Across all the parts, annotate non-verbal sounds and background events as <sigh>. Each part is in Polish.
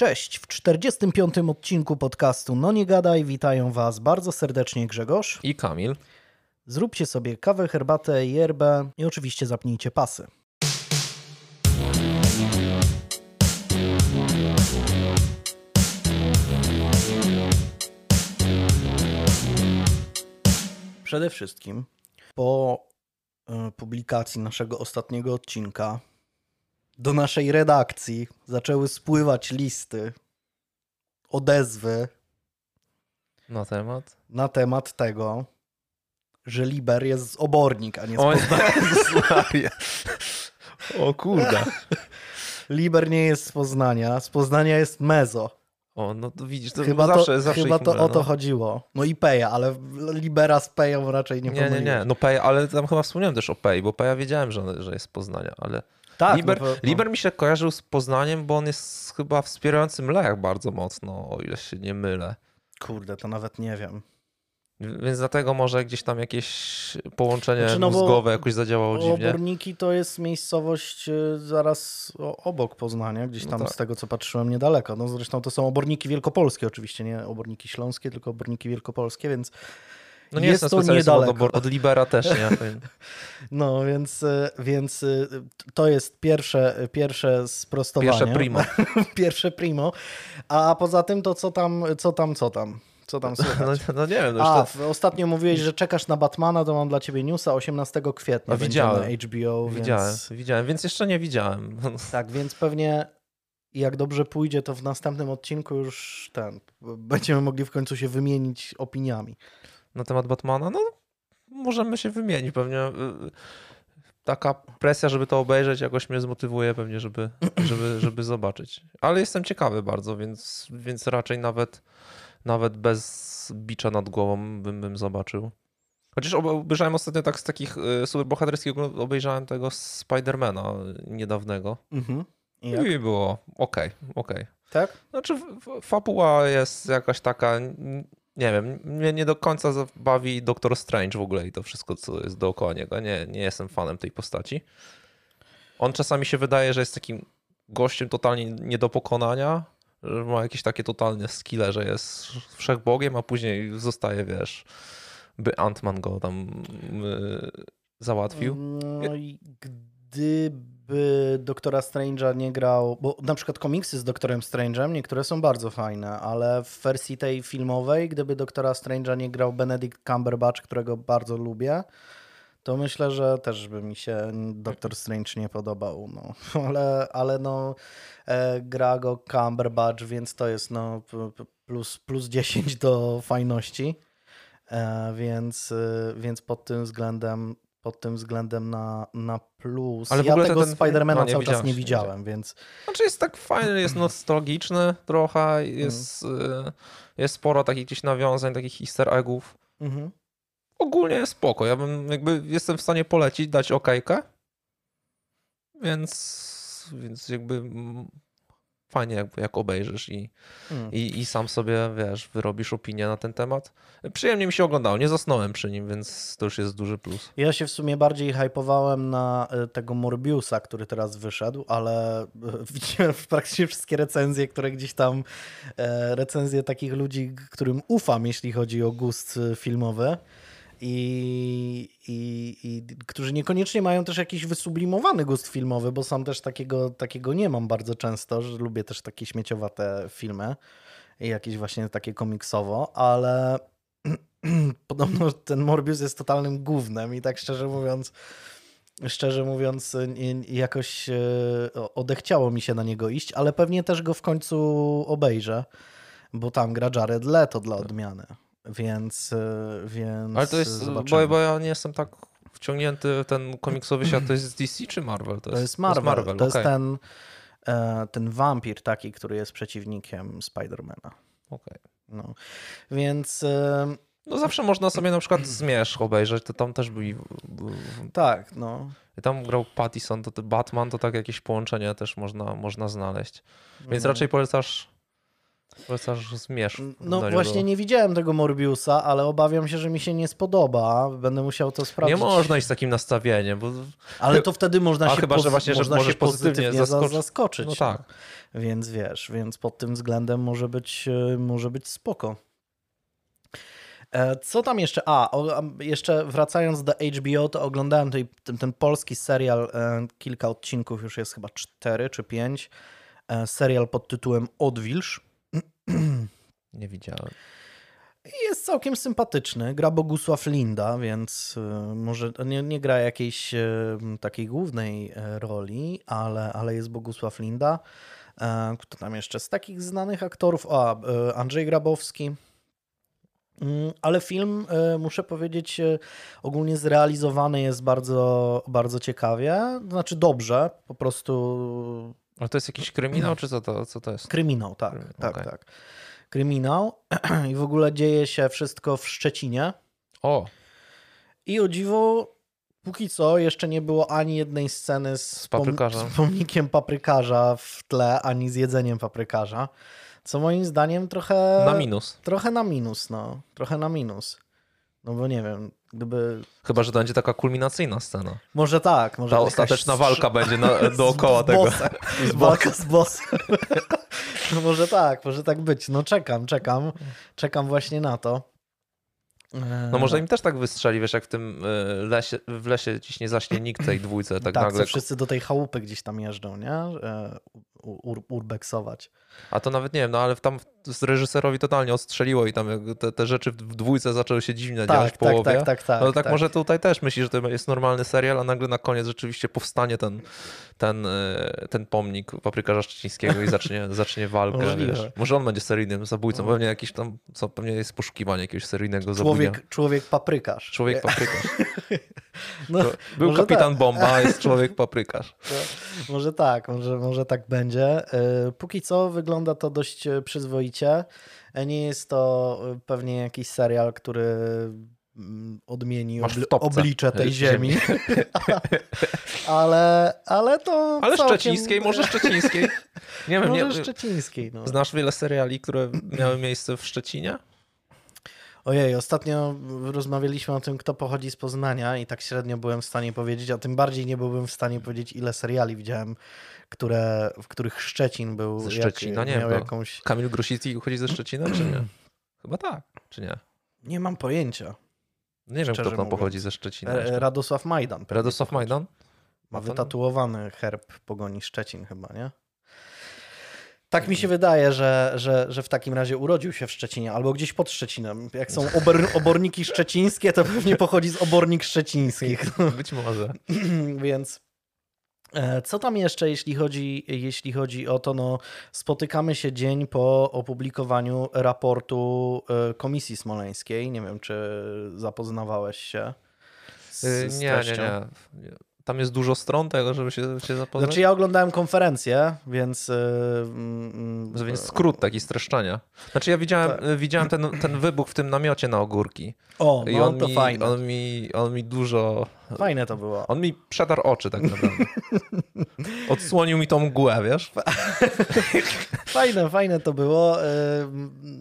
Cześć, w 45. odcinku podcastu No Nie Gadaj witają Was bardzo serdecznie Grzegorz. I Kamil. Zróbcie sobie kawę, herbatę, yerbę i oczywiście zapnijcie pasy. Przede wszystkim po e, publikacji naszego ostatniego odcinka do naszej redakcji zaczęły spływać listy, odezwy Na temat? na temat tego, że Liber jest z obornik, a nie z O, Poznania. <laughs> O kurde. <laughs> Liber nie jest z Poznania, z Poznania jest Mezo. O, no to widzisz, to Chyba zawsze, to, zawsze chyba to o to no. chodziło. No i Peja, ale Libera z Peją raczej nie Nie, nie, pomyliłeś. nie. No Pej, ale tam chyba wspomniałem też o Pej, bo Peja wiedziałem, że, że jest z Poznania, ale Tak, Liber, no, no. Liber mi się kojarzył z Poznaniem, bo on jest chyba wspierającym lejach bardzo mocno, o ile się nie mylę. Kurde, to nawet nie wiem. Więc dlatego może gdzieś tam jakieś połączenie Znaczy, no mózgowe jakoś zadziałało dziwnie. Oborniki to jest miejscowość y, zaraz obok Poznania, gdzieś No tam tak. z tego co patrzyłem niedaleko. No zresztą to są oborniki wielkopolskie oczywiście, nie oborniki śląskie, tylko oborniki wielkopolskie, więc No nie jest jestem to niedaleko. obor- od Libera też nie. <laughs> no więc, y, więc y, to jest pierwsze, pierwsze sprostowanie. Pierwsze primo. <laughs> pierwsze primo. A poza tym to co tam, co tam, co tam? Co tam <laughs> No, słychać? no nie wiem, no A, to... ostatnio mówiłeś, że czekasz na Batmana, to mam dla ciebie newsa 18 kwietnia. Będzie widziałem. HBO, Widziałem, Więc... widziałem, więc jeszcze nie widziałem. Tak, więc pewnie jak dobrze pójdzie, to w następnym odcinku już ten, będziemy mogli w końcu się wymienić opiniami. Na temat Batmana, no możemy się wymienić pewnie. y, Taka presja, żeby to obejrzeć, jakoś mnie zmotywuje pewnie, żeby, <clears throat> żeby, żeby zobaczyć. Ale jestem ciekawy bardzo, więc, więc raczej nawet, nawet bez bicza nad głową bym, bym zobaczył. Chociaż ob- obejrzałem ostatnio tak z takich y, superbohaterskich, obejrzałem tego Spidermana niedawnego. Mhm. I? I było okej, okej. Tak? Znaczy, fabuła jest jakaś taka, nie wiem, mnie nie do końca bawi Doctor Strange w ogóle i to wszystko, co jest dookoła niego. Nie, nie jestem fanem tej postaci. On czasami się wydaje, że jest takim gościem totalnie nie do pokonania, że ma jakieś takie totalne skille, że jest wszechbogiem, a później zostaje, wiesz, by Ant-Man go tam y, załatwił. No i gdyby Doktora Strange'a nie grał, bo na przykład komiksy z Doktorem Strange'em, niektóre są bardzo fajne, ale w wersji tej filmowej, gdyby Doktora Strange'a nie grał Benedict Cumberbatch, którego bardzo lubię, to myślę, że też by mi się Doktor Strange nie podobał. No. <laughs> Ale, ale no, e, gra go Cumberbatch, więc to jest no, plus, plus 10 do fajności. E, więc, e, więc pod tym względem pod tym względem na, na plus. Ale ja tego ten- Spidermana no, nie cały czas widziałem, nie nie widziałem, więc Znaczy jest tak fajny, jest <clears throat> nostalgiczny trochę, jest, y, jest sporo takich gdzieś nawiązań, takich easter eggów. mhm. Ogólnie jest spoko, ja bym jakby jestem w stanie polecić, dać okejkę, więc, więc jakby mm, fajnie jak, jak obejrzysz i, Mm. i, i sam sobie, wiesz, wyrobisz opinię na ten temat. Przyjemnie mi się oglądało, nie zasnąłem przy nim, więc to już jest duży plus. Ja się w sumie bardziej hypowałem na e, tego Morbiusa, który teraz wyszedł, ale e, <laughs> widziałem praktycznie wszystkie recenzje, które gdzieś tam, e, recenzje takich ludzi, którym ufam, jeśli chodzi o gust filmowy. I, i, i którzy niekoniecznie mają też jakiś wysublimowany gust filmowy, bo sam też takiego, takiego nie mam bardzo często, że lubię też takie śmieciowate filmy i jakieś właśnie takie komiksowo, ale <clears throat> podobno ten Morbius jest totalnym gównem i tak szczerze mówiąc, szczerze mówiąc, jakoś e, odechciało mi się na niego iść, ale pewnie też go w końcu obejrzę, bo tam gra Jared Leto dla odmiany, więc, e, więc Ale to jest, zobaczymy. bo, bo ja nie jestem tak wciągnięty w ten komiksowy świat, to jest DC czy Marvel? To jest Marvel, to jest okej, ten, e, ten wampir taki, który jest przeciwnikiem Spidermana. okej. No. Więc e, No zawsze można sobie na przykład Zmierzch obejrzeć, to tam też byli... tak, no. Tam grał Pattison, to Batman, to tak jakieś połączenie też można, można znaleźć. Więc No. raczej polecasz Wracasz zmierzch. No właśnie nie widziałem tego Morbiusa, ale obawiam się, że mi się nie spodoba. Będę musiał to sprawdzić. Nie można iść z takim nastawieniem, bo... Ale to wtedy można A się, chyba, że właśnie, że można możesz się pozytywnie, pozytywnie zaskoczyć. zaskoczyć. zaskoczyć. No tak. Więc wiesz, więc pod tym względem może być, e, może być spoko. E, Co tam jeszcze? A, o, jeszcze wracając do HBO, to oglądałem tutaj ten, ten polski serial, e, kilka odcinków, już jest chyba cztery czy pięć. Serial pod tytułem Odwilż. <clears throat> Nie widziałem. Jest całkiem sympatyczny. Gra Bogusław Linda, więc y, może nie, nie gra jakiejś y, takiej głównej y, roli, ale, ale jest Bogusław Linda. E, Kto tam jeszcze z takich znanych aktorów? A, Andrzej Grabowski. Mm, Ale film, muszę powiedzieć, ogólnie zrealizowany jest bardzo, bardzo ciekawie. Znaczy dobrze, po prostu Ale to jest jakiś kryminał, czy co to, co to jest? Kryminał, tak, Kryminał, tak, okej. tak. Kryminał <clears throat> i w ogóle dzieje się wszystko w Szczecinie. O, I o dziwo, póki co jeszcze nie było ani jednej sceny z, Z z pomnikiem paprykarza w tle, ani z jedzeniem paprykarza. Co moim zdaniem trochę na minus. trochę na minus, no. Trochę na minus. No bo nie wiem, gdyby... Chyba, że to będzie taka kulminacyjna scena. Może tak, może Ta jakaś ostateczna strz- walka będzie na, <laughs> dookoła <laughs> z tego. bossem. Z Walka z bossem. <laughs> No może tak, może tak być. No czekam, czekam. Czekam właśnie na to. No może im też tak wystrzeli, wiesz, jak w tym y, lesie, w lesie dziś nie zaśnie nikt tej dwójce, tak, tak, nagle. wszyscy do tej chałupy gdzieś tam jeżdżą, nie? E, Ur, urbeksować. A to nawet nie wiem, no ale tam z reżyserowi totalnie ostrzeliło i tam te, te rzeczy w dwójce zaczęły się dziwnie dziać Tak, w połowie. tak, tak, tak, tak. no to tak, tak. może tutaj też myślisz, że to jest normalny serial, a nagle na koniec rzeczywiście powstanie ten, ten, y, ten pomnik paprykarza szczecińskiego i zacznie, <laughs> zacznie walkę. Może on będzie seryjnym zabójcą, pewnie jakiś tam, co pewnie jest poszukiwanie jakiegoś seryjnego zabójcy. Człowiek, człowiek paprykarz. Człowiek paprykarz. <laughs> No, Był kapitan tak. bomba, jest <laughs> człowiek paprykarz. No, może tak, może, może tak będzie. E, Póki co wygląda to dość e, przyzwoicie. E, Nie jest to e, pewnie jakiś serial, który mm, odmieni obli- oblicze tej <laughs> ziemi. ziemi. <laughs> ale, ale to Ale całkiem... szczecińskiej, może szczecińskiej. Nie wiem, Może nie, szczecińskiej. No. znasz wiele seriali, które miały miejsce w Szczecinie? Ojej, ostatnio rozmawialiśmy o tym, kto pochodzi z Poznania i tak średnio byłem w stanie powiedzieć, a tym bardziej nie byłbym w stanie powiedzieć, ile seriali widziałem, które, w których Szczecin był. Ze Szczecina? Nie miał wiem, jakąś... Kamil Grosicki uchodzi ze Szczecina, czy nie? <clears throat> Chyba tak, czy nie? Nie mam pojęcia. Nie wiem, kto tam mówiąc. pochodzi ze Szczecina. E, jeszcze. Radosław Majdan. Radosław. Majdan? Ma wytatuowany herb pogoni Szczecin chyba, nie? Tak mi się wydaje, że, że, że w takim razie urodził się w Szczecinie albo gdzieś pod Szczecinem. Jak są ober, oborniki szczecińskie, to pewnie pochodzi z obornik szczecińskich. <laughs> Być może. <clears throat> Więc e, co tam jeszcze, jeśli chodzi, jeśli chodzi o to, no spotykamy się dzień po opublikowaniu raportu e, Komisji Smoleńskiej. Nie wiem, czy zapoznawałeś się z, Y, z Nie, nie, treścią. nie. Tam jest dużo stron tego, żeby się, się zapoznać. Znaczy ja oglądałem konferencję, więc... mm, mm, Więc skrót taki streszczenia. Znaczy ja widziałem, Tak. widziałem ten, ten wybuch w tym namiocie na ogórki. O, I no on, to mi, fajne. on, mi, on mi dużo... Fajne to było. On mi przetarł oczy tak naprawdę. <laughs> Odsłonił mi tą mgłę, wiesz? <laughs> Fajne, fajne to było.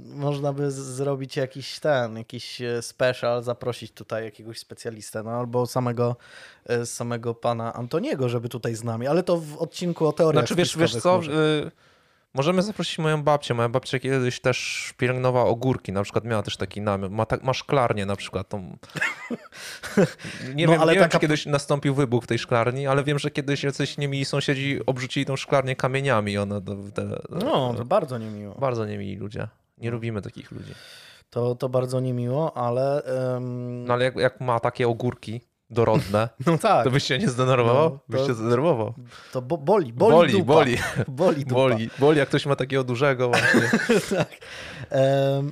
Można by zrobić jakiś ten, jakiś e, special, zaprosić tutaj jakiegoś specjalistę, no albo samego, e, samego pana Antoniego, żeby tutaj z nami, ale to w odcinku o teoriach Znaczy wiesz, wiesz co, może. Możemy zaprosić moją babcię. Moja babcia kiedyś też pielęgnowała ogórki, na przykład miała też taki namiot, ma, tak, ma szklarnię na przykład. Tą... <laughs> Nie, No, wiem, ale nie taka- czy kiedyś nastąpił wybuch w tej szklarni, ale wiem, że kiedyś jacyś niemili sąsiedzi obrzucili tą szklarnię kamieniami. One, te, te, No, to bardzo niemiło. Bardzo niemili ludzie. Nie lubimy takich ludzi. To, to bardzo niemiło, ale... em, No ale jak, jak ma takie ogórki dorodne, <laughs> no tak, to byś się nie zdenerwował? No, Byś się zdenerwował. to bo, boli, boli, Boli, dupa. boli, <laughs> Boli, dupa. boli, boli, jak ktoś ma takiego dużego właśnie. <laughs> tak. Em,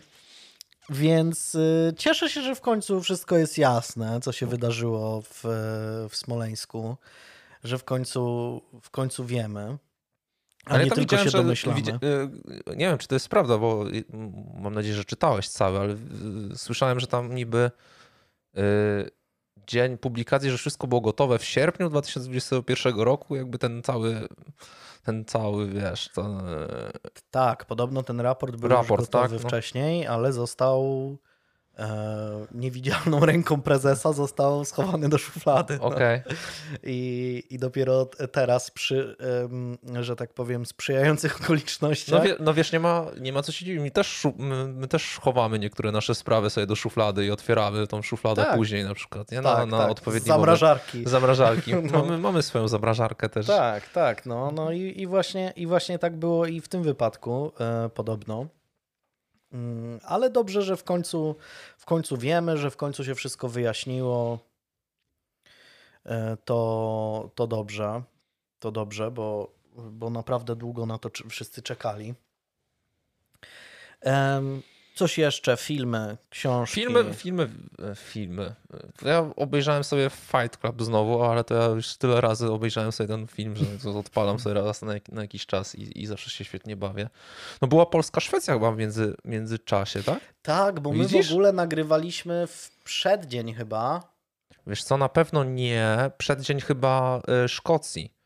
więc y, cieszę się, że w końcu wszystko jest jasne, co się wydarzyło w, w Smoleńsku, że w końcu, w końcu wiemy. A Ale nie tam tylko się domyślamy. widzi- y, nie wiem, czy to jest prawda, bo mam nadzieję, że czytałeś cały, ale słyszałem, że tam niby y, dzień publikacji, że wszystko było gotowe w sierpniu 2021 roku, jakby ten cały, ten cały, wiesz, to... Tak, podobno ten raport był Raport, już gotowy tak, no. wcześniej, ale został niewidzialną <laughs> ręką prezesa, został schowany do szuflady. No. Okej. I, I dopiero teraz przy, że tak powiem, sprzyjających okolicznościach. No, wie, no wiesz, nie ma, nie ma co się dziwić. My też, my, my też chowamy niektóre nasze sprawy sobie do szuflady i otwieramy tą szufladę Tak. później na przykład, nie? Na, tak, na tak, zamrażarki. moment. Zamrażarki. <laughs> No. Mamy, mamy swoją zamrażarkę też. Tak, tak. No, no i, i, właśnie, i właśnie tak było i w tym wypadku e, podobno. Mm, Ale dobrze, że w końcu, w końcu wiemy, że w końcu się wszystko wyjaśniło. E, To, to dobrze. To dobrze, bo, bo naprawdę długo na to wszyscy czekali. Coś jeszcze? Filmy, książki. Filmy, filmy, e, filmy. Ja obejrzałem sobie Fight Club znowu, ale to ja już tyle razy obejrzałem sobie ten film, że odpalam sobie raz na, na jakiś czas i, i zawsze się świetnie bawię. No była Polska-Szwecja chyba w między, międzyczasie, tak? Tak, bo my Widzisz? w ogóle nagrywaliśmy w przeddzień chyba. Wiesz co, na pewno nie. Przeddzień chyba e, Szkocji.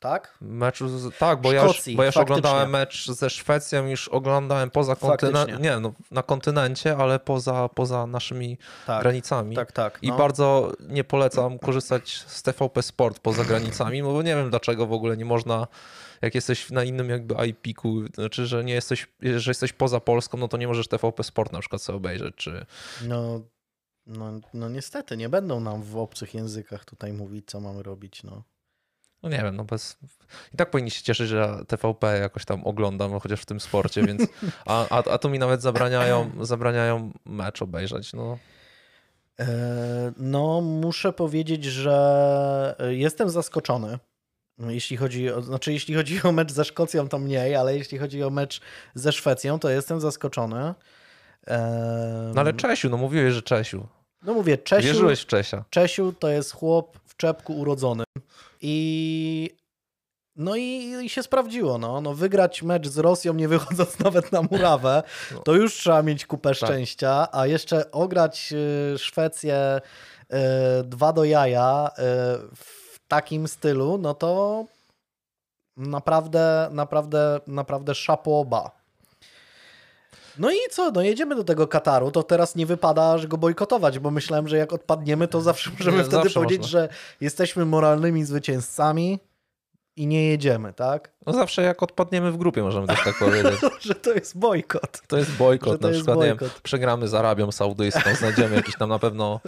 Tak? Meczu z, tak, bo ja już, Szkocji, bo ja już oglądałem mecz ze Szwecją, już oglądałem poza kontynentem, nie no, na kontynencie, ale poza, poza naszymi Tak. granicami. Tak, tak. I no. bardzo nie polecam korzystać z TVP Sport poza granicami, bo nie wiem dlaczego w ogóle nie można, jak jesteś na innym jakby IP-ku, znaczy, że nie jesteś, że jesteś poza Polską, no to nie możesz TVP Sport na przykład sobie obejrzeć, czy No, no, no niestety, nie będą nam w obcych językach tutaj mówić, co mamy robić. No. No nie wiem, no bez... I tak powinni się cieszyć, że TVP jakoś tam oglądam, no chociaż w tym sporcie, więc... A, a, a tu mi nawet zabraniają, zabraniają mecz obejrzeć, no. E, no, muszę powiedzieć, że jestem zaskoczony. Jeśli chodzi o, znaczy, jeśli chodzi o mecz ze Szkocją, to mniej, ale jeśli chodzi o mecz ze Szwecją, to jestem zaskoczony. E, No ale Czesiu, no mówiłeś, że Czesiu. no mówię, Czesiu, Wierzyłeś w Czesia. Czesiu to jest chłop w czepku urodzony. I no i, i się sprawdziło. No. no wygrać mecz z Rosją, nie wychodząc <laughs> nawet na murawę, No. to już trzeba mieć kupę szczęścia, a jeszcze ograć y, Szwecję y, dwa do jaja y, w takim stylu, no to naprawdę, naprawdę, naprawdę szapoba. No i co, no jedziemy do tego Kataru, to teraz nie wypada aż go bojkotować, bo myślałem, że jak odpadniemy, to zawsze możemy Nie, wtedy zawsze powiedzieć, można. że jesteśmy moralnymi zwycięzcami i nie jedziemy, tak? No zawsze jak odpadniemy w grupie, możemy też tak powiedzieć. <laughs> że to jest bojkot. To jest Że bojkot, to na jest przykład, nie wiem, bojkot. przegramy z Arabią Saudyjską, znajdziemy jakiś tam na pewno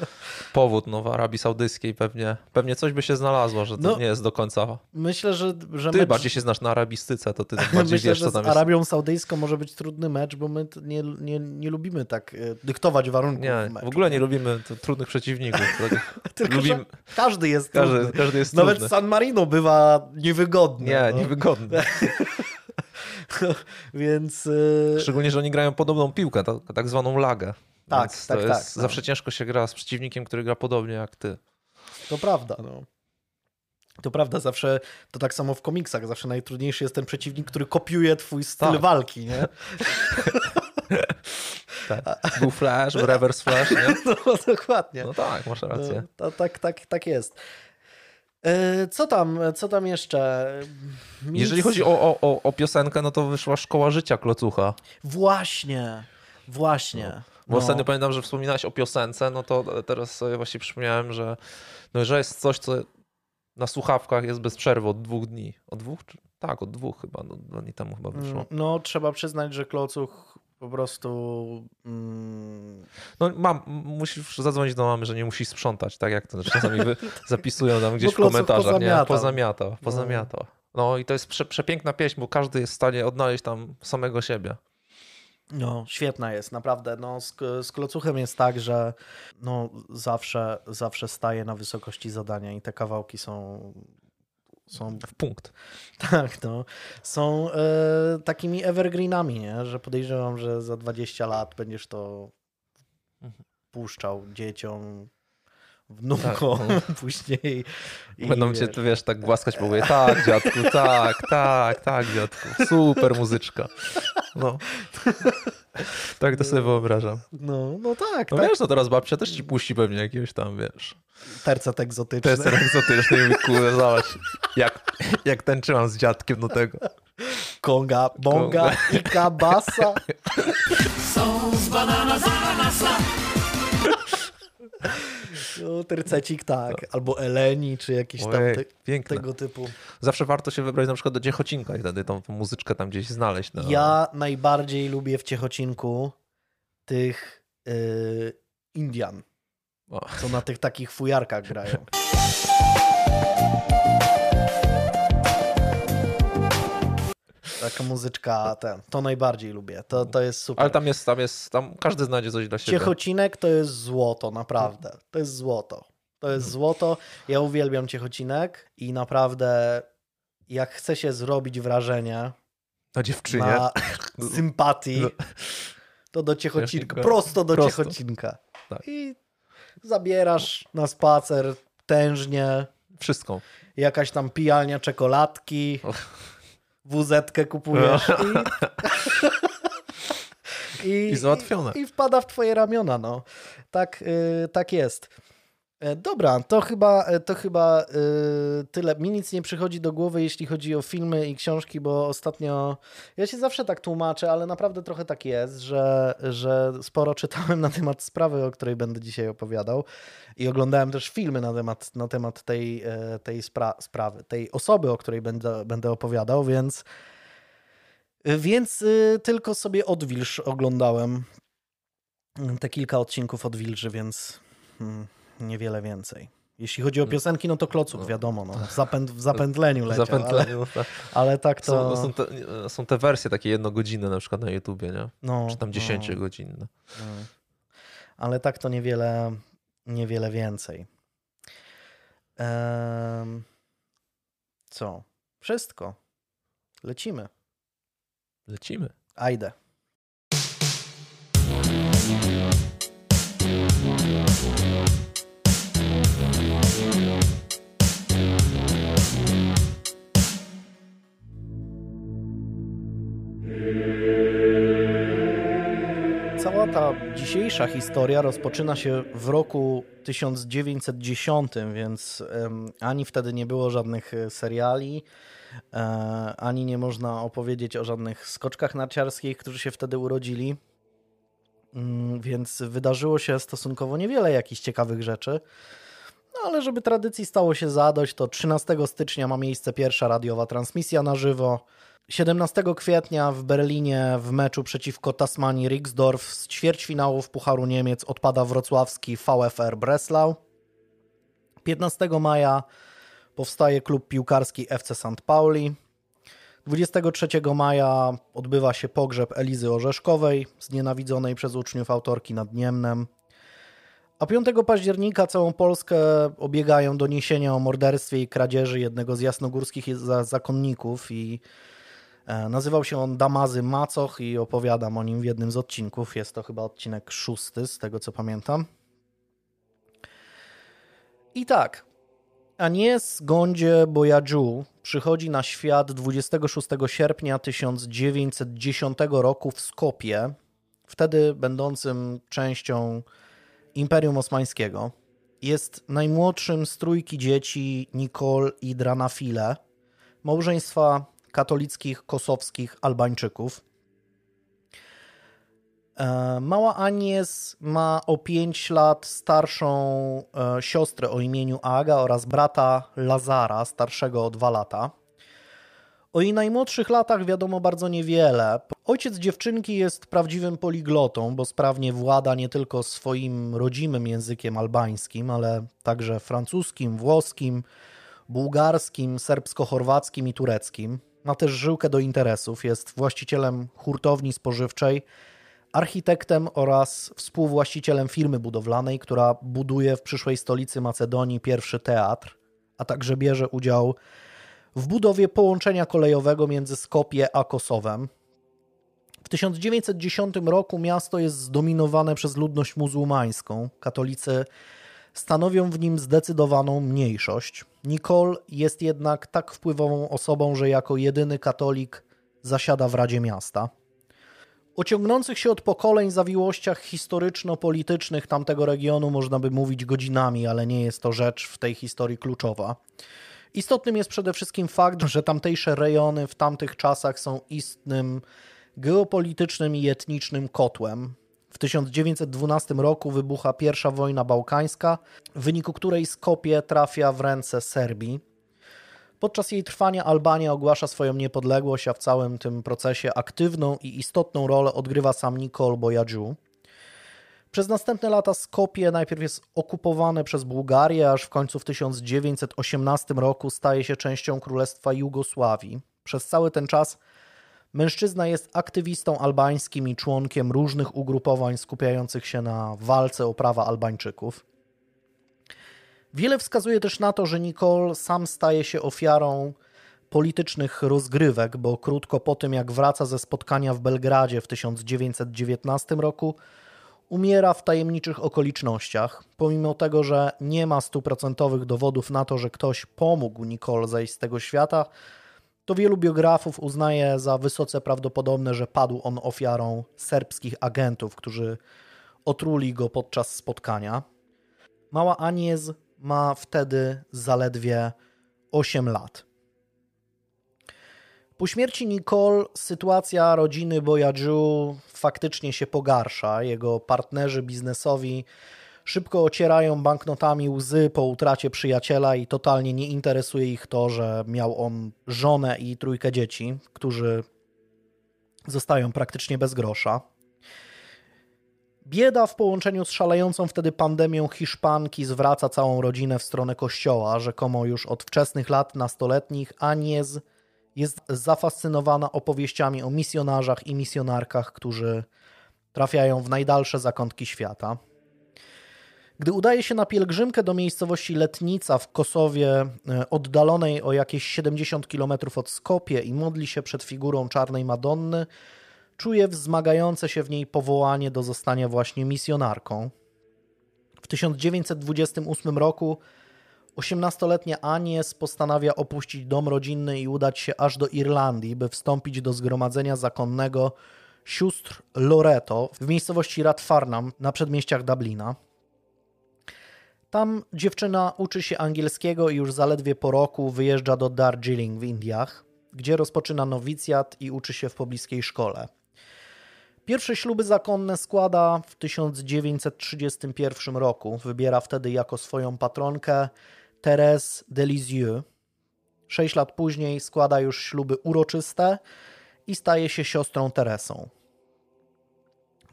powód, no w Arabii Saudyjskiej pewnie, pewnie coś by się znalazło, że to No, nie jest do końca. Myślę, że, że Ty mecz... bardziej się znasz na arabistyce, to ty <laughs> bardziej Myślę, wiesz, że co z tam jest. Arabią Saudyjską może być trudny mecz, bo my nie, nie, nie lubimy tak e, dyktować warunków Nie, w w ogóle nie lubimy t- trudnych przeciwników. Tak? <laughs> Tylko, lubimy- każdy jest Każdy, trudny. każdy jest Nawet trudny. San Marino bywa niewygodny. Nie, no. niewygodny. <laughs> Więc e, Szczególnie, że oni grają podobną piłkę, tak, tak zwaną lagę. Tak, Więc tak, to tak, jest, no. Zawsze ciężko się gra z przeciwnikiem, który gra podobnie jak ty. to prawda. No. To prawda, zawsze to tak samo w komiksach. Zawsze najtrudniejszy jest ten przeciwnik, który kopiuje twój styl Tak. walki, nie? <laughs> Tak. Był Flash, Reverse Flash, nie? <laughs> No, dokładnie. No tak, masz rację. No, to, tak, tak, tak jest. E, Co tam, co tam jeszcze? Nic... Jeżeli chodzi o, o, o, o piosenkę, no to wyszła Szkoła Życia Klocucha. Właśnie, właśnie. Bo No. ostatnio pamiętam, że wspominałeś o piosence, no to teraz sobie właśnie przypomniałem, że, no, że jest coś, co na słuchawkach jest bez przerwy od dwóch dni. Od dwóch? Tak, od dwóch chyba, no, dwa dni temu chyba wyszło. Mm, No, trzeba przyznać, że Klocuch po prostu... Mm, No mam, musisz zadzwonić do mamy, że nie musi sprzątać, tak jak to czasami wy <laughs> <laughs> zapisują tam gdzieś w komentarzach, nie? pozamiatał. Pozamiatał, pozamiatał. No i to jest prze, przepiękna pieśń, bo każdy jest w stanie odnaleźć tam samego siebie. no, świetna jest, naprawdę. No, z, z Klocuchem jest tak, że no, zawsze, zawsze staje na wysokości zadania i te kawałki są... Są W punkt. <laughs> Tak, no. Są e, takimi evergreenami, nie? Że podejrzewam, że za 20 lat będziesz to Mhm. puszczał dzieciom, wnuko, tak. <laughs> później. Będą cię, wiesz, tak głaskać po głowie. Tak, dziadku, tak, tak, tak, dziadku. Super muzyczka. No. Tak to sobie wyobrażam. No, no tak. No tak. wiesz, no teraz babcia też ci puści pewnie jakiegoś tam, wiesz. Tercet egzotyczny. Tercet egzotyczny i kurde, zobacz, jak, jak tańczyłam z dziadkiem do tego. Konga, bonga Konga. i kabasa. Są z banana, z ananasa. <laughs> No, tercecik tak, albo Eleni, czy jakiś tam te, tego typu. Zawsze warto się wybrać na przykład do Ciechocinka i wtedy tą, tą muzyczkę tam gdzieś znaleźć. No. Ja najbardziej lubię w Ciechocinku tych yy, Indian, o. co na tych takich fujarkach grają. <laughs> Taka muzyczka, ten, to najbardziej lubię. To, to jest super. Ale tam jest, tam jest, tam każdy znajdzie coś dla siebie. Ciechocinek to jest złoto, naprawdę. To jest złoto. To jest złoto. Ja uwielbiam Ciechocinek i naprawdę jak chce się zrobić wrażenie na dziewczynie, na <laughs> sympatii, no. to do Ciechocinka, prosto do prosto. Ciechocinka. Tak. I zabierasz na spacer tężnie. Wszystko. Jakaś tam pijalnia czekoladki wuzetkę kupujesz no. i, <laughs> i, I załatwione. I, I, wpada w twoje ramiona, no. Tak, yy, tak jest. E, dobra, to chyba, e, to chyba yy, tyle. Mi nic nie przychodzi do głowy, jeśli chodzi o filmy i książki, bo ostatnio ja się zawsze tak tłumaczę, ale naprawdę trochę tak jest, że, że sporo <laughs> czytałem na temat sprawy, o której będę dzisiaj opowiadał i oglądałem też filmy na temat, na temat tej, tej spra sprawy, tej osoby, o której będę, będę opowiadał, więc, więc tylko sobie Odwilż oglądałem te kilka odcinków Odwilży, więc... Hmm niewiele więcej. Jeśli chodzi o piosenki, no to kloców, no. wiadomo, no. Zapęd, w zapędleniu leciał, zapędleniu, ale, tak. ale tak to... Są, no są, te, są te wersje takie jednogodzinne na przykład na YouTubie, nie? No, Czy tam dziesięciogodzinne. No. no. Ale tak to niewiele, niewiele więcej. Ehm, co? Wszystko. Lecimy. Lecimy. Ajde. Ta dzisiejsza historia rozpoczyna się w roku 1910, więc ani wtedy nie było żadnych e, seriali, e, ani nie można opowiedzieć o żadnych skoczkach narciarskich, którzy się wtedy urodzili. Mm, więc wydarzyło się stosunkowo niewiele jakichś ciekawych rzeczy. No ale żeby tradycji stało się zadość, to 13 stycznia ma miejsce pierwsza radiowa transmisja na żywo. 17 kwietnia w Berlinie w meczu przeciwko Tasmanii Rixdorf z ćwierćfinałów Pucharu Niemiec odpada wrocławski VfR Breslau. 15 maja powstaje klub piłkarski FC St. Pauli. 23 maja odbywa się pogrzeb Elizy Orzeszkowej, znienawidzonej przez uczniów autorki nad Niemnem. A 5 października całą Polskę obiegają doniesienia o morderstwie i kradzieży jednego z jasnogórskich zakonników i nazywał się on Damazy Macoch i opowiadam o nim w jednym z odcinków. Jest to chyba odcinek szósty, z tego co pamiętam. I tak, Agnieszka Gondzie Boyadżu przychodzi na świat 26 sierpnia 1910 roku w Skopie, wtedy będącym częścią Imperium Osmańskiego. Jest najmłodszym z trójki dzieci Nicole i Dranafile, małżeństwa katolickich kosowskich Albańczyków. E, mała Anies ma o 5 lat starszą e, siostrę o imieniu Aga oraz brata Lazara, starszego o 2 lata. O jej najmłodszych latach wiadomo bardzo niewiele. Ojciec dziewczynki jest prawdziwym poliglotą, bo sprawnie włada nie tylko swoim rodzimym językiem albańskim, ale także francuskim, włoskim, bułgarskim, serbsko-chorwackim i tureckim. Ma też żyłkę do interesów, jest właścicielem hurtowni spożywczej, architektem oraz współwłaścicielem firmy budowlanej, która buduje w przyszłej stolicy Macedonii pierwszy teatr, a także bierze udział w budowie połączenia kolejowego między Skopje a Kosowem. W 1910 roku miasto jest zdominowane przez ludność muzułmańską. Katolicy stanowią w nim zdecydowaną mniejszość. Nicole jest jednak tak wpływową osobą, że jako jedyny katolik zasiada w Radzie Miasta. O ciągnących się od pokoleń zawiłościach historyczno-politycznych tamtego regionu można by mówić godzinami, ale nie jest to rzecz w tej historii kluczowa. Istotnym jest przede wszystkim fakt, że tamtejsze rejony w tamtych czasach są istnym geopolitycznym i etnicznym kotłem. W 1912 roku wybucha pierwsza wojna bałkańska, w wyniku której Skopie trafia w ręce Serbii. Podczas jej trwania Albania ogłasza swoją niepodległość, a w całym tym procesie aktywną i istotną rolę odgrywa sam Nikol Boyadżu. Przez następne lata Skopie najpierw jest okupowane przez Bułgarię, aż w końcu w 1918 roku staje się częścią Królestwa Jugosławii. Przez cały ten czas mężczyzna jest aktywistą albańskim i członkiem różnych ugrupowań skupiających się na walce o prawa Albańczyków. Wiele wskazuje też na to, że Nicole sam staje się ofiarą politycznych rozgrywek, bo krótko po tym, jak wraca ze spotkania w Belgradzie w 1919 roku, umiera w tajemniczych okolicznościach. Pomimo tego, że nie ma stuprocentowych dowodów na to, że ktoś pomógł Nicole zejść z tego świata, to wielu biografów uznaje za wysoce prawdopodobne, że padł on ofiarą serbskich agentów, którzy otruli go podczas spotkania. Mała Aniez ma wtedy zaledwie 8 lat. Po śmierci Nicole sytuacja rodziny Boyadżu faktycznie się pogarsza. Jego partnerzy biznesowi szybko ocierają banknotami łzy po utracie przyjaciela i totalnie nie interesuje ich to, że miał on żonę i trójkę dzieci, którzy zostają praktycznie bez grosza. Bieda w połączeniu z szalejącą wtedy pandemią Hiszpanki zwraca całą rodzinę w stronę kościoła. Rzekomo już od wczesnych lat nastoletnich Aniez jest zafascynowana opowieściami o misjonarzach i misjonarkach, którzy trafiają w najdalsze zakątki świata. Gdy udaje się na pielgrzymkę do miejscowości Letnica w Kosowie, e, oddalonej o jakieś 70 km od Skopie i modli się przed figurą czarnej Madonny, czuje wzmagające się w niej powołanie do zostania właśnie misjonarką. W 1928 roku 18-letnia Anies postanawia opuścić dom rodzinny i udać się aż do Irlandii, by wstąpić do zgromadzenia zakonnego sióstr Loreto w miejscowości Radfarnham na przedmieściach Dublina. Tam dziewczyna uczy się angielskiego i już zaledwie po roku wyjeżdża do Darjeeling w Indiach, gdzie rozpoczyna nowicjat i uczy się w pobliskiej szkole. Pierwsze śluby zakonne składa w 1931 roku. Wybiera wtedy jako swoją patronkę Thérèse de Lisieux. Sześć lat później składa już śluby uroczyste i staje się siostrą Teresą.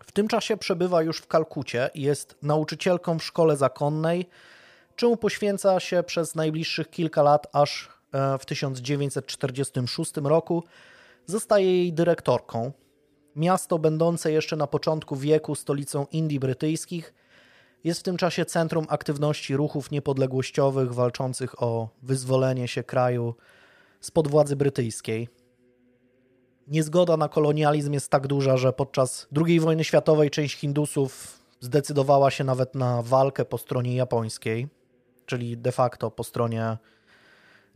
W tym czasie przebywa już w Kalkucie i jest nauczycielką w szkole zakonnej, czemu poświęca się przez najbliższych kilka lat, aż e, w 1946 roku zostaje jej dyrektorką. Miasto, będące jeszcze na początku wieku stolicą Indii Brytyjskich, jest w tym czasie centrum aktywności ruchów niepodległościowych walczących o wyzwolenie się kraju spod władzy brytyjskiej. Niezgoda na kolonializm jest tak duża, że podczas II wojny światowej część Hindusów zdecydowała się nawet na walkę po stronie japońskiej, czyli de facto po stronie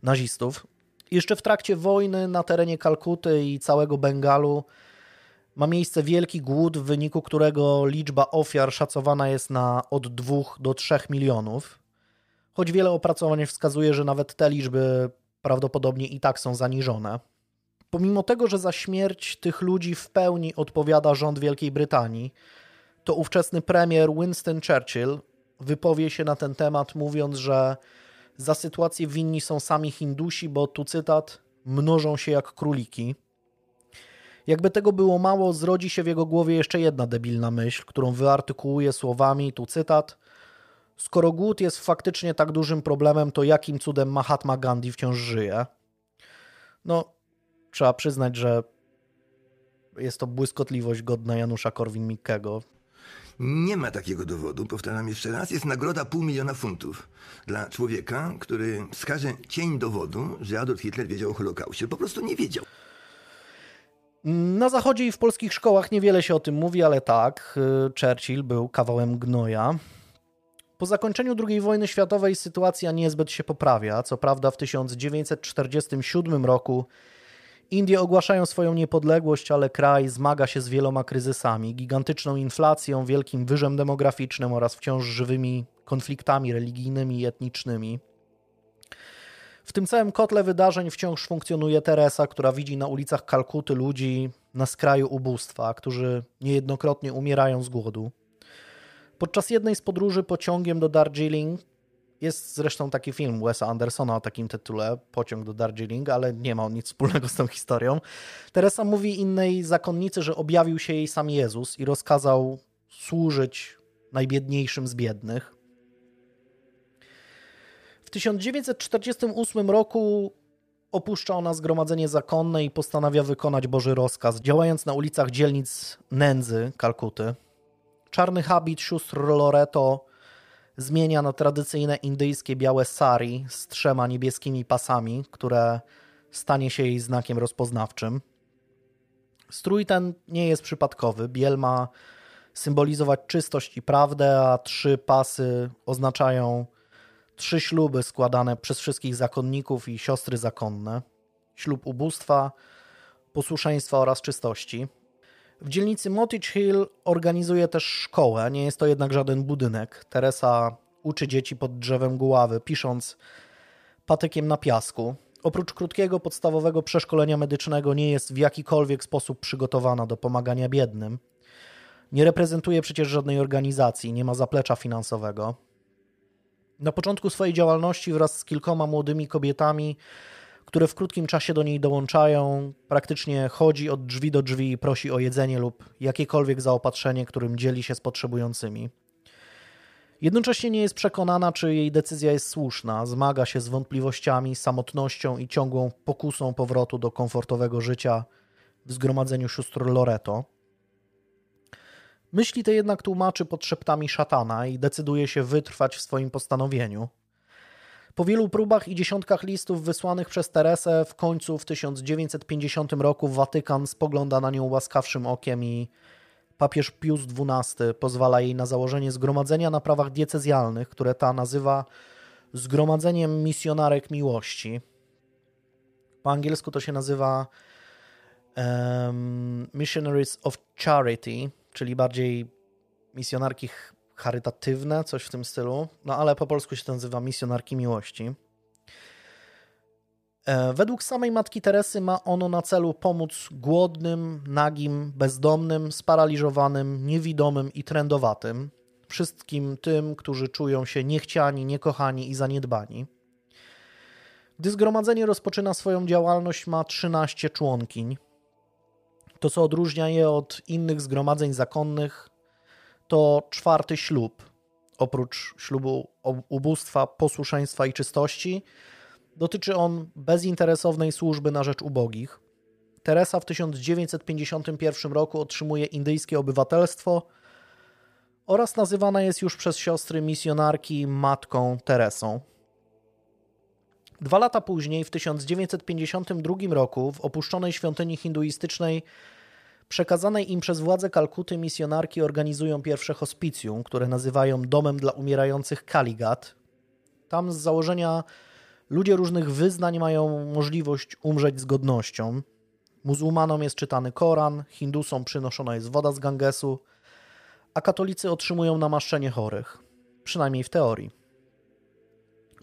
nazistów. Jeszcze w trakcie wojny na terenie Kalkuty i całego Bengalu ma miejsce wielki głód, w wyniku którego liczba ofiar szacowana jest na od 2 do 3 milionów. Choć wiele opracowań wskazuje, że nawet te liczby prawdopodobnie i tak są zaniżone. Pomimo tego, że za śmierć tych ludzi w pełni odpowiada rząd Wielkiej Brytanii, to ówczesny premier Winston Churchill wypowie się na ten temat, mówiąc, że za sytuację winni są sami Hindusi, bo tu cytat mnożą się jak króliki. Jakby tego było mało, zrodzi się w jego głowie jeszcze jedna debilna myśl, którą wyartykułuje słowami, tu cytat: Skoro głód jest faktycznie tak dużym problemem, to jakim cudem Mahatma Gandhi wciąż żyje? No, trzeba przyznać, że jest to błyskotliwość godna Janusza Korwin-Mikkego. Nie ma takiego dowodu, powtarzam jeszcze raz, jest nagroda pół miliona funtów dla człowieka, który wskaże cień dowodu, że Adolf Hitler wiedział o Holokauście. Po prostu nie wiedział. Na zachodzie i w polskich szkołach niewiele się o tym mówi, ale tak, y, Churchill był kawałem gnoja. Po zakończeniu II wojny światowej sytuacja niezbyt się poprawia. Co prawda w 1947 roku Indie ogłaszają swoją niepodległość, ale kraj zmaga się z wieloma kryzysami, gigantyczną inflacją, wielkim wyżem demograficznym oraz wciąż żywymi konfliktami religijnymi i etnicznymi. W tym całym kotle wydarzeń wciąż funkcjonuje Teresa, która widzi na ulicach Kalkuty ludzi na skraju ubóstwa, którzy niejednokrotnie umierają z głodu. Podczas jednej z podróży pociągiem do Darjeeling jest zresztą taki film Wesa Andersona o takim tytule, Pociąg do Darjeeling, ale nie ma on nic wspólnego z tą historią. Teresa mówi innej zakonnicy, że objawił się jej sam Jezus i rozkazał służyć najbiedniejszym z biednych. W 1948 roku opuszcza ona zgromadzenie zakonne i postanawia wykonać Boży rozkaz, działając na ulicach dzielnic nędzy Kalkuty. Czarny habit sióstr Loreto zmienia na tradycyjne indyjskie białe sari z trzema niebieskimi pasami, które stanie się jej znakiem rozpoznawczym. Strój ten nie jest przypadkowy. Biel ma symbolizować czystość i prawdę, a trzy pasy oznaczają trzy śluby składane przez wszystkich zakonników i siostry zakonne: ślub ubóstwa, posłuszeństwa oraz czystości. W dzielnicy Mottage Hill organizuje też szkołę, nie jest to jednak żaden budynek. Teresa uczy dzieci pod drzewem guławy, pisząc patykiem na piasku. Oprócz krótkiego podstawowego przeszkolenia medycznego nie jest w jakikolwiek sposób przygotowana do pomagania biednym. Nie reprezentuje przecież żadnej organizacji, nie ma zaplecza finansowego. Na początku swojej działalności wraz z kilkoma młodymi kobietami które w krótkim czasie do niej dołączają. Praktycznie chodzi od drzwi do drzwi i prosi o jedzenie lub jakiekolwiek zaopatrzenie, którym dzieli się z potrzebującymi. Jednocześnie nie jest przekonana, czy jej decyzja jest słuszna, zmaga się z wątpliwościami, samotnością i ciągłą pokusą powrotu do komfortowego życia w zgromadzeniu sióstr Loreto. Myśli te jednak tłumaczy pod szeptami szatana i decyduje się wytrwać w swoim postanowieniu – po wielu próbach i dziesiątkach listów wysłanych przez Teresę, w końcu w 1950 roku Watykan spogląda na nią łaskawszym okiem i papież Pius XII pozwala jej na założenie zgromadzenia na prawach diecezjalnych, które ta nazywa Zgromadzeniem Misjonarek Miłości. Po angielsku to się nazywa um, Missionaries of Charity, czyli bardziej misjonarki charytatywne, coś w tym stylu, no ale po polsku się to nazywa Misjonarki Miłości. E, według samej matki Teresy ma ono na celu pomóc głodnym, nagim, bezdomnym, sparaliżowanym, niewidomym i trendowatym, wszystkim tym, którzy czują się niechciani, niekochani i zaniedbani. Gdy zgromadzenie rozpoczyna swoją działalność, ma 13 członkiń. To, co odróżnia je od innych zgromadzeń zakonnych, to czwarty ślub. Oprócz ślubu ubóstwa, posłuszeństwa i czystości, dotyczy on bezinteresownej służby na rzecz ubogich. Teresa w 1951 roku otrzymuje indyjskie obywatelstwo oraz nazywana jest już przez siostry misjonarki matką Teresą. Dwa lata później, w 1952 roku, w opuszczonej świątyni hinduistycznej przekazanej im przez władze Kalkuty misjonarki organizują pierwsze hospicjum, które nazywają domem dla umierających Kaligat. Tam z założenia ludzie różnych wyznań mają możliwość umrzeć z godnością. Muzułmanom jest czytany Koran, Hindusom przynoszona jest woda z Gangesu, a katolicy otrzymują namaszczenie chorych, przynajmniej w teorii.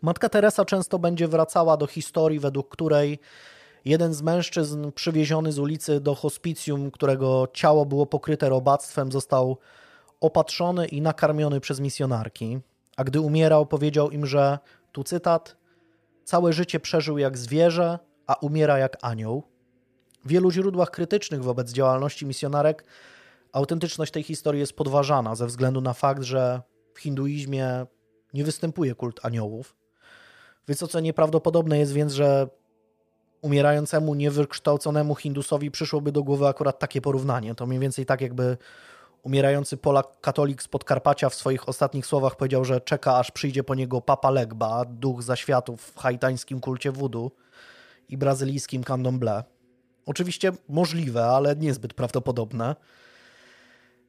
Matka Teresa często będzie wracała do historii, według której Jeden z mężczyzn przywieziony z ulicy do hospicjum, którego ciało było pokryte robactwem, został opatrzony i nakarmiony przez misjonarki. A gdy umierał, powiedział im, że, tu cytat, całe życie przeżył jak zwierzę, a umiera jak anioł. W wielu źródłach krytycznych wobec działalności misjonarek autentyczność tej historii jest podważana ze względu na fakt, że w hinduizmie nie występuje kult aniołów. Wysoce nieprawdopodobne jest więc, że umierającemu, niewykształconemu Hindusowi przyszłoby do głowy akurat takie porównanie. To mniej więcej tak, jakby umierający Polak katolik z Podkarpacia w swoich ostatnich słowach powiedział, że czeka aż przyjdzie po niego Papa Legba, duch zaświatów w haitańskim kulcie wudu i brazylijskim candomblé. Oczywiście możliwe, ale niezbyt prawdopodobne.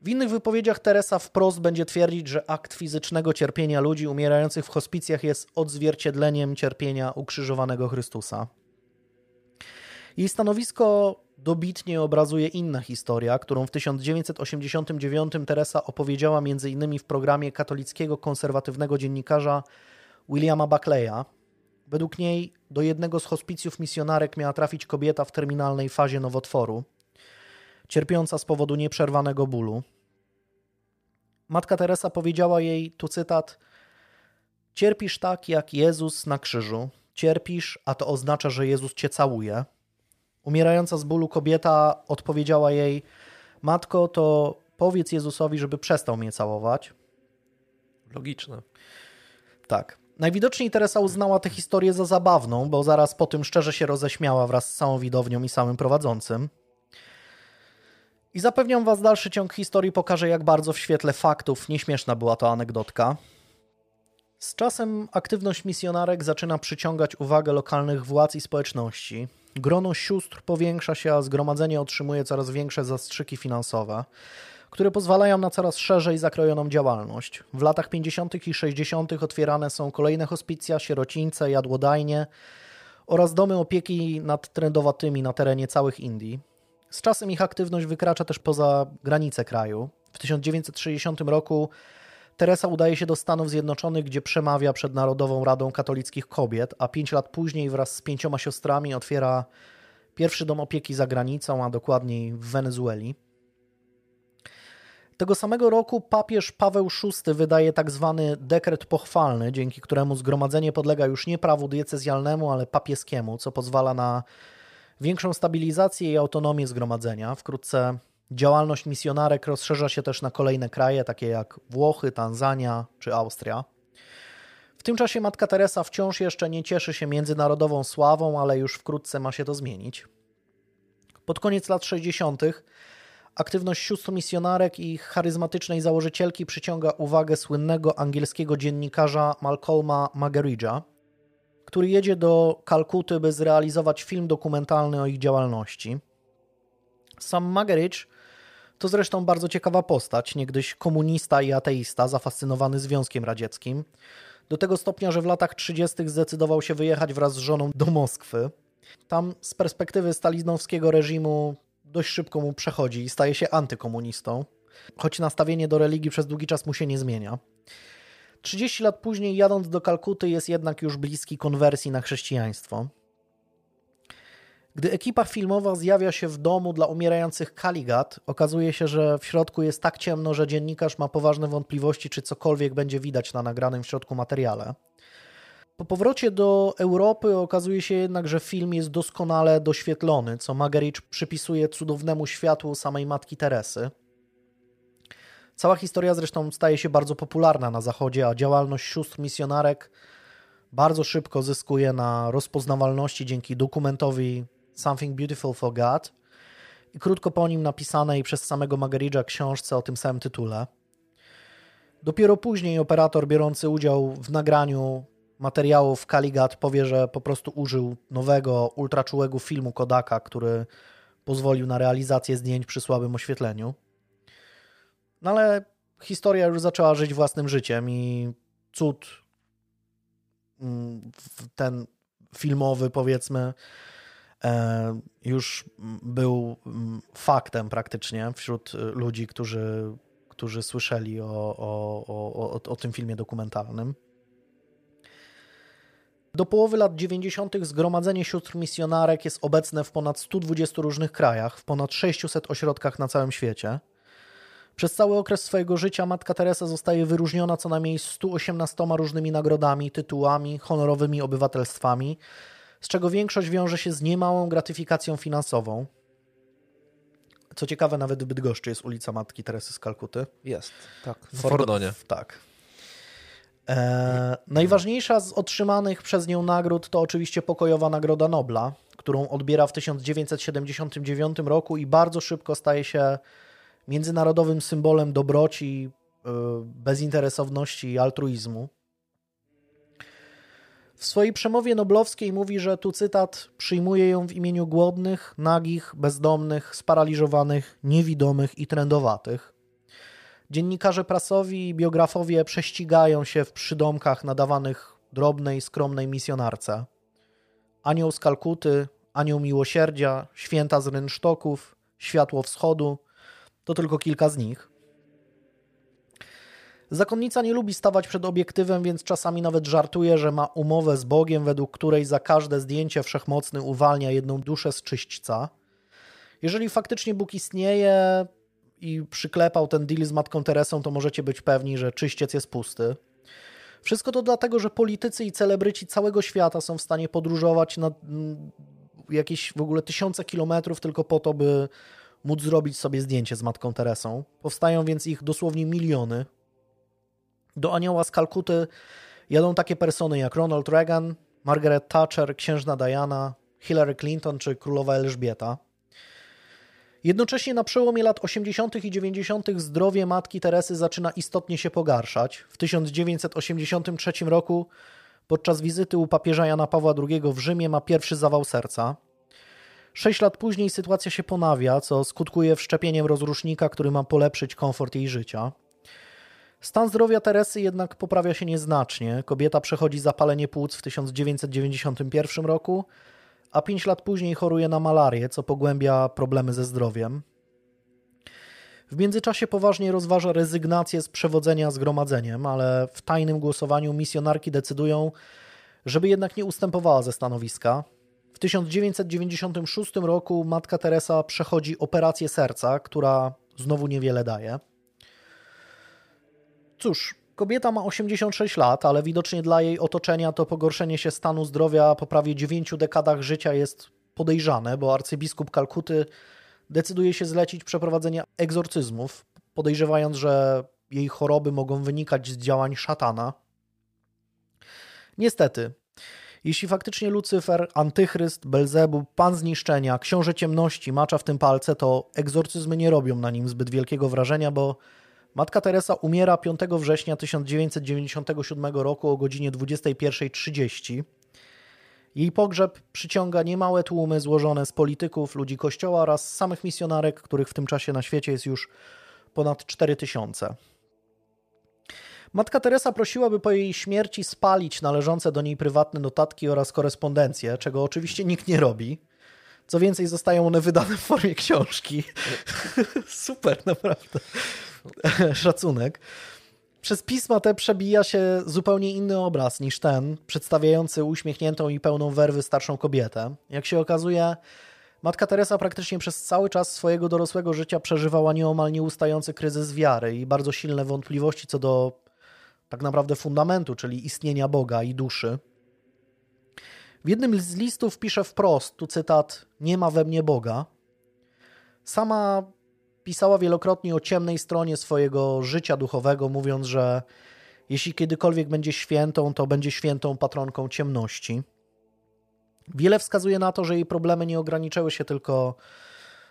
W innych wypowiedziach Teresa wprost będzie twierdzić, że akt fizycznego cierpienia ludzi umierających w hospicjach jest odzwierciedleniem cierpienia ukrzyżowanego Chrystusa. Jej stanowisko dobitnie obrazuje inna historia, którą w 1989 Teresa opowiedziała m.in. w programie katolickiego konserwatywnego dziennikarza Williama Buckleya. Według niej do jednego z hospicjów misjonarek miała trafić kobieta w terminalnej fazie nowotworu, cierpiąca z powodu nieprzerwanego bólu. Matka Teresa powiedziała jej, tu cytat, cierpisz tak jak Jezus na krzyżu, cierpisz, a to oznacza, że Jezus cię całuje. Umierająca z bólu kobieta odpowiedziała jej: Matko, to powiedz Jezusowi, żeby przestał mnie całować. Logiczne. Tak. Najwidoczniej Teresa uznała tę historię za zabawną, bo zaraz po tym szczerze się roześmiała wraz z całą widownią i samym prowadzącym. I zapewniam Was, dalszy ciąg historii pokaże, jak bardzo w świetle faktów nieśmieszna była to anegdotka. Z czasem aktywność misjonarek zaczyna przyciągać uwagę lokalnych władz i społeczności. Grono sióstr powiększa się, a zgromadzenie otrzymuje coraz większe zastrzyki finansowe, które pozwalają na coraz szerzej zakrojoną działalność. W latach 50. i 60. otwierane są kolejne hospicja, sierocińce, jadłodajnie oraz domy opieki nad trędowatymi na terenie całych Indii. Z czasem ich aktywność wykracza też poza granice kraju. W 1960 roku Teresa udaje się do Stanów Zjednoczonych, gdzie przemawia przed Narodową Radą Katolickich Kobiet, a pięć lat później wraz z pięcioma siostrami otwiera pierwszy dom opieki za granicą, a dokładniej w Wenezueli. Tego samego roku papież Paweł VI wydaje tak zwany dekret pochwalny, dzięki któremu zgromadzenie podlega już nie prawu diecezjalnemu, ale papieskiemu, co pozwala na większą stabilizację i autonomię zgromadzenia. Wkrótce Działalność misjonarek rozszerza się też na kolejne kraje, takie jak Włochy, Tanzania czy Austria. W tym czasie Matka Teresa wciąż jeszcze nie cieszy się międzynarodową sławą, ale już wkrótce ma się to zmienić. Pod koniec lat 60. aktywność sióstr misjonarek i charyzmatycznej założycielki przyciąga uwagę słynnego angielskiego dziennikarza Malcolma Mageridge'a, który jedzie do Kalkuty, by zrealizować film dokumentalny o ich działalności. Sam Mageridge to zresztą bardzo ciekawa postać, niegdyś komunista i ateista, zafascynowany Związkiem Radzieckim. Do tego stopnia, że w latach 30. zdecydował się wyjechać wraz z żoną do Moskwy. Tam z perspektywy stalinowskiego reżimu dość szybko mu przechodzi i staje się antykomunistą, choć nastawienie do religii przez długi czas mu się nie zmienia. 30 lat później, jadąc do Kalkuty, jest jednak już bliski konwersji na chrześcijaństwo. Gdy ekipa filmowa zjawia się w domu dla umierających Kaligat, okazuje się, że w środku jest tak ciemno, że dziennikarz ma poważne wątpliwości, czy cokolwiek będzie widać na nagranym w środku materiale. Po powrocie do Europy okazuje się jednak, że film jest doskonale doświetlony, co Magericz przypisuje cudownemu światłu samej matki Teresy. Cała historia zresztą staje się bardzo popularna na Zachodzie, a działalność sióstr misjonarek bardzo szybko zyskuje na rozpoznawalności dzięki dokumentowi Something Beautiful for God i krótko po nim napisanej przez samego Magaridża książce o tym samym tytule. Dopiero później operator biorący udział w nagraniu materiałów Kaligat powie, że po prostu użył nowego, ultraczułego filmu Kodaka, który pozwolił na realizację zdjęć przy słabym oświetleniu. No ale historia już zaczęła żyć własnym życiem i cud mm, ten filmowy, powiedzmy, już był faktem praktycznie wśród ludzi, którzy, którzy słyszeli o, o, o, o, tym filmie dokumentalnym. Do połowy lat 90. Zgromadzenie Sióstr Misjonarek jest obecne w ponad 120 różnych krajach, w ponad 600 ośrodkach na całym świecie. Przez cały okres swojego życia Matka Teresa zostaje wyróżniona co najmniej 118 różnymi nagrodami, tytułami, honorowymi obywatelstwami, z czego większość wiąże się z niemałą gratyfikacją finansową. Co ciekawe, nawet w Bydgoszczy jest ulica Matki Teresy z Kalkuty. Jest, tak. W Fordonie. Tak. E, najważniejsza z otrzymanych przez nią nagród to oczywiście pokojowa Nagroda Nobla, którą odbiera w 1979 roku i bardzo szybko staje się międzynarodowym symbolem dobroci, e, bezinteresowności i altruizmu. W swojej przemowie noblowskiej mówi, że tu cytat przyjmuje ją w imieniu głodnych, nagich, bezdomnych, sparaliżowanych, niewidomych i trędowatych. Dziennikarze prasowi i biografowie prześcigają się w przydomkach nadawanych drobnej, skromnej misjonarce. Anioł z Kalkuty, Anioł Miłosierdzia, Święta z Rynsztoków, Światło Wschodu to tylko kilka z nich. Zakonnica nie lubi stawać przed obiektywem, więc czasami nawet żartuje, że ma umowę z Bogiem, według której za każde zdjęcie wszechmocny uwalnia jedną duszę z czyśćca. Jeżeli faktycznie Bóg istnieje i przyklepał ten deal z Matką Teresą, to możecie być pewni, że czyściec jest pusty. Wszystko to dlatego, że politycy i celebryci całego świata są w stanie podróżować na mm, jakieś w ogóle tysiące kilometrów tylko po to, by móc zrobić sobie zdjęcie z Matką Teresą. Powstają więc ich dosłownie miliony. Do Anioła z Kalkuty jadą takie persony jak Ronald Reagan, Margaret Thatcher, księżna Diana, Hillary Clinton czy królowa Elżbieta. Jednocześnie na przełomie lat 80. i 90. zdrowie matki Teresy zaczyna istotnie się pogarszać. W 1983 roku podczas wizyty u papieża Jana Pawła II w Rzymie ma pierwszy zawał serca. Sześć lat później sytuacja się ponawia, co skutkuje wszczepieniem rozrusznika, który ma polepszyć komfort jej życia. Stan zdrowia Teresy jednak poprawia się nieznacznie. Kobieta przechodzi zapalenie płuc w 1991 roku, a pięć lat później choruje na malarię, co pogłębia problemy ze zdrowiem. W międzyczasie poważnie rozważa rezygnację z przewodzenia zgromadzeniem, ale w tajnym głosowaniu misjonarki decydują, żeby jednak nie ustępowała ze stanowiska. W 1996 roku matka Teresa przechodzi operację serca, która znowu niewiele daje. Cóż, kobieta ma 86 lat, ale widocznie dla jej otoczenia to pogorszenie się stanu zdrowia po prawie 9 dekadach życia jest podejrzane, bo arcybiskup Kalkuty decyduje się zlecić przeprowadzenie egzorcyzmów, podejrzewając, że jej choroby mogą wynikać z działań szatana. Niestety, jeśli faktycznie Lucyfer, Antychryst, Belzebub, Pan Zniszczenia, Książę Ciemności macza w tym palce, to egzorcyzmy nie robią na nim zbyt wielkiego wrażenia, bo Matka Teresa umiera 5 września 1997 roku o godzinie 21.30. Jej pogrzeb przyciąga niemałe tłumy złożone z polityków, ludzi kościoła oraz samych misjonarek, których w tym czasie na świecie jest już ponad 4000. Matka Teresa prosiła, by po jej śmierci spalić należące do niej prywatne notatki oraz korespondencję, czego oczywiście nikt nie robi. Co więcej, zostają one wydane w formie książki. <laughs> Super, naprawdę. <laughs> Szacunek. Przez pisma te przebija się zupełnie inny obraz niż ten, przedstawiający uśmiechniętą i pełną werwy starszą kobietę. Jak się okazuje, matka Teresa praktycznie przez cały czas swojego dorosłego życia przeżywała nieomal nieustający kryzys wiary i bardzo silne wątpliwości co do tak naprawdę fundamentu, czyli istnienia Boga i duszy. W jednym z listów pisze wprost, tu cytat, nie ma we mnie Boga. Sama pisała wielokrotnie o ciemnej stronie swojego życia duchowego, mówiąc, że jeśli kiedykolwiek będzie świętą, to będzie świętą patronką ciemności. Wiele wskazuje na to, że jej problemy nie ograniczyły się tylko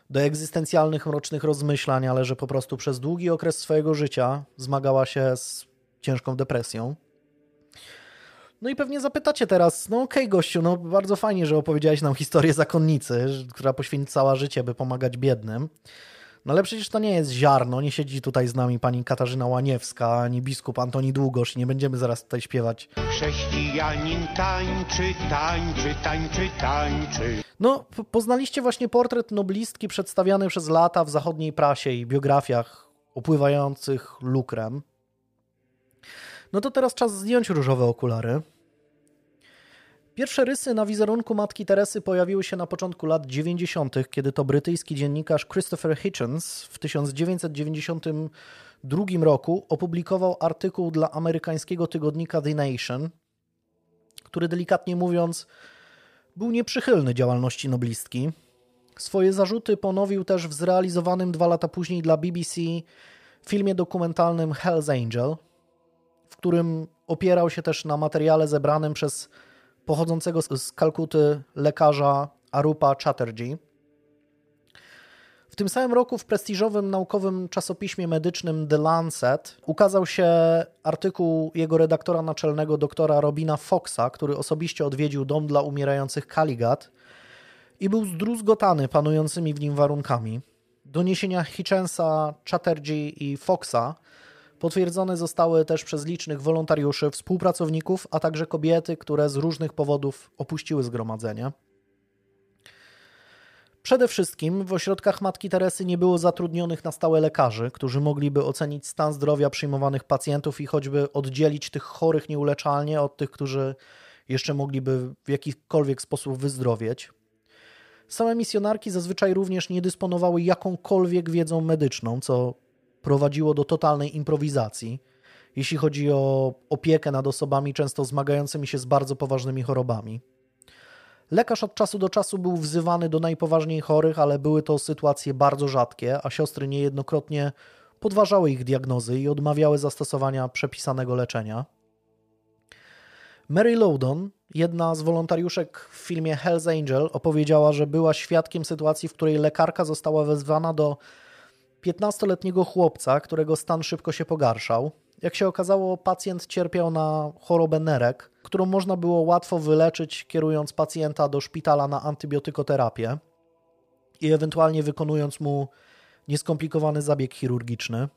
do egzystencjalnych, mrocznych rozmyślań, ale że po prostu przez długi okres swojego życia zmagała się z ciężką depresją. No i pewnie zapytacie teraz, no okej okay, gościu, no bardzo fajnie, że opowiedziałeś nam historię zakonnicy, która poświęcała życie, by pomagać biednym. No ale przecież to nie jest ziarno, nie siedzi tutaj z nami pani Katarzyna Łaniewska, ani biskup Antoni Długosz, nie będziemy zaraz tutaj śpiewać. Chrześcijanin tańczy, tańczy, tańczy, tańczy. No, poznaliście właśnie portret noblistki przedstawiany przez lata w zachodniej prasie i biografiach opływających lukrem. No to teraz czas zdjąć różowe okulary. Pierwsze rysy na wizerunku matki Teresy pojawiły się na początku lat 90., kiedy to brytyjski dziennikarz Christopher Hitchens w 1992 roku opublikował artykuł dla amerykańskiego tygodnika The Nation, który delikatnie mówiąc był nieprzychylny działalności noblistki. Swoje zarzuty ponowił też w zrealizowanym dwa lata później dla BBC filmie dokumentalnym Hell's Angel, którym opierał się też na materiale zebranym przez pochodzącego z Kalkuty lekarza Arupa Chatterjee. W tym samym roku w prestiżowym naukowym czasopiśmie medycznym The Lancet ukazał się artykuł jego redaktora naczelnego doktora Robina Foxa, który osobiście odwiedził dom dla umierających Kaligat i był zdruzgotany panującymi w nim warunkami. doniesienia Hitchensa, Chatterjee i Foxa potwierdzone zostały też przez licznych wolontariuszy, współpracowników, a także kobiety, które z różnych powodów opuściły zgromadzenie. Przede wszystkim w ośrodkach Matki Teresy nie było zatrudnionych na stałe lekarzy, którzy mogliby ocenić stan zdrowia przyjmowanych pacjentów i choćby oddzielić tych chorych nieuleczalnie od tych, którzy jeszcze mogliby w jakikolwiek sposób wyzdrowieć. Same misjonarki zazwyczaj również nie dysponowały jakąkolwiek wiedzą medyczną, co prowadziło do totalnej improwizacji, jeśli chodzi o opiekę nad osobami często zmagającymi się z bardzo poważnymi chorobami. Lekarz od czasu do czasu był wzywany do najpoważniej chorych, ale były to sytuacje bardzo rzadkie, a siostry niejednokrotnie podważały ich diagnozy i odmawiały zastosowania przepisanego leczenia. Mary Loudon, jedna z wolontariuszek w filmie Hell's Angel, opowiedziała, że była świadkiem sytuacji, w której lekarka została wezwana do 15-letniego chłopca, którego stan szybko się pogarszał. Jak się okazało, pacjent cierpiał na chorobę nerek, którą można było łatwo wyleczyć, kierując pacjenta do szpitala na antybiotykoterapię i ewentualnie wykonując mu nieskomplikowany zabieg chirurgiczny.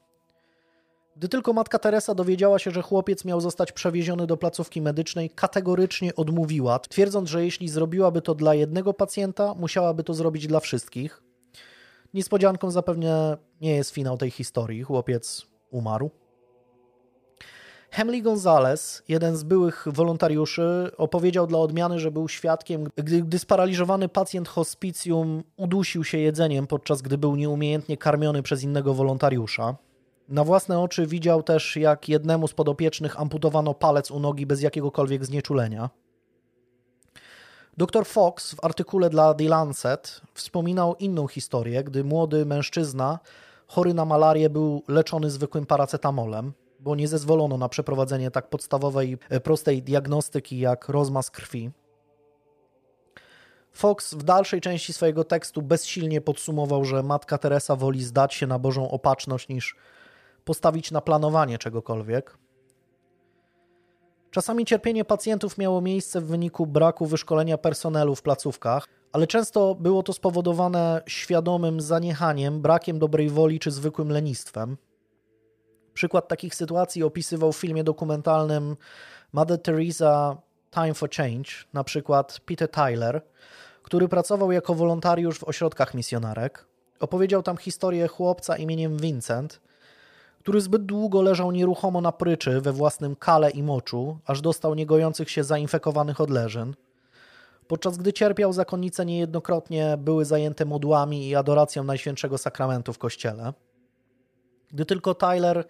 Gdy tylko matka Teresa dowiedziała się, że chłopiec miał zostać przewieziony do placówki medycznej, kategorycznie odmówiła, twierdząc, że jeśli zrobiłaby to dla jednego pacjenta, musiałaby to zrobić dla wszystkich. Niespodzianką zapewne nie jest finał tej historii. Chłopiec umarł. Hemley Gonzalez, jeden z byłych wolontariuszy, opowiedział dla odmiany, że był świadkiem, gdy, gdy sparaliżowany pacjent hospicjum udusił się jedzeniem, podczas gdy był nieumiejętnie karmiony przez innego wolontariusza. Na własne oczy widział też, jak jednemu z podopiecznych amputowano palec u nogi bez jakiegokolwiek znieczulenia. Dr Fox w artykule dla The Lancet wspominał inną historię, gdy młody mężczyzna chory na malarię był leczony zwykłym paracetamolem, bo nie zezwolono na przeprowadzenie tak podstawowej, e, prostej diagnostyki jak rozmaz krwi. Fox w dalszej części swojego tekstu bezsilnie podsumował, że matka Teresa woli zdać się na Bożą opatrzność niż postawić na planowanie czegokolwiek. Czasami cierpienie pacjentów miało miejsce w wyniku braku wyszkolenia personelu w placówkach, ale często było to spowodowane świadomym zaniechaniem, brakiem dobrej woli czy zwykłym lenistwem. Przykład takich sytuacji opisywał w filmie dokumentalnym Mother Teresa Time for Change, na przykład Peter Tyler, który pracował jako wolontariusz w ośrodkach misjonarek. Opowiedział tam historię chłopca imieniem Vincent, który zbyt długo leżał nieruchomo na pryczy we własnym kale i moczu, aż dostał niegojących się zainfekowanych odleżyn. Podczas gdy cierpiał, zakonnice niejednokrotnie były zajęte modłami i adoracją Najświętszego Sakramentu w kościele. Gdy tylko Tyler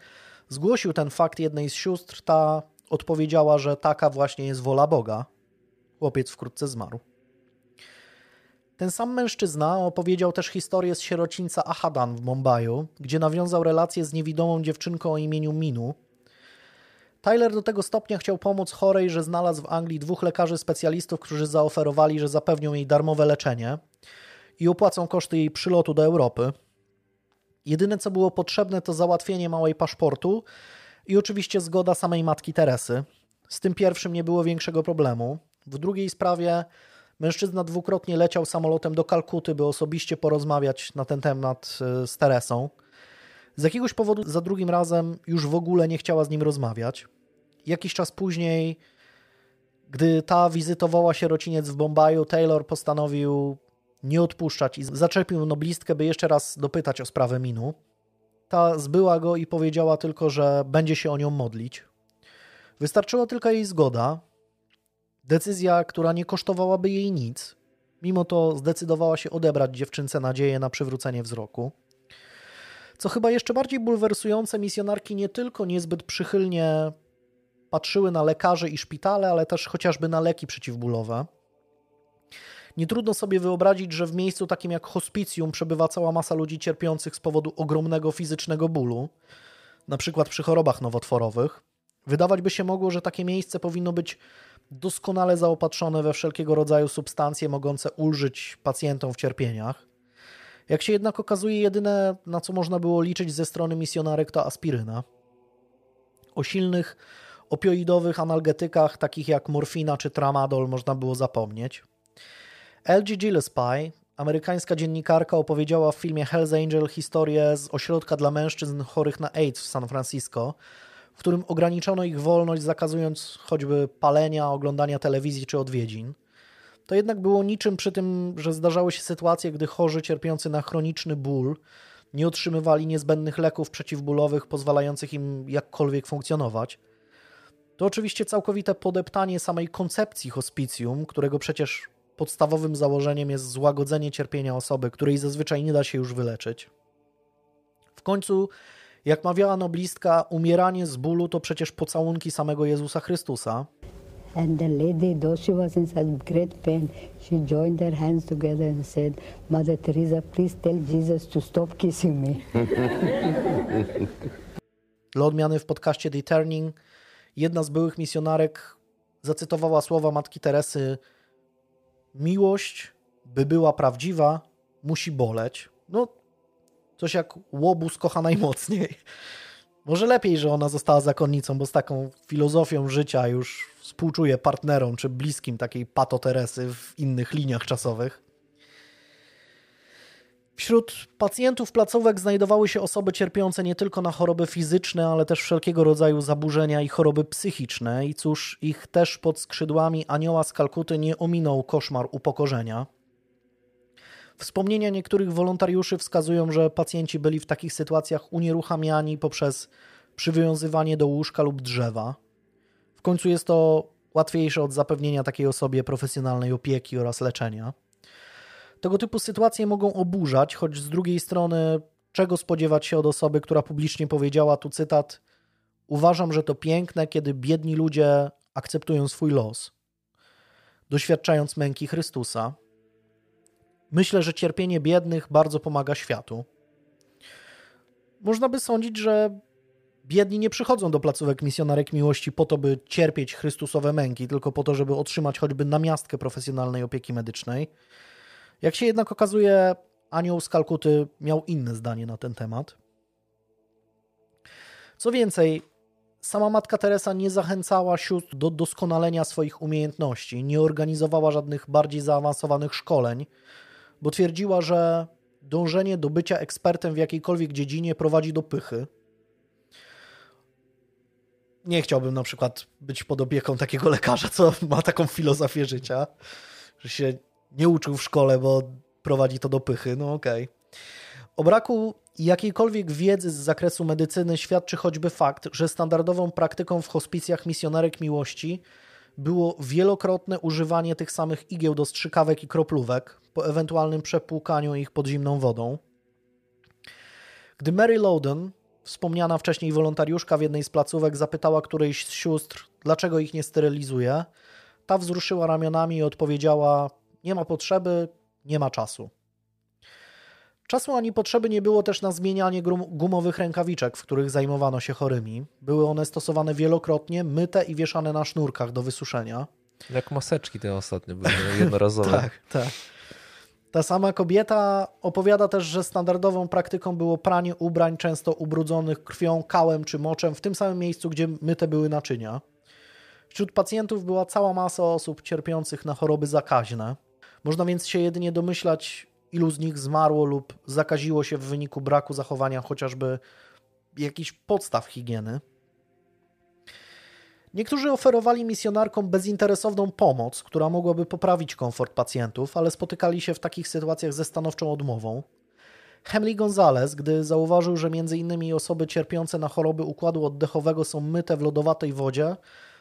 zgłosił ten fakt jednej z sióstr, ta odpowiedziała, że taka właśnie jest wola Boga. Chłopiec wkrótce zmarł. Ten sam mężczyzna opowiedział też historię z sierocińca Ahadan w Mumbaiu, gdzie nawiązał relację z niewidomą dziewczynką o imieniu Minu. Tyler do tego stopnia chciał pomóc chorej, że znalazł w Anglii dwóch lekarzy specjalistów, którzy zaoferowali, że zapewnią jej darmowe leczenie i opłacą koszty jej przylotu do Europy. Jedyne co było potrzebne to załatwienie małej paszportu i oczywiście zgoda samej matki Teresy. Z tym pierwszym nie było większego problemu. W drugiej sprawie Mężczyzna dwukrotnie leciał samolotem do Kalkuty, by osobiście porozmawiać na ten temat e, z Teresą. Z jakiegoś powodu za drugim razem już w ogóle nie chciała z nim rozmawiać. Jakiś czas później, gdy ta wizytowała sierociniec w Bombaju, Taylor postanowił nie odpuszczać i zaczepił noblistkę, by jeszcze raz dopytać o sprawę Minu. Ta zbyła go i powiedziała tylko, że będzie się o nią modlić. Wystarczyła tylko jej zgoda, Decyzja, która nie kosztowałaby jej nic, mimo to zdecydowała się odebrać dziewczynce nadzieję na przywrócenie wzroku. Co chyba jeszcze bardziej bulwersujące, misjonarki nie tylko niezbyt przychylnie patrzyły na lekarzy i szpitale, ale też chociażby na leki przeciwbólowe. Nie trudno sobie wyobrazić, że w miejscu takim jak hospicjum przebywa cała masa ludzi cierpiących z powodu ogromnego fizycznego bólu, na przykład przy chorobach nowotworowych. Wydawać by się mogło, że takie miejsce powinno być doskonale zaopatrzone we wszelkiego rodzaju substancje mogące ulżyć pacjentom w cierpieniach. Jak się jednak okazuje, jedyne na co można było liczyć ze strony misjonarek to aspiryna. O silnych opioidowych analgetykach takich jak morfina czy tramadol można było zapomnieć. L.G. Gillespie, amerykańska dziennikarka opowiedziała w filmie Hell's Angel historię z ośrodka dla mężczyzn chorych na AIDS w San Francisco, w którym ograniczono ich wolność, zakazując choćby palenia, oglądania telewizji czy odwiedzin. To jednak było niczym przy tym, że zdarzały się sytuacje, gdy chorzy cierpiący na chroniczny ból nie otrzymywali niezbędnych leków przeciwbólowych pozwalających im jakkolwiek funkcjonować. To oczywiście całkowite podeptanie samej koncepcji hospicjum, którego przecież podstawowym założeniem jest złagodzenie cierpienia osoby, której zazwyczaj nie da się już wyleczyć. W końcu, jak mawiała noblistka, umieranie z bólu to przecież pocałunki samego Jezusa Chrystusa. And the lady, though she was in such great pain, she joined their hands together and said, Mother Teresa, please tell Jesus to stop kissing me. <laughs> Dla odmiany w podcaście The Turning jedna z byłych misjonarek zacytowała słowa matki Teresy miłość, by była prawdziwa, musi boleć. No, coś jak łobuz kocha najmocniej. Może lepiej, że ona została zakonnicą, bo z taką filozofią życia już współczuje partnerom czy bliskim takiej pato Teresy w innych liniach czasowych. Wśród pacjentów placówek znajdowały się osoby cierpiące nie tylko na choroby fizyczne, ale też wszelkiego rodzaju zaburzenia i choroby psychiczne. I cóż, ich też pod skrzydłami anioła z Kalkuty nie ominął koszmar upokorzenia. Wspomnienia niektórych wolontariuszy wskazują, że pacjenci byli w takich sytuacjach unieruchamiani poprzez przywiązywanie do łóżka lub drzewa. W końcu jest to łatwiejsze od zapewnienia takiej osobie profesjonalnej opieki oraz leczenia. Tego typu sytuacje mogą oburzać, choć z drugiej strony, czego spodziewać się od osoby, która publicznie powiedziała tu cytat: Uważam, że to piękne, kiedy biedni ludzie akceptują swój los, doświadczając męki Chrystusa. Myślę, że cierpienie biednych bardzo pomaga światu. Można by sądzić, że biedni nie przychodzą do placówek misjonarek miłości po to, by cierpieć Chrystusowe męki, tylko po to, żeby otrzymać choćby namiastkę profesjonalnej opieki medycznej. Jak się jednak okazuje, anioł z Kalkuty miał inne zdanie na ten temat. Co więcej, sama matka Teresa nie zachęcała sióstr do doskonalenia swoich umiejętności, nie organizowała żadnych bardziej zaawansowanych szkoleń, bo twierdziła, że dążenie do bycia ekspertem w jakiejkolwiek dziedzinie prowadzi do pychy. Nie chciałbym na przykład być pod opieką takiego lekarza, co ma taką filozofię życia, że się nie uczył w szkole, bo prowadzi to do pychy. No okej. Okay. O braku jakiejkolwiek wiedzy z zakresu medycyny świadczy choćby fakt, że standardową praktyką w hospicjach misjonerek miłości było wielokrotne używanie tych samych igieł do strzykawek i kroplówek po ewentualnym przepłukaniu ich pod zimną wodą. Gdy Mary Loudon, wspomniana wcześniej wolontariuszka w jednej z placówek, zapytała którejś z sióstr, dlaczego ich nie sterylizuje, ta wzruszyła ramionami i odpowiedziała: Nie ma potrzeby, nie ma czasu. Czasu ani potrzeby nie było też na zmienianie gumowych rękawiczek, w których zajmowano się chorymi. Były one stosowane wielokrotnie, myte i wieszane na sznurkach do wysuszenia. Jak maseczki te ostatnie były <laughs> jednorazowe. tak, tak. Ta sama kobieta opowiada też, że standardową praktyką było pranie ubrań, często ubrudzonych krwią, kałem czy moczem, w tym samym miejscu, gdzie myte były naczynia. Wśród pacjentów była cała masa osób cierpiących na choroby zakaźne. Można więc się jedynie domyślać, ilu z nich zmarło lub zakaziło się w wyniku braku zachowania chociażby jakichś podstaw higieny. Niektórzy oferowali misjonarkom bezinteresowną pomoc, która mogłaby poprawić komfort pacjentów, ale spotykali się w takich sytuacjach ze stanowczą odmową. Hemley Gonzalez, gdy zauważył, że m.in. osoby cierpiące na choroby układu oddechowego są myte w lodowatej wodzie,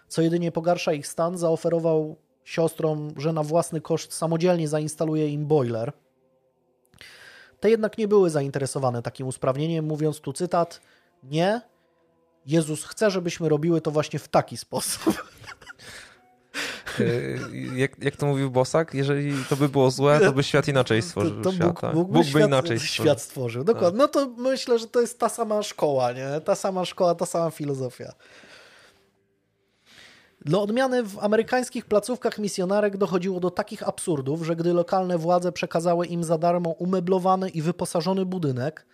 co jedynie pogarsza ich stan, zaoferował siostrom, że na własny koszt samodzielnie zainstaluje im boiler. Te jednak nie były zainteresowane takim usprawnieniem, mówiąc tu cytat: Nie, Jezus chce, żebyśmy robiły to właśnie w taki sposób. Y, jak, jak to mówił Bosak, jeżeli to by było złe, to by świat inaczej stworzył. To, to Bóg, Bóg, Bóg, Bóg by inaczej stworzył. świat stworzył. Dokładnie. No to myślę, że to jest ta sama szkoła, nie? Ta sama szkoła, ta sama filozofia. Dla odmiany w amerykańskich placówkach misjonarek dochodziło do takich absurdów, że gdy lokalne władze przekazały im za darmo umeblowany i wyposażony budynek,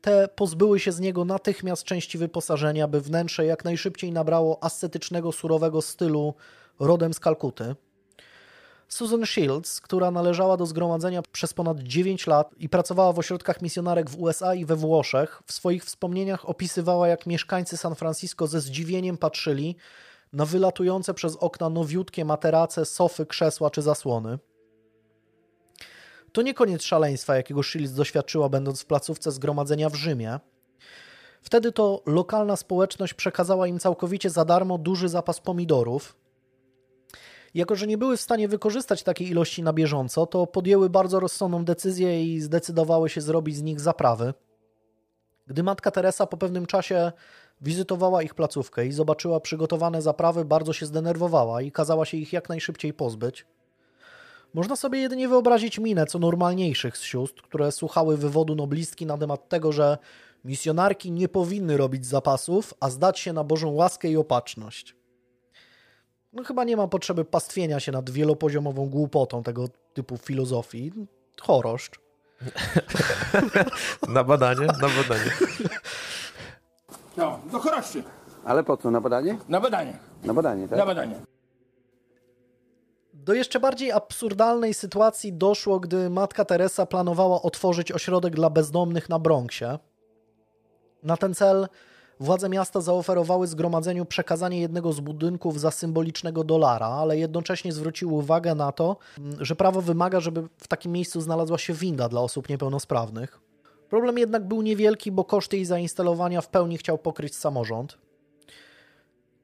te pozbyły się z niego natychmiast części wyposażenia, by wnętrze jak najszybciej nabrało ascetycznego, surowego stylu rodem z Kalkuty. Susan Shields, która należała do zgromadzenia przez ponad 9 lat i pracowała w ośrodkach misjonarek w USA i we Włoszech, w swoich wspomnieniach opisywała, jak mieszkańcy San Francisco ze zdziwieniem patrzyli na wylatujące przez okna nowiutkie materace, sofy, krzesła czy zasłony. To nie koniec szaleństwa, jakiego Shields doświadczyła, będąc w placówce zgromadzenia w Rzymie. Wtedy to lokalna społeczność przekazała im całkowicie za darmo duży zapas pomidorów. Jako, że nie były w stanie wykorzystać takiej ilości na bieżąco, to podjęły bardzo rozsądną decyzję i zdecydowały się zrobić z nich zaprawy. Gdy matka Teresa po pewnym czasie wizytowała ich placówkę i zobaczyła przygotowane zaprawy, bardzo się zdenerwowała i kazała się ich jak najszybciej pozbyć. Można sobie jedynie wyobrazić minę co normalniejszych z sióstr, które słuchały wywodu noblistki na temat tego, że misjonarki nie powinny robić zapasów, a zdać się na Bożą łaskę i opatrzność. No chyba nie ma potrzeby pastwienia się nad wielopoziomową głupotą tego typu filozofii. Choroszcz. <laughs> na badanie, na badanie. <laughs> No, do choroszczy. Ale po co? Na badanie? Na badanie. Na badanie, tak? Na badanie. Do jeszcze bardziej absurdalnej sytuacji doszło, gdy matka Teresa planowała otworzyć ośrodek dla bezdomnych na Bronxie. Na ten cel władze miasta zaoferowały zgromadzeniu przekazanie jednego z budynków za symbolicznego dolara, ale jednocześnie zwróciły uwagę na to, że prawo wymaga, żeby w takim miejscu znalazła się winda dla osób niepełnosprawnych. Problem jednak był niewielki, bo koszty jej zainstalowania w pełni chciał pokryć samorząd.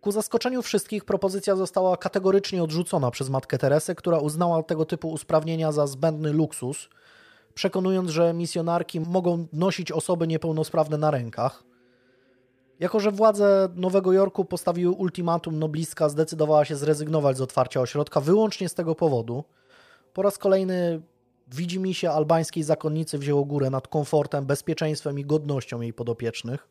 Ku zaskoczeniu wszystkich propozycja została kategorycznie odrzucona przez matkę Teresę, która uznała tego typu usprawnienia za zbędny luksus, przekonując, że misjonarki mogą nosić osoby niepełnosprawne na rękach. Jako, że władze Nowego Jorku postawiły ultimatum, noblistka zdecydowała się zrezygnować z otwarcia ośrodka wyłącznie z tego powodu. Po raz kolejny widzi mi się albańskiej zakonnicy wzięło górę nad komfortem, bezpieczeństwem i godnością jej podopiecznych.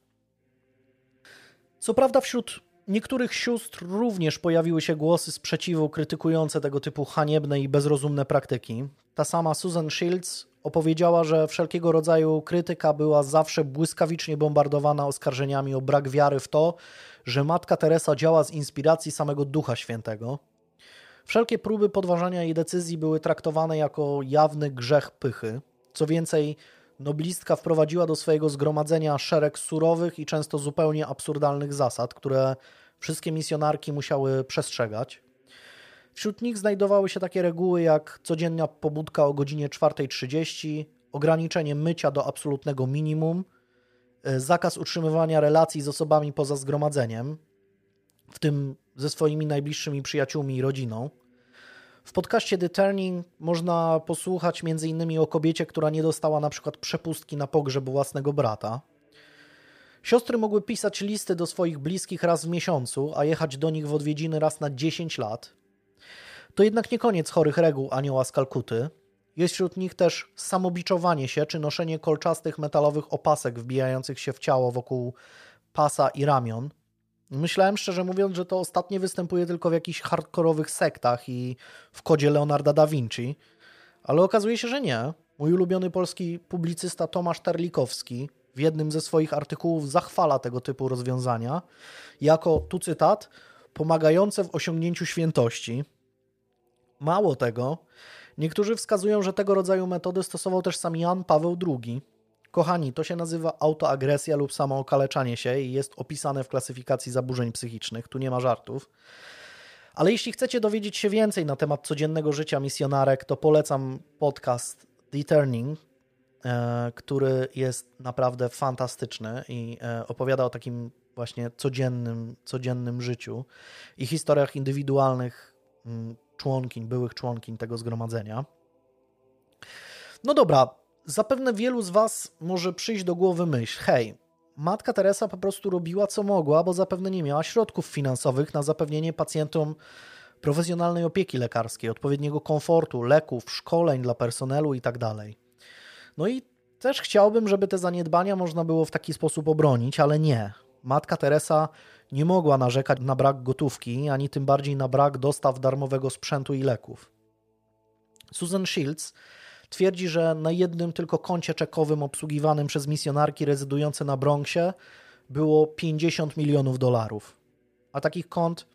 Co prawda wśród niektórych sióstr również pojawiły się głosy sprzeciwu krytykujące tego typu haniebne i bezrozumne praktyki. Ta sama Susan Shields opowiedziała, że wszelkiego rodzaju krytyka była zawsze błyskawicznie bombardowana oskarżeniami o brak wiary w to, że matka Teresa działa z inspiracji samego Ducha Świętego. Wszelkie próby podważania jej decyzji były traktowane jako jawny grzech pychy. Co więcej, noblistka wprowadziła do swojego zgromadzenia szereg surowych i często zupełnie absurdalnych zasad, które wszystkie misjonarki musiały przestrzegać. Wśród nich znajdowały się takie reguły jak codzienna pobudka o godzinie 4.30, ograniczenie mycia do absolutnego minimum, e, zakaz utrzymywania relacji z osobami poza zgromadzeniem, w tym ze swoimi najbliższymi przyjaciółmi i rodziną. W podcaście The Turning można posłuchać m.in. o kobiecie, która nie dostała na przykład przepustki na pogrzeb własnego brata. Siostry mogły pisać listy do swoich bliskich raz w miesiącu, a jechać do nich w odwiedziny raz na 10 lat. To jednak nie koniec chorych reguł anioła z Kalkuty. Jest wśród nich też samobiczowanie się czy noszenie kolczastych metalowych opasek wbijających się w ciało wokół pasa i ramion. Myślałem szczerze mówiąc, że to ostatnie występuje tylko w jakichś hardkorowych sektach i w kodzie Leonarda da Vinci, ale okazuje się, że nie. Mój ulubiony polski publicysta Tomasz Terlikowski w jednym ze swoich artykułów zachwala tego typu rozwiązania jako, tu cytat, pomagające w osiągnięciu świętości. Mało tego, niektórzy wskazują, że tego rodzaju metody stosował też sam Jan Paweł II. Kochani, to się nazywa autoagresja lub samookaleczanie się i jest opisane w klasyfikacji zaburzeń psychicznych. Tu nie ma żartów. Ale jeśli chcecie dowiedzieć się więcej na temat codziennego życia misjonarek, to polecam podcast The Turning, e, który jest naprawdę fantastyczny i e, opowiada o takim właśnie codziennym, codziennym życiu i historiach indywidualnych mm, członkiń, byłych członkiń tego zgromadzenia. No dobra, zapewne wielu z Was może przyjść do głowy myśl: hej, matka Teresa po prostu robiła co mogła, bo zapewne nie miała środków finansowych na zapewnienie pacjentom profesjonalnej opieki lekarskiej, odpowiedniego komfortu, leków, szkoleń dla personelu itd. Tak no i też chciałbym, żeby te zaniedbania można było w taki sposób obronić, ale nie. Matka Teresa nie mogła narzekać na brak gotówki, ani tym bardziej na brak dostaw darmowego sprzętu i leków. Susan Shields twierdzi, że na jednym tylko koncie czekowym obsługiwanym przez misjonarki rezydujące na Bronxie było 50 milionów dolarów. A takich kont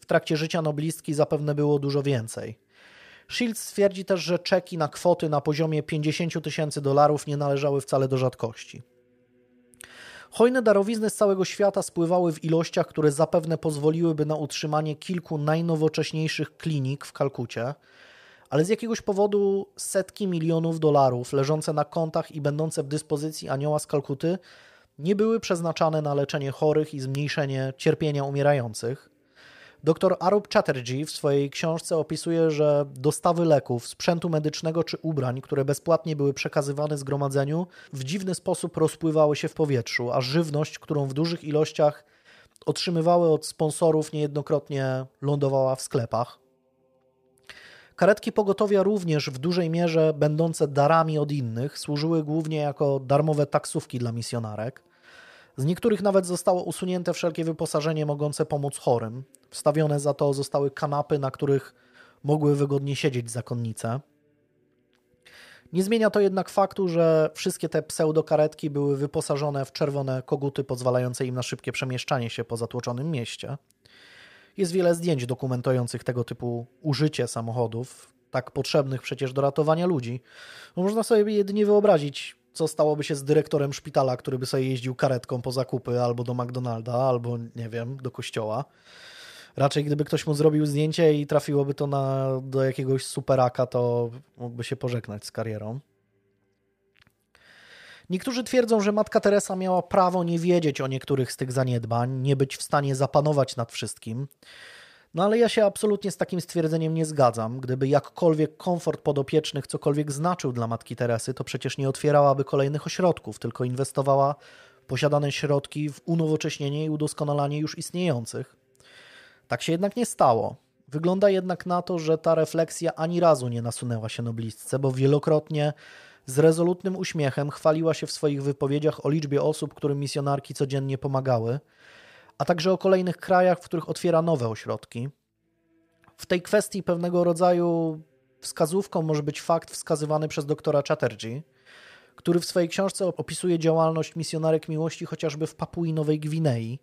w trakcie życia noblistki zapewne było dużo więcej. Shields stwierdzi też, że czeki na kwoty na poziomie 50 tysięcy dolarów nie należały wcale do rzadkości. Hojne darowizny z całego świata spływały w ilościach, które zapewne pozwoliłyby na utrzymanie kilku najnowocześniejszych klinik w Kalkucie, ale z jakiegoś powodu setki milionów dolarów leżące na kontach i będące w dyspozycji anioła z Kalkuty nie były przeznaczane na leczenie chorych i zmniejszenie cierpienia umierających. Dr Arup Chatterjee w swojej książce opisuje, że dostawy leków, sprzętu medycznego czy ubrań, które bezpłatnie były przekazywane zgromadzeniu, w dziwny sposób rozpływały się w powietrzu, a żywność, którą w dużych ilościach otrzymywały od sponsorów, niejednokrotnie lądowała w sklepach. Karetki pogotowia również w dużej mierze będące darami od innych służyły głównie jako darmowe taksówki dla misjonarek. Z niektórych nawet zostało usunięte wszelkie wyposażenie mogące pomóc chorym. Wstawione za to zostały kanapy, na których mogły wygodnie siedzieć zakonnice. Nie zmienia to jednak faktu, że wszystkie te pseudokaretki były wyposażone w czerwone koguty pozwalające im na szybkie przemieszczanie się po zatłoczonym mieście. Jest wiele zdjęć dokumentujących tego typu użycie samochodów, tak potrzebnych przecież do ratowania ludzi. No, można sobie jedynie wyobrazić, co stałoby się z dyrektorem szpitala, który by sobie jeździł karetką po zakupy albo do McDonalda, albo nie wiem, do kościoła. Raczej gdyby ktoś mu zrobił zdjęcie i trafiłoby to na, do jakiegoś superaka, to mógłby się pożegnać z karierą. Niektórzy twierdzą, że matka Teresa miała prawo nie wiedzieć o niektórych z tych zaniedbań, nie być w stanie zapanować nad wszystkim. No ale ja się absolutnie z takim stwierdzeniem nie zgadzam. Gdyby jakkolwiek komfort podopiecznych cokolwiek znaczył dla matki Teresy, to przecież nie otwierałaby kolejnych ośrodków, tylko inwestowała posiadane środki w unowocześnienie i udoskonalanie już istniejących. Tak się jednak nie stało. Wygląda jednak na to, że ta refleksja ani razu nie nasunęła się noblistce, bo wielokrotnie z rezolutnym uśmiechem chwaliła się w swoich wypowiedziach o liczbie osób, którym misjonarki codziennie pomagały, a także o kolejnych krajach, w których otwiera nowe ośrodki. W tej kwestii pewnego rodzaju wskazówką może być fakt wskazywany przez doktora Chatterjee, który w swojej książce opisuje działalność misjonarek miłości chociażby w Papui Nowej Gwinei,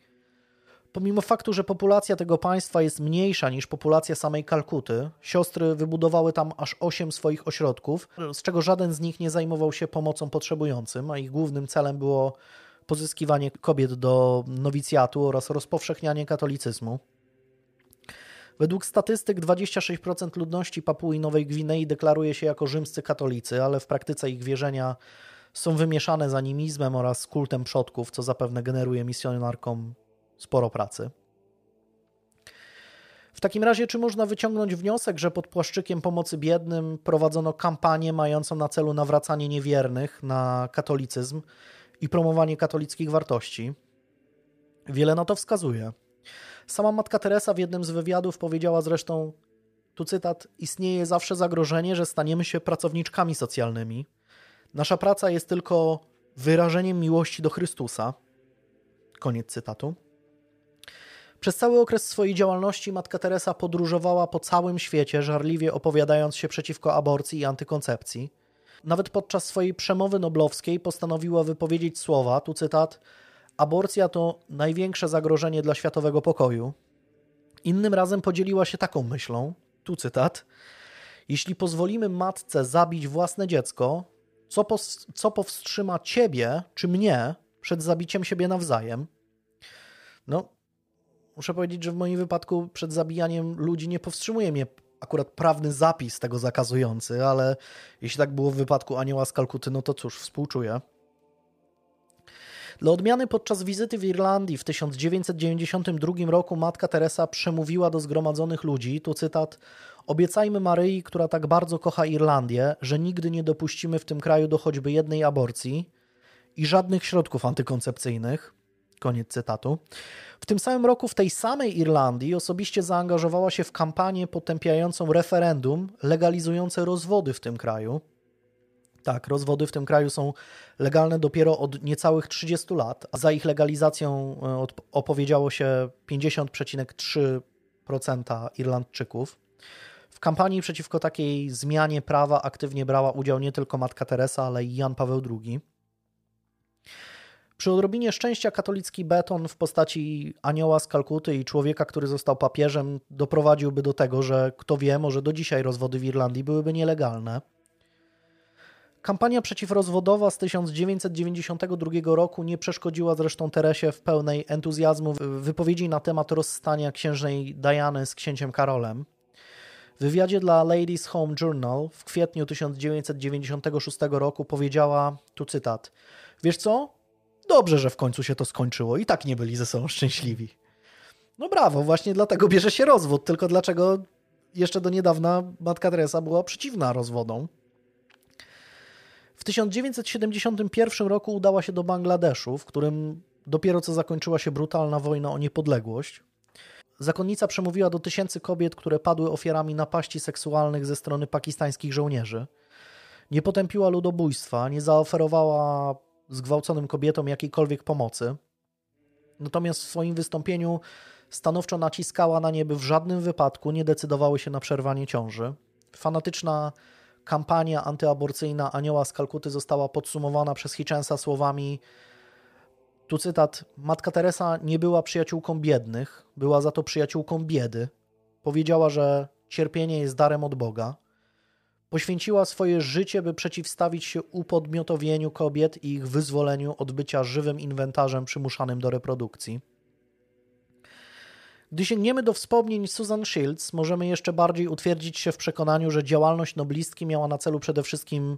Pomimo faktu, że populacja tego państwa jest mniejsza niż populacja samej Kalkuty, siostry wybudowały tam aż osiem swoich ośrodków, z czego żaden z nich nie zajmował się pomocą potrzebującym, a ich głównym celem było pozyskiwanie kobiet do nowicjatu oraz rozpowszechnianie katolicyzmu. Według statystyk 26% ludności Papui Nowej Gwinei deklaruje się jako rzymscy katolicy, ale w praktyce ich wierzenia są wymieszane z animizmem oraz kultem przodków, co zapewne generuje misjonarkom sporo pracy. W takim razie, czy można wyciągnąć wniosek, że pod płaszczykiem pomocy biednym prowadzono kampanię mającą na celu nawracanie niewiernych na katolicyzm i promowanie katolickich wartości? Wiele na to wskazuje. Sama matka Teresa w jednym z wywiadów powiedziała zresztą, tu cytat: Istnieje zawsze zagrożenie, że staniemy się pracowniczkami socjalnymi. Nasza praca jest tylko wyrażeniem miłości do Chrystusa. Koniec cytatu. Przez cały okres swojej działalności matka Teresa podróżowała po całym świecie, żarliwie opowiadając się przeciwko aborcji i antykoncepcji. Nawet podczas swojej przemowy noblowskiej postanowiła wypowiedzieć słowa, tu cytat, aborcja to największe zagrożenie dla światowego pokoju. Innym razem podzieliła się taką myślą, tu cytat, jeśli pozwolimy matce zabić własne dziecko, co, co powstrzyma ciebie czy mnie przed zabiciem siebie nawzajem? No, muszę powiedzieć, że w moim wypadku przed zabijaniem ludzi nie powstrzymuje mnie akurat prawny zapis tego zakazujący, ale jeśli tak było w wypadku Anioła z Kalkuty, no to cóż, współczuję. Dla odmiany podczas wizyty w Irlandii w 1992 roku matka Teresa przemówiła do zgromadzonych ludzi, tu cytat, obiecajmy Maryi, która tak bardzo kocha Irlandię, że nigdy nie dopuścimy w tym kraju do choćby jednej aborcji i żadnych środków antykoncepcyjnych. Koniec cytatu. W tym samym roku w tej samej Irlandii osobiście zaangażowała się w kampanię potępiającą referendum legalizujące rozwody w tym kraju. Tak, rozwody w tym kraju są legalne dopiero od niecałych 30 lat, a za ich legalizacją e, opowiedziało się 50,3% Irlandczyków. W kampanii przeciwko takiej zmianie prawa aktywnie brała udział nie tylko matka Teresa, ale i Jan Paweł II. Przy odrobinie szczęścia katolicki beton w postaci anioła z Kalkuty i człowieka, który został papieżem, doprowadziłby do tego, że kto wie, może do dzisiaj rozwody w Irlandii byłyby nielegalne. Kampania przeciwrozwodowa z 1992 roku nie przeszkodziła zresztą Teresie w pełnej entuzjazmu wypowiedzi na temat rozstania księżnej Diany z księciem Karolem. W wywiadzie dla Ladies Home Journal w kwietniu 1996 roku powiedziała, tu cytat, wiesz co, dobrze, że w końcu się to skończyło i tak nie byli ze sobą szczęśliwi. No brawo, właśnie dlatego bierze się rozwód, tylko dlaczego jeszcze do niedawna matka Teresa była przeciwna rozwodom. W 1971 roku udała się do Bangladeszu, w którym dopiero co zakończyła się brutalna wojna o niepodległość. Zakonnica przemówiła do tysięcy kobiet, które padły ofiarami napaści seksualnych ze strony pakistańskich żołnierzy. Nie potępiła ludobójstwa, nie zaoferowała zgwałconym kobietom jakiejkolwiek pomocy. Natomiast w swoim wystąpieniu stanowczo naciskała na nie, by w żadnym wypadku nie decydowały się na przerwanie ciąży. Fanatyczna kampania antyaborcyjna Anioła z Kalkuty została podsumowana przez Hitchensa słowami tu cytat: Matka Teresa nie była przyjaciółką biednych, była za to przyjaciółką biedy. Powiedziała, że cierpienie jest darem od Boga. Poświęciła swoje życie, by przeciwstawić się upodmiotowieniu kobiet i ich wyzwoleniu od bycia żywym inwentarzem przymuszanym do reprodukcji. Gdy sięgniemy do wspomnień Susan Shields, możemy jeszcze bardziej utwierdzić się w przekonaniu, że działalność noblistki miała na celu przede wszystkim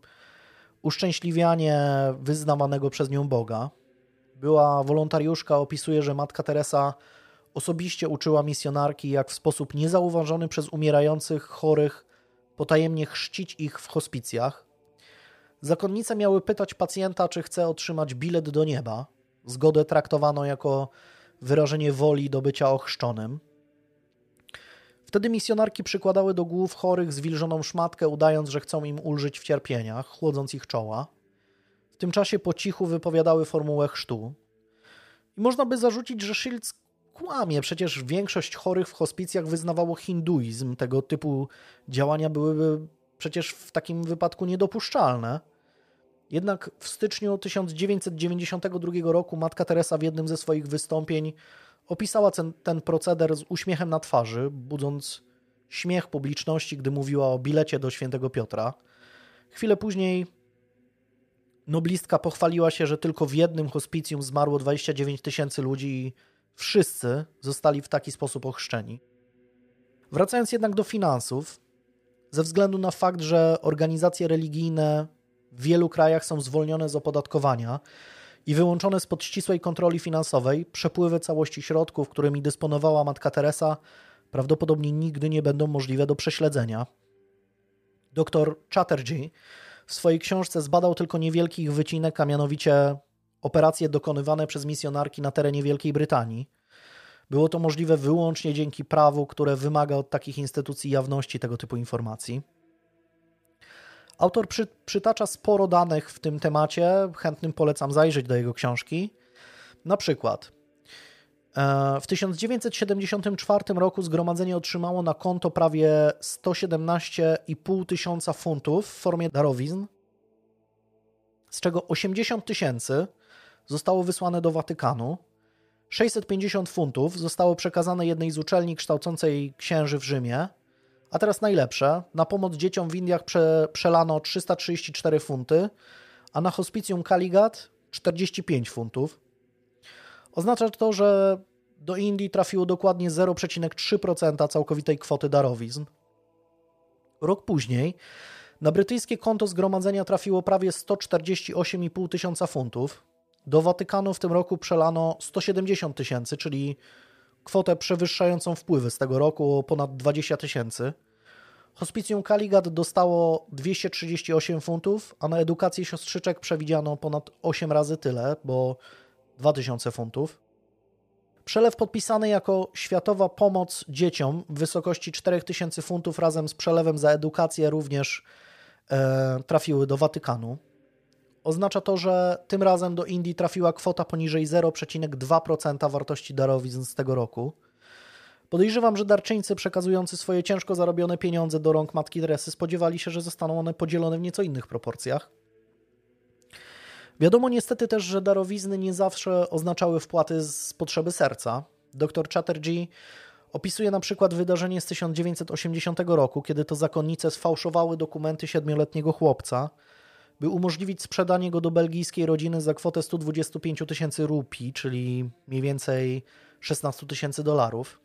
uszczęśliwianie wyznawanego przez nią Boga. Była wolontariuszka, opisuje, że matka Teresa osobiście uczyła misjonarki, jak w sposób niezauważony przez umierających chorych potajemnie chrzcić ich w hospicjach. Zakonnice miały pytać pacjenta, czy chce otrzymać bilet do nieba. Zgodę traktowano jako wyrażenie woli do bycia ochrzczonym. Wtedy misjonarki przykładały do głów chorych zwilżoną szmatkę, udając, że chcą im ulżyć w cierpieniach, chłodząc ich czoła. W tym czasie po cichu wypowiadały formułę chrztu. I można by zarzucić, że Shields kłamie. Przecież większość chorych w hospicjach wyznawało hinduizm. Tego typu działania byłyby przecież w takim wypadku niedopuszczalne. Jednak w styczniu 1992 roku matka Teresa w jednym ze swoich wystąpień opisała ten, ten proceder z uśmiechem na twarzy, budząc śmiech publiczności, gdy mówiła o bilecie do świętego Piotra. Chwilę później noblistka pochwaliła się, że tylko w jednym hospicjum zmarło 29 tysięcy ludzi i wszyscy zostali w taki sposób ochrzczeni. Wracając jednak do finansów, ze względu na fakt, że organizacje religijne w wielu krajach są zwolnione z opodatkowania i wyłączone spod ścisłej kontroli finansowej, przepływy całości środków, którymi dysponowała matka Teresa, prawdopodobnie nigdy nie będą możliwe do prześledzenia. Dr Chatterjee w swojej książce zbadał tylko niewielki ich wycinek, a mianowicie operacje dokonywane przez misjonarki na terenie Wielkiej Brytanii. Było to możliwe wyłącznie dzięki prawu, które wymaga od takich instytucji jawności tego typu informacji. Autor przy, przytacza sporo danych w tym temacie, chętnym polecam zajrzeć do jego książki. Na przykład e, w 1974 roku zgromadzenie otrzymało na konto prawie 117,5 tysiąca funtów w formie darowizn, z czego 80 tysięcy zostało wysłane do Watykanu, 650 funtów zostało przekazane jednej z uczelni kształcącej księży w Rzymie, a teraz najlepsze. Na pomoc dzieciom w Indiach prze, przelano 334 funty, a na hospicjum Kaligat 45 funtów. Oznacza to, że do Indii trafiło dokładnie 0,3% całkowitej kwoty darowizn. Rok później na brytyjskie konto zgromadzenia trafiło prawie 148,5 tysiąca funtów. Do Watykanu w tym roku przelano 170 tysięcy, czyli kwotę przewyższającą wpływy z tego roku o ponad 20 tysięcy. Hospicjum Kaligat dostało 238 funtów, a na edukację siostrzyczek przewidziano ponad 8 razy tyle, bo 2000 funtów. Przelew podpisany jako Światowa Pomoc Dzieciom w wysokości 4000 funtów razem z przelewem za edukację również e, trafiły do Watykanu. Oznacza to, że tym razem do Indii trafiła kwota poniżej 0,2% wartości darowizn z tego roku. Podejrzewam, że darczyńcy przekazujący swoje ciężko zarobione pieniądze do rąk matki Teresy spodziewali się, że zostaną one podzielone w nieco innych proporcjach. Wiadomo niestety też, że darowizny nie zawsze oznaczały wpłaty z potrzeby serca. Dr Chatterjee opisuje na przykład wydarzenie z 1980 roku, kiedy to zakonnice sfałszowały dokumenty siedmioletniego chłopca, by umożliwić sprzedanie go do belgijskiej rodziny za kwotę 125 tysięcy rupii, czyli mniej więcej 16 tysięcy dolarów.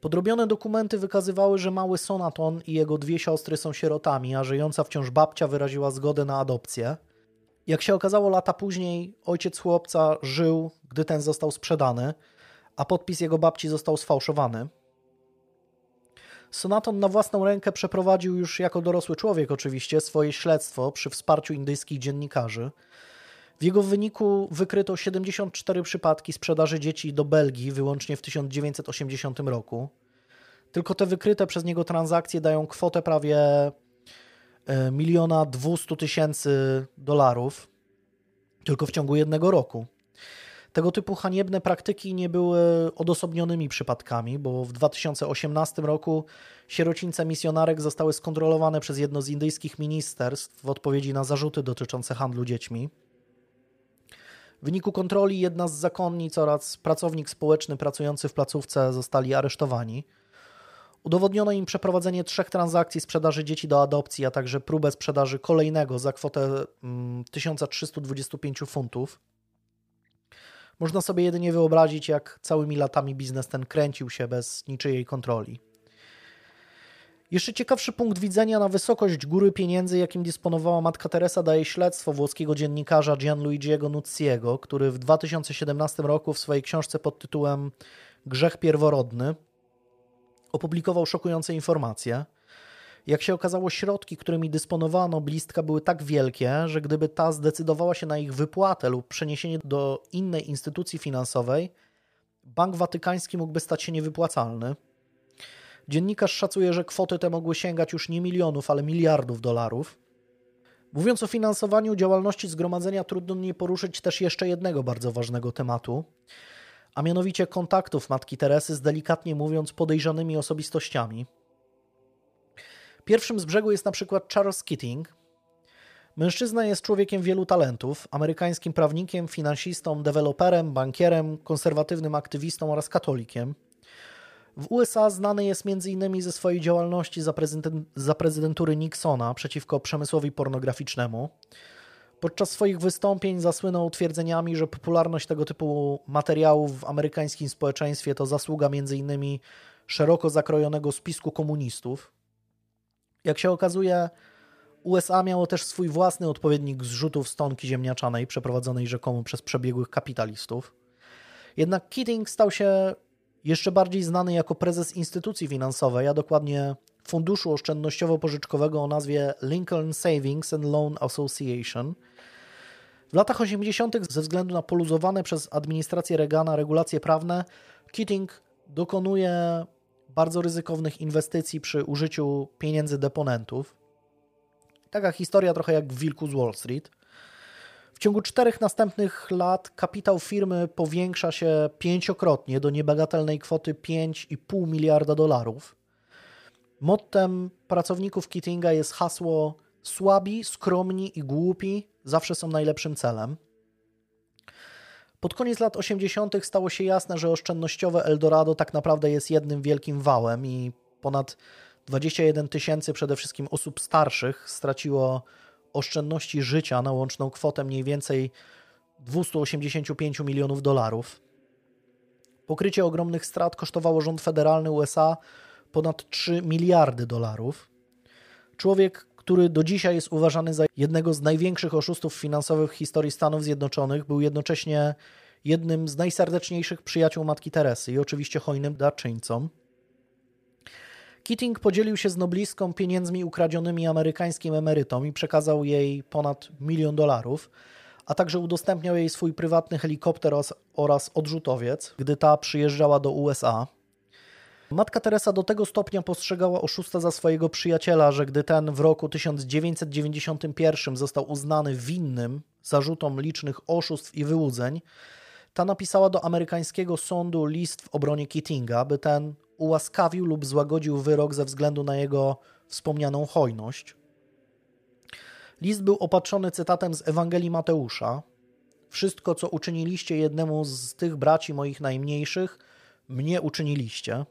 Podrobione dokumenty wykazywały, że mały Sonaton i jego dwie siostry są sierotami, a żyjąca wciąż babcia wyraziła zgodę na adopcję. Jak się okazało lata później, ojciec chłopca żył, gdy ten został sprzedany, a podpis jego babci został sfałszowany. Sonaton na własną rękę przeprowadził już jako dorosły człowiek oczywiście swoje śledztwo przy wsparciu indyjskich dziennikarzy. W jego wyniku wykryto 74 przypadki sprzedaży dzieci do Belgii wyłącznie w 1980 roku. Tylko te wykryte przez niego transakcje dają kwotę prawie e, miliona 200 tysięcy dolarów tylko w ciągu jednego roku. Tego typu haniebne praktyki nie były odosobnionymi przypadkami, bo w 2018 roku sierocińce misjonarek zostały skontrolowane przez jedno z indyjskich ministerstw w odpowiedzi na zarzuty dotyczące handlu dziećmi. W wyniku kontroli jedna z zakonnic oraz pracownik społeczny pracujący w placówce zostali aresztowani. Udowodniono im przeprowadzenie trzech transakcji sprzedaży dzieci do adopcji, a także próbę sprzedaży kolejnego za kwotę 1325 mm, funtów. Można sobie jedynie wyobrazić, jak całymi latami biznes ten kręcił się bez niczyjej kontroli. Jeszcze ciekawszy punkt widzenia na wysokość góry pieniędzy, jakim dysponowała matka Teresa, daje śledztwo włoskiego dziennikarza Gianluigiego Nucciego, który w 2017 roku w swojej książce pod tytułem Grzech pierworodny opublikował szokujące informacje. Jak się okazało, środki, którymi dysponowano blistka, były tak wielkie, że gdyby ta zdecydowała się na ich wypłatę lub przeniesienie do innej instytucji finansowej, Bank Watykański mógłby stać się niewypłacalny. Dziennikarz szacuje, że kwoty te mogły sięgać już nie milionów, ale miliardów dolarów. Mówiąc o finansowaniu działalności zgromadzenia, trudno nie poruszyć też jeszcze jednego bardzo ważnego tematu, a mianowicie kontaktów matki Teresy z delikatnie mówiąc podejrzanymi osobistościami. Pierwszym z brzegu jest na przykład Charles Keating. Mężczyzna jest człowiekiem wielu talentów, amerykańskim prawnikiem, finansistą, deweloperem, bankierem, konserwatywnym aktywistą oraz katolikiem. W USA znany jest m.in. ze swojej działalności za, prezydent, za prezydentury Nixona przeciwko przemysłowi pornograficznemu. Podczas swoich wystąpień zasłynął twierdzeniami, że popularność tego typu materiałów w amerykańskim społeczeństwie to zasługa m.in. szeroko zakrojonego spisku komunistów. Jak się okazuje, USA miało też swój własny odpowiednik zrzutów stonki ziemniaczanej przeprowadzonej rzekomo przez przebiegłych kapitalistów. Jednak Keating stał się jeszcze bardziej znany jako prezes instytucji finansowej, a dokładnie Funduszu Oszczędnościowo-Pożyczkowego o nazwie Lincoln Savings and Loan Association. W latach 80. ze względu na poluzowane przez administrację Reagana regulacje prawne, Keating dokonuje bardzo ryzykownych inwestycji przy użyciu pieniędzy deponentów. Taka historia trochę jak w Wilku z Wall Street. W ciągu czterech następnych lat kapitał firmy powiększa się pięciokrotnie do niebagatelnej kwoty 5,5 miliarda dolarów. Mottem pracowników Keatinga jest hasło słabi, skromni i głupi zawsze są najlepszym celem. Pod koniec lat 80. stało się jasne, że oszczędnościowe Eldorado tak naprawdę jest jednym wielkim wałem i ponad 21 tysięcy przede wszystkim osób starszych straciło oszczędności życia na łączną kwotę mniej więcej 285 milionów dolarów. Pokrycie ogromnych strat kosztowało rząd federalny USA ponad 3 miliardy dolarów. Człowiek, który do dzisiaj jest uważany za jednego z największych oszustów finansowych w historii Stanów Zjednoczonych, był jednocześnie jednym z najserdeczniejszych przyjaciół matki Teresy i oczywiście hojnym darczyńcą. Keating podzielił się z noblistką pieniędzmi ukradzionymi amerykańskim emerytom i przekazał jej ponad milion dolarów, a także udostępniał jej swój prywatny helikopter oraz odrzutowiec, gdy ta przyjeżdżała do USA. Matka Teresa do tego stopnia postrzegała oszusta za swojego przyjaciela, że gdy ten w roku 1991 został uznany winnym zarzutom licznych oszustw i wyłudzeń, ta napisała do amerykańskiego sądu list w obronie Keatinga, by ten ułaskawił lub złagodził wyrok ze względu na jego wspomnianą hojność. List był opatrzony cytatem z Ewangelii Mateusza. Wszystko, co uczyniliście jednemu z tych braci moich najmniejszych, mnie uczyniliście.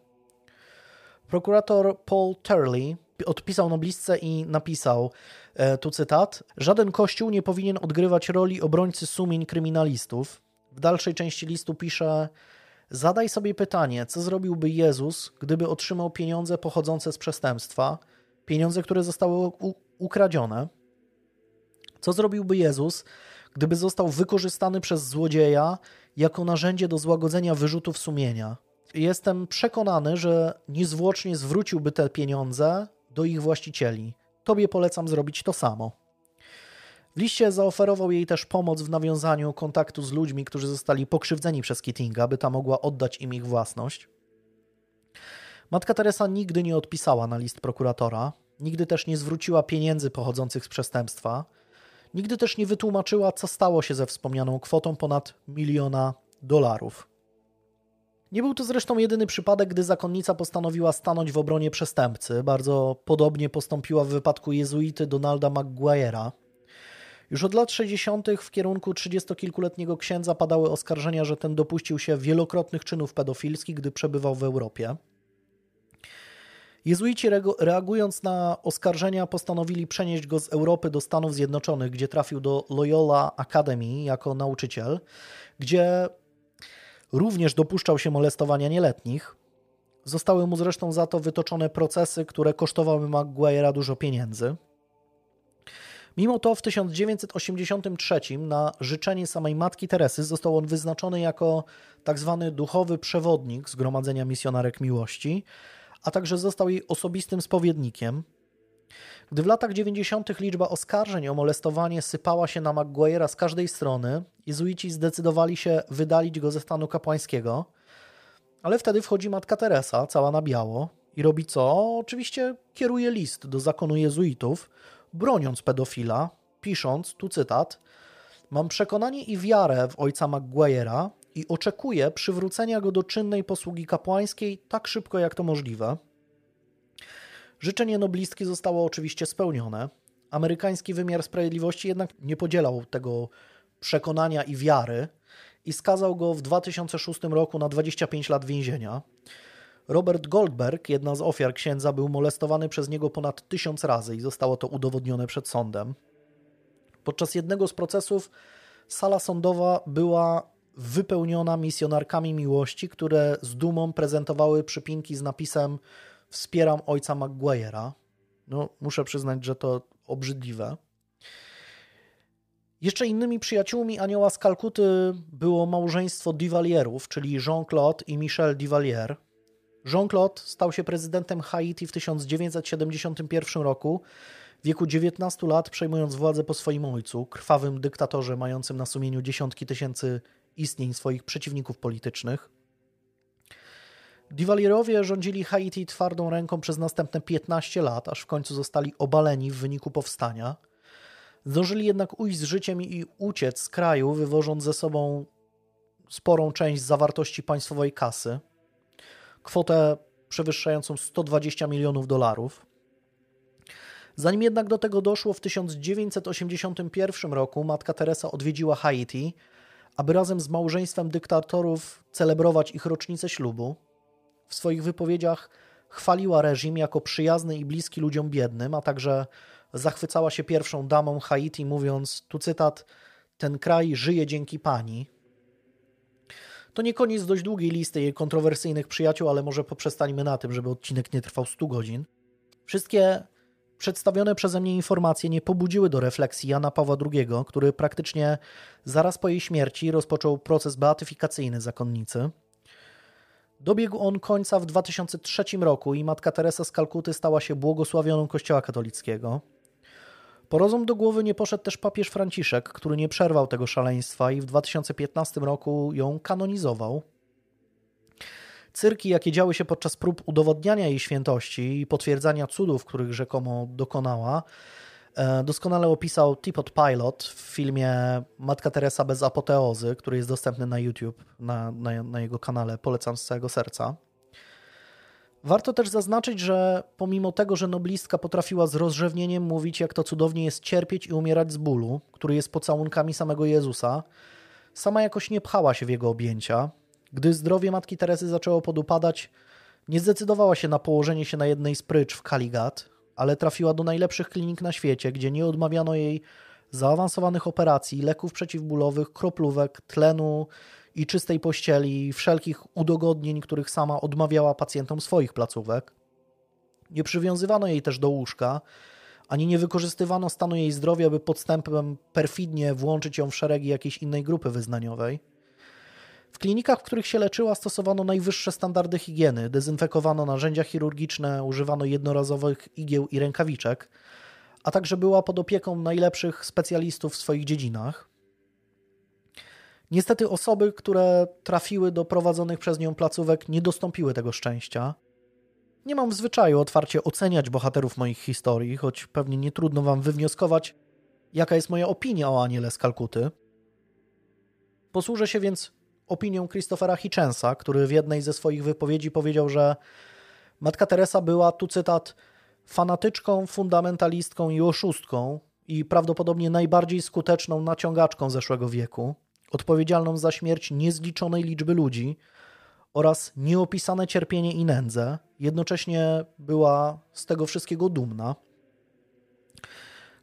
Prokurator Paul Turley odpisał noblistce i napisał, e, tu cytat, żaden kościół nie powinien odgrywać roli obrońcy sumień kryminalistów. W dalszej części listu pisze, zadaj sobie pytanie, co zrobiłby Jezus, gdyby otrzymał pieniądze pochodzące z przestępstwa, pieniądze, które zostały ukradzione. Co zrobiłby Jezus, gdyby został wykorzystany przez złodzieja jako narzędzie do złagodzenia wyrzutów sumienia? Jestem przekonany, że niezwłocznie zwróciłby te pieniądze do ich właścicieli. Tobie polecam zrobić to samo. W liście zaoferował jej też pomoc w nawiązaniu kontaktu z ludźmi, którzy zostali pokrzywdzeni przez Kittinga, by ta mogła oddać im ich własność. Matka Teresa nigdy nie odpisała na list prokuratora, nigdy też nie zwróciła pieniędzy pochodzących z przestępstwa, nigdy też nie wytłumaczyła, co stało się ze wspomnianą kwotą ponad miliona dolarów. Nie był to zresztą jedyny przypadek, gdy zakonnica postanowiła stanąć w obronie przestępcy. Bardzo podobnie postąpiła w wypadku jezuity Donalda McGuire'a. Już od lat 60. w kierunku trzydziestokilkuletniego księdza padały oskarżenia, że ten dopuścił się wielokrotnych czynów pedofilskich, gdy przebywał w Europie. Jezuici reagując na oskarżenia postanowili przenieść go z Europy do Stanów Zjednoczonych, gdzie trafił do Loyola Academy jako nauczyciel, gdzie również dopuszczał się molestowania nieletnich. Zostały mu zresztą za to wytoczone procesy, które kosztowały Maguire'a dużo pieniędzy. Mimo to w 1983 na życzenie samej matki Teresy został on wyznaczony jako tzw. Tak duchowy przewodnik Zgromadzenia Misjonarek Miłości, a także został jej osobistym spowiednikiem. Gdy w latach 90. liczba oskarżeń o molestowanie sypała się na Maguire'a z każdej strony, jezuici zdecydowali się wydalić go ze stanu kapłańskiego, ale wtedy wchodzi matka Teresa, cała na biało, i robi co? Oczywiście kieruje list do zakonu jezuitów, broniąc pedofila, pisząc, tu cytat, Mam przekonanie i wiarę w ojca Maguire'a i oczekuję przywrócenia go do czynnej posługi kapłańskiej tak szybko jak to możliwe. Życzenie noblistki zostało oczywiście spełnione. Amerykański wymiar sprawiedliwości jednak nie podzielał tego przekonania i wiary i skazał go w 2006 roku na 25 lat więzienia. Robert Goldberg, jedna z ofiar księdza, był molestowany przez niego ponad tysiąc razy i zostało to udowodnione przed sądem. Podczas jednego z procesów sala sądowa była wypełniona misjonarkami miłości, które z dumą prezentowały przypinki z napisem Wspieram ojca Maguire'a. No, muszę przyznać, że to obrzydliwe. Jeszcze innymi przyjaciółmi anioła z Kalkuty było małżeństwo Duvalierów, czyli Jean-Claude i Michel Duvalier. Jean-Claude stał się prezydentem Haiti w 1971 roku, w wieku 19 lat przejmując władzę po swoim ojcu, krwawym dyktatorze mającym na sumieniu dziesiątki tysięcy istnień swoich przeciwników politycznych. Duvalierowie rządzili Haiti twardą ręką przez następne 15 lat, aż w końcu zostali obaleni w wyniku powstania. Zdążyli jednak ujść z życiem i uciec z kraju, wywożąc ze sobą sporą część zawartości państwowej kasy, kwotę przewyższającą 120 milionów dolarów. Zanim jednak do tego doszło, w 1981 roku matka Teresa odwiedziła Haiti, aby razem z małżeństwem dyktatorów celebrować ich rocznicę ślubu. W swoich wypowiedziach chwaliła reżim jako przyjazny i bliski ludziom biednym, a także zachwycała się pierwszą damą Haiti, mówiąc, tu cytat, ten kraj żyje dzięki pani. To nie koniec dość długiej listy jej kontrowersyjnych przyjaciół, ale może poprzestańmy na tym, żeby odcinek nie trwał 100 godzin. Wszystkie Przedstawione przeze mnie informacje nie pobudziły do refleksji Jana Pawła II, który praktycznie zaraz po jej śmierci rozpoczął proces beatyfikacyjny zakonnicy. Dobiegł on końca w 2003 roku i matka Teresa z Kalkuty stała się błogosławioną Kościoła katolickiego. Po rozum do głowy nie poszedł też papież Franciszek, który nie przerwał tego szaleństwa i w 2015 roku ją kanonizował. Cyrki, jakie działy się podczas prób udowodniania jej świętości i potwierdzania cudów, których rzekomo dokonała, doskonale opisał Teapot Pilot w filmie Matka Teresa bez apoteozy, który jest dostępny na YouTube, na, na, na jego kanale. Polecam z całego serca. Warto też zaznaczyć, że pomimo tego, że noblistka potrafiła z rozrzewnieniem mówić, jak to cudownie jest cierpieć i umierać z bólu, który jest pocałunkami samego Jezusa, sama jakoś nie pchała się w jego objęcia. Gdy zdrowie matki Teresy zaczęło podupadać, nie zdecydowała się na położenie się na jednej z prycz w Kaligat, ale trafiła do najlepszych klinik na świecie, gdzie nie odmawiano jej zaawansowanych operacji, leków przeciwbólowych, kroplówek, tlenu i czystej pościeli, wszelkich udogodnień, których sama odmawiała pacjentom swoich placówek. Nie przywiązywano jej też do łóżka, ani nie wykorzystywano stanu jej zdrowia, by podstępem perfidnie włączyć ją w szeregi jakiejś innej grupy wyznaniowej. W klinikach, w których się leczyła, stosowano najwyższe standardy higieny, dezynfekowano narzędzia chirurgiczne, używano jednorazowych igieł i rękawiczek, a także była pod opieką najlepszych specjalistów w swoich dziedzinach. Niestety osoby, które trafiły do prowadzonych przez nią placówek, nie dostąpiły tego szczęścia. Nie mam w zwyczaju otwarcie oceniać bohaterów moich historii, choć pewnie nie trudno wam wywnioskować, jaka jest moja opinia o Aniele z Kalkuty. Posłużę się więc opinią Christophera Hitchensa, który w jednej ze swoich wypowiedzi powiedział, że Matka Teresa była, tu cytat, fanatyczką, fundamentalistką i oszustką i prawdopodobnie najbardziej skuteczną naciągaczką zeszłego wieku, odpowiedzialną za śmierć niezliczonej liczby ludzi oraz nieopisane cierpienie i nędzę. Jednocześnie była z tego wszystkiego dumna.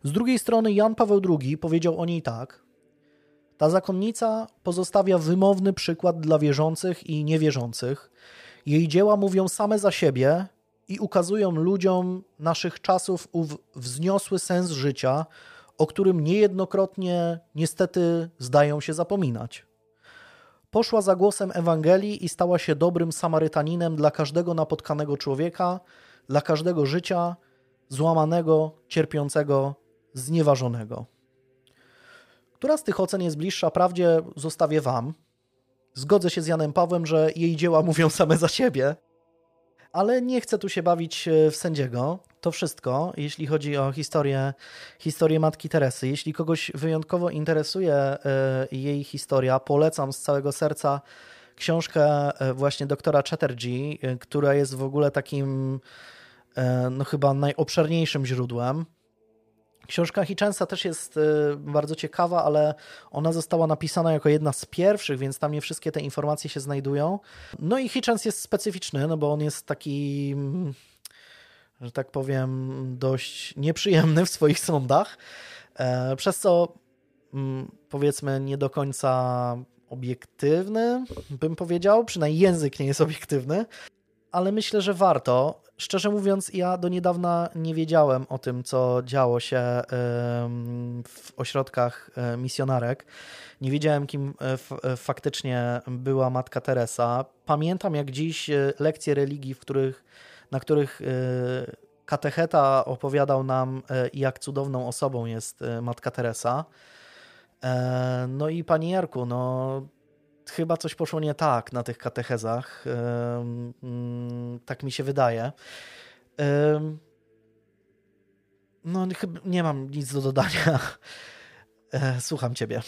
Z drugiej strony Jan Paweł II powiedział o niej tak: Ta zakonnica pozostawia wymowny przykład dla wierzących i niewierzących. Jej dzieła mówią same za siebie i ukazują ludziom naszych czasów ów wzniosły sens życia, o którym niejednokrotnie niestety zdają się zapominać. Poszła za głosem Ewangelii i stała się dobrym Samarytaninem dla każdego napotkanego człowieka, dla każdego życia, złamanego, cierpiącego, znieważonego. Która z tych ocen jest bliższa prawdzie, zostawię Wam. Zgodzę się z Janem Pawłem, że jej dzieła <laughs> mówią same za siebie, ale nie chcę tu się bawić e, w sędziego. To wszystko, jeśli chodzi o historię, historię Matki Teresy. Jeśli kogoś wyjątkowo interesuje e, jej historia, polecam z całego serca książkę e, właśnie doktora Chatterjee, która jest w ogóle takim no chyba najobszerniejszym źródłem Książka Hitchensa też jest y, bardzo ciekawa, ale ona została napisana jako jedna z pierwszych, więc tam nie wszystkie te informacje się znajdują. No i Hitchens jest specyficzny, no bo on jest taki, mm, że tak powiem, dość nieprzyjemny w swoich sądach, e, przez co mm, powiedzmy nie do końca obiektywny, bym powiedział, przynajmniej język nie jest obiektywny, ale myślę, że warto. Szczerze mówiąc, ja do niedawna nie wiedziałem o tym, co działo się w ośrodkach e, misjonarek. Nie wiedziałem, kim e, e, faktycznie była matka Teresa. Pamiętam jak dziś lekcje religii, w których, na których katecheta opowiadał nam, jak cudowną osobą jest matka Teresa. No i panie Jarku, no chyba coś poszło nie tak na tych katechezach. Mm, tak mi się wydaje. No, nie mam nic do dodania. <laughs> E, słucham ciebie.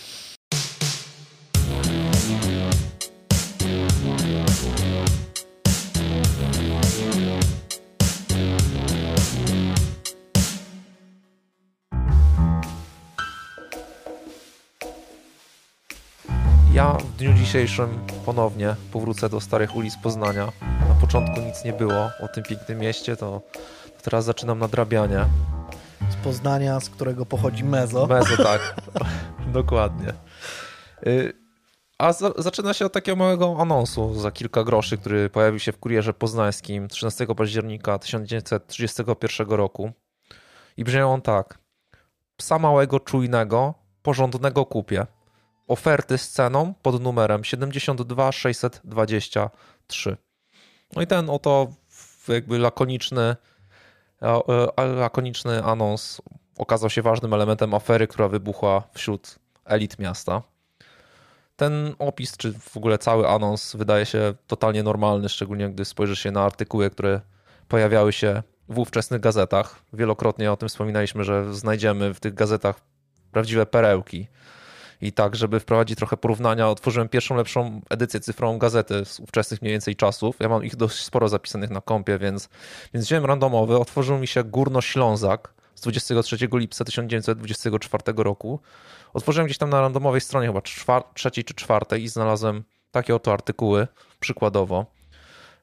Dzisiejszym ponownie powrócę do starych ulic Poznania. Na początku nic nie było o tym pięknym mieście, to teraz zaczynam nadrabianie. Z Poznania, z którego pochodzi Mezo. Mezo, tak. <laughs> Dokładnie. Y, a zaczyna się od takiego małego anonsu za kilka groszy, który pojawił się w Kurierze Poznańskim 13 października 1931 roku. I brzmiał on tak. Psa małego, czujnego, porządnego kupie oferty z ceną pod numerem 72623. No i ten oto jakby lakoniczny, e, lakoniczny anons okazał się ważnym elementem afery, która wybuchła wśród elit miasta. Ten opis, czy w ogóle cały anons wydaje się totalnie normalny, szczególnie gdy spojrzy się na artykuły, które pojawiały się w ówczesnych gazetach. Wielokrotnie o tym wspominaliśmy, że znajdziemy w tych gazetach prawdziwe perełki I tak, żeby wprowadzić trochę porównania, otworzyłem pierwszą lepszą edycję cyfrową gazety z ówczesnych mniej więcej czasów. Ja mam ich dość sporo zapisanych na kompie, więc, więc wziąłem randomowy. Otworzył mi się Górno-Ślązak z 23 lipca 1924 roku. Otworzyłem gdzieś tam na randomowej stronie, chyba czwar- trzeciej czy czwartej, i znalazłem takie oto artykuły, przykładowo.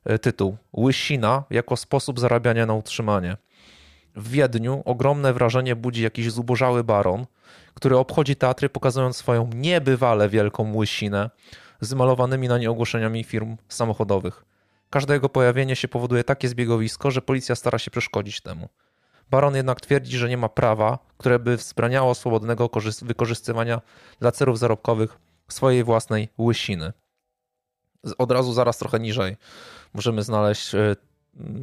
E, tytuł: Łysina jako sposób zarabiania na utrzymanie. W Wiedniu ogromne wrażenie budzi jakiś zubożały baron, który obchodzi teatry pokazując swoją niebywale wielką łysinę z malowanymi na nie ogłoszeniami firm samochodowych. Każde jego pojawienie się powoduje takie zbiegowisko, że policja stara się przeszkodzić temu. Baron jednak twierdzi, że nie ma prawa, które by wzbraniało swobodnego wykorzystywania dla celów zarobkowych swojej własnej łysiny. Od razu zaraz trochę niżej możemy znaleźć e,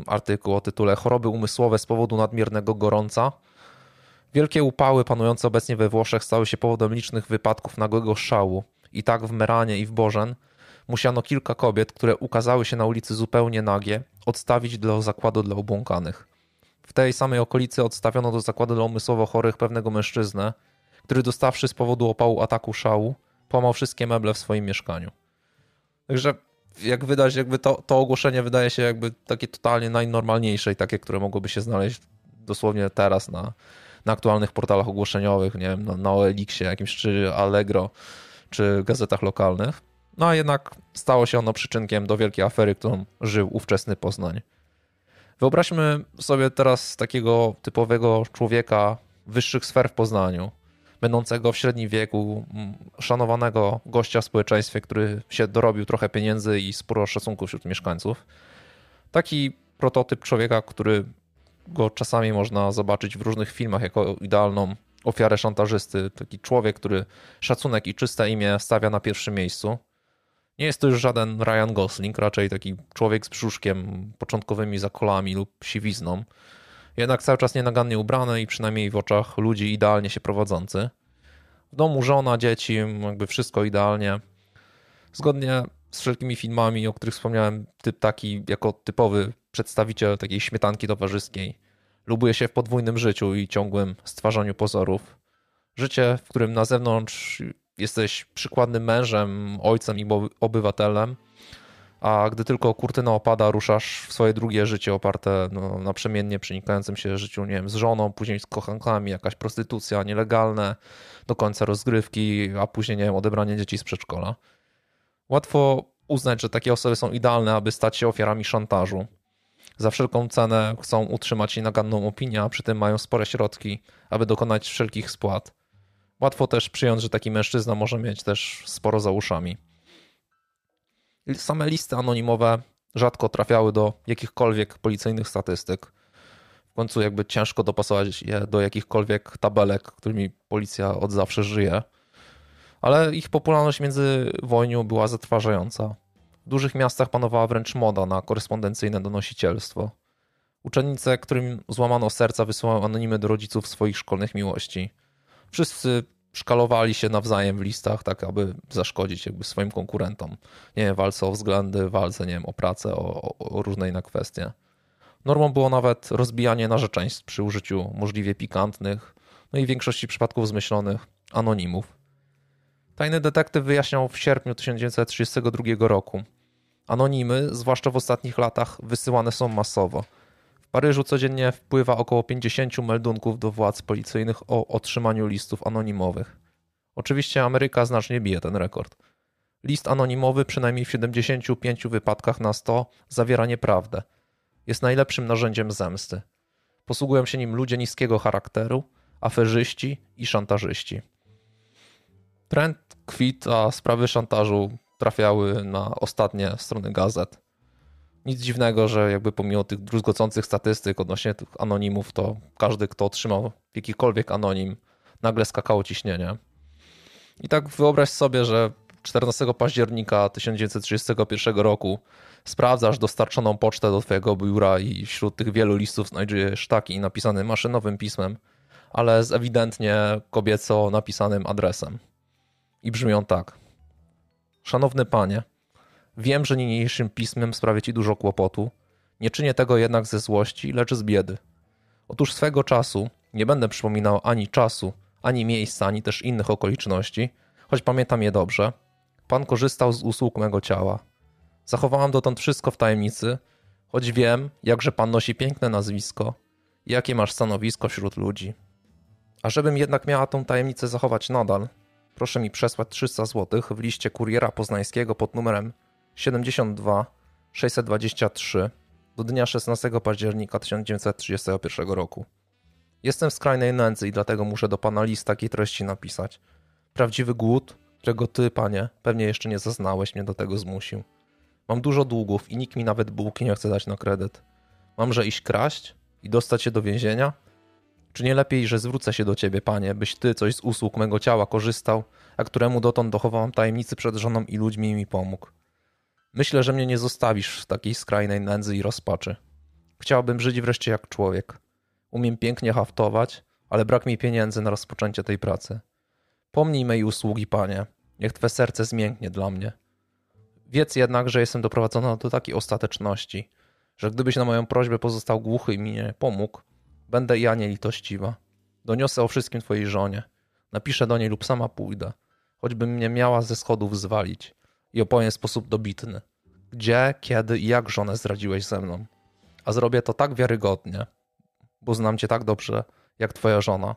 artykuł o tytule Choroby umysłowe z powodu nadmiernego gorąca. Wielkie upały panujące obecnie we Włoszech stały się powodem licznych wypadków nagłego szału. I tak w Meranie i w Bożen musiano kilka kobiet, które ukazały się na ulicy zupełnie nagie, odstawić do zakładu dla obłąkanych. W tej samej okolicy odstawiono do zakładu dla umysłowo chorych pewnego mężczyznę, który dostawszy z powodu opału ataku szału, połamał wszystkie meble w swoim mieszkaniu. Także jak wydać, jakby to, to ogłoszenie wydaje się jakby takie totalnie najnormalniejsze i takie, które mogłoby się znaleźć dosłownie teraz na, na aktualnych portalach ogłoszeniowych, nie wiem, na, na OLX-ie jakimś, czy Allegro, czy gazetach lokalnych. No a jednak stało się ono przyczynkiem do wielkiej afery, którą żył ówczesny Poznań. Wyobraźmy sobie teraz takiego typowego człowieka wyższych sfer w Poznaniu, będącego w średnim wieku, szanowanego gościa w społeczeństwie, który się dorobił trochę pieniędzy i sporo szacunku wśród mieszkańców. Taki prototyp człowieka, który go czasami można zobaczyć w różnych filmach jako idealną ofiarę szantażysty. Taki człowiek, który szacunek i czyste imię stawia na pierwszym miejscu. Nie jest to już żaden Ryan Gosling, raczej taki człowiek z brzuszkiem, początkowymi zakolami lub siwizną jednak cały czas nienagannie ubrany i przynajmniej w oczach ludzi idealnie się prowadzący. W domu żona, dzieci, jakby wszystko idealnie. Zgodnie z wszelkimi filmami, o których wspomniałem, typ taki jako typowy przedstawiciel takiej śmietanki towarzyskiej. Lubuje się w podwójnym życiu i ciągłym stwarzaniu pozorów. Życie, w którym na zewnątrz jesteś przykładnym mężem, ojcem i obywatelem, a gdy tylko kurtyna opada, ruszasz w swoje drugie życie oparte no, na przemiennie przenikającym się życiu, nie wiem, z żoną, później z kochankami, jakaś prostytucja, nielegalne, do końca rozgrywki, a później, nie wiem, odebranie dzieci z przedszkola. Łatwo uznać, że takie osoby są idealne, aby stać się ofiarami szantażu. Za wszelką cenę chcą utrzymać naganną opinię, a przy tym mają spore środki, aby dokonać wszelkich spłat. Łatwo też przyjąć, że taki mężczyzna może mieć też sporo za uszami. Same listy anonimowe rzadko trafiały do jakichkolwiek policyjnych statystyk. W końcu jakby ciężko dopasować je do jakichkolwiek tabelek, którymi policja od zawsze żyje. Ale ich popularność między wojnią była zatrważająca. W dużych miastach panowała wręcz moda na korespondencyjne donosicielstwo. Uczennice, którym złamano serca, wysyłają anonimy do rodziców swoich szkolnych miłości. Wszyscy szkalowali się nawzajem w listach, tak aby zaszkodzić jakby swoim konkurentom. Nie wiem, walce o względy, walce, nie wiem, o pracę, o, o różne inne kwestie. Normą było nawet rozbijanie narzeczeństw przy użyciu możliwie pikantnych, no i w większości przypadków zmyślonych anonimów. Tajny detektyw wyjaśniał w sierpniu 1932 roku. Anonimy, zwłaszcza w ostatnich latach, wysyłane są masowo – Paryżu codziennie wpływa około 50 meldunków do władz policyjnych o otrzymaniu listów anonimowych. Oczywiście Ameryka znacznie bije ten rekord. List anonimowy przynajmniej w 75 wypadkach na 100 zawiera nieprawdę. Jest najlepszym narzędziem zemsty. Posługują się nim ludzie niskiego charakteru, aferzyści i szantażyści. Trend kwit, a sprawy szantażu trafiały na ostatnie strony gazet nic dziwnego, że jakby pomimo tych druzgocących statystyk odnośnie tych anonimów, to każdy, kto otrzymał jakikolwiek anonim, nagle skakało ciśnienie. I tak wyobraź sobie, że 14 października 1931 roku sprawdzasz dostarczoną pocztę do twojego biura i wśród tych wielu listów znajdujesz taki napisany maszynowym pismem, ale z ewidentnie kobieco napisanym adresem. I brzmią tak. Szanowny panie, Wiem, że niniejszym pismem sprawię ci dużo kłopotu. Nie czynię tego jednak ze złości, lecz z biedy. Otóż swego czasu, nie będę przypominał ani czasu, ani miejsca, ani też innych okoliczności, choć pamiętam je dobrze. Pan korzystał z usług mego ciała. Zachowałam dotąd wszystko w tajemnicy, choć wiem, jakże pan nosi piękne nazwisko jakie masz stanowisko wśród ludzi. A żebym jednak miała tą tajemnicę zachować nadal, proszę mi przesłać 300 zł w liście kuriera poznańskiego pod numerem 72 623 do dnia 16 października 1931 roku. Jestem w skrajnej nędzy i dlatego muszę do pana list takiej treści napisać. Prawdziwy głód, którego ty, panie, pewnie jeszcze nie zaznałeś, mnie do tego zmusił. Mam dużo długów i nikt mi nawet bułki nie chce dać na kredyt. Mamże iść kraść i dostać się do więzienia? Czy nie lepiej, że zwrócę się do ciebie, panie, byś ty coś z usług mego ciała korzystał, a któremu dotąd dochowałam tajemnicy przed żoną i ludźmi mi pomógł? Myślę, że mnie nie zostawisz w takiej skrajnej nędzy i rozpaczy. Chciałbym żyć wreszcie jak człowiek. Umiem pięknie haftować, ale brak mi pieniędzy na rozpoczęcie tej pracy. Pomnij mej usługi, panie. Niech twe serce zmięknie dla mnie. Wiedz jednak, że jestem doprowadzona do takiej ostateczności, że gdybyś na moją prośbę pozostał głuchy i mi nie pomógł, będę ja nielitościwa. Doniosę o wszystkim twojej żonie. Napiszę do niej lub sama pójdę, choćby mnie miała ze schodów zwalić i opowiem w sposób dobitny. Gdzie, kiedy i jak żonę zdradziłeś ze mną. A zrobię to tak wiarygodnie, bo znam cię tak dobrze, jak twoja żona,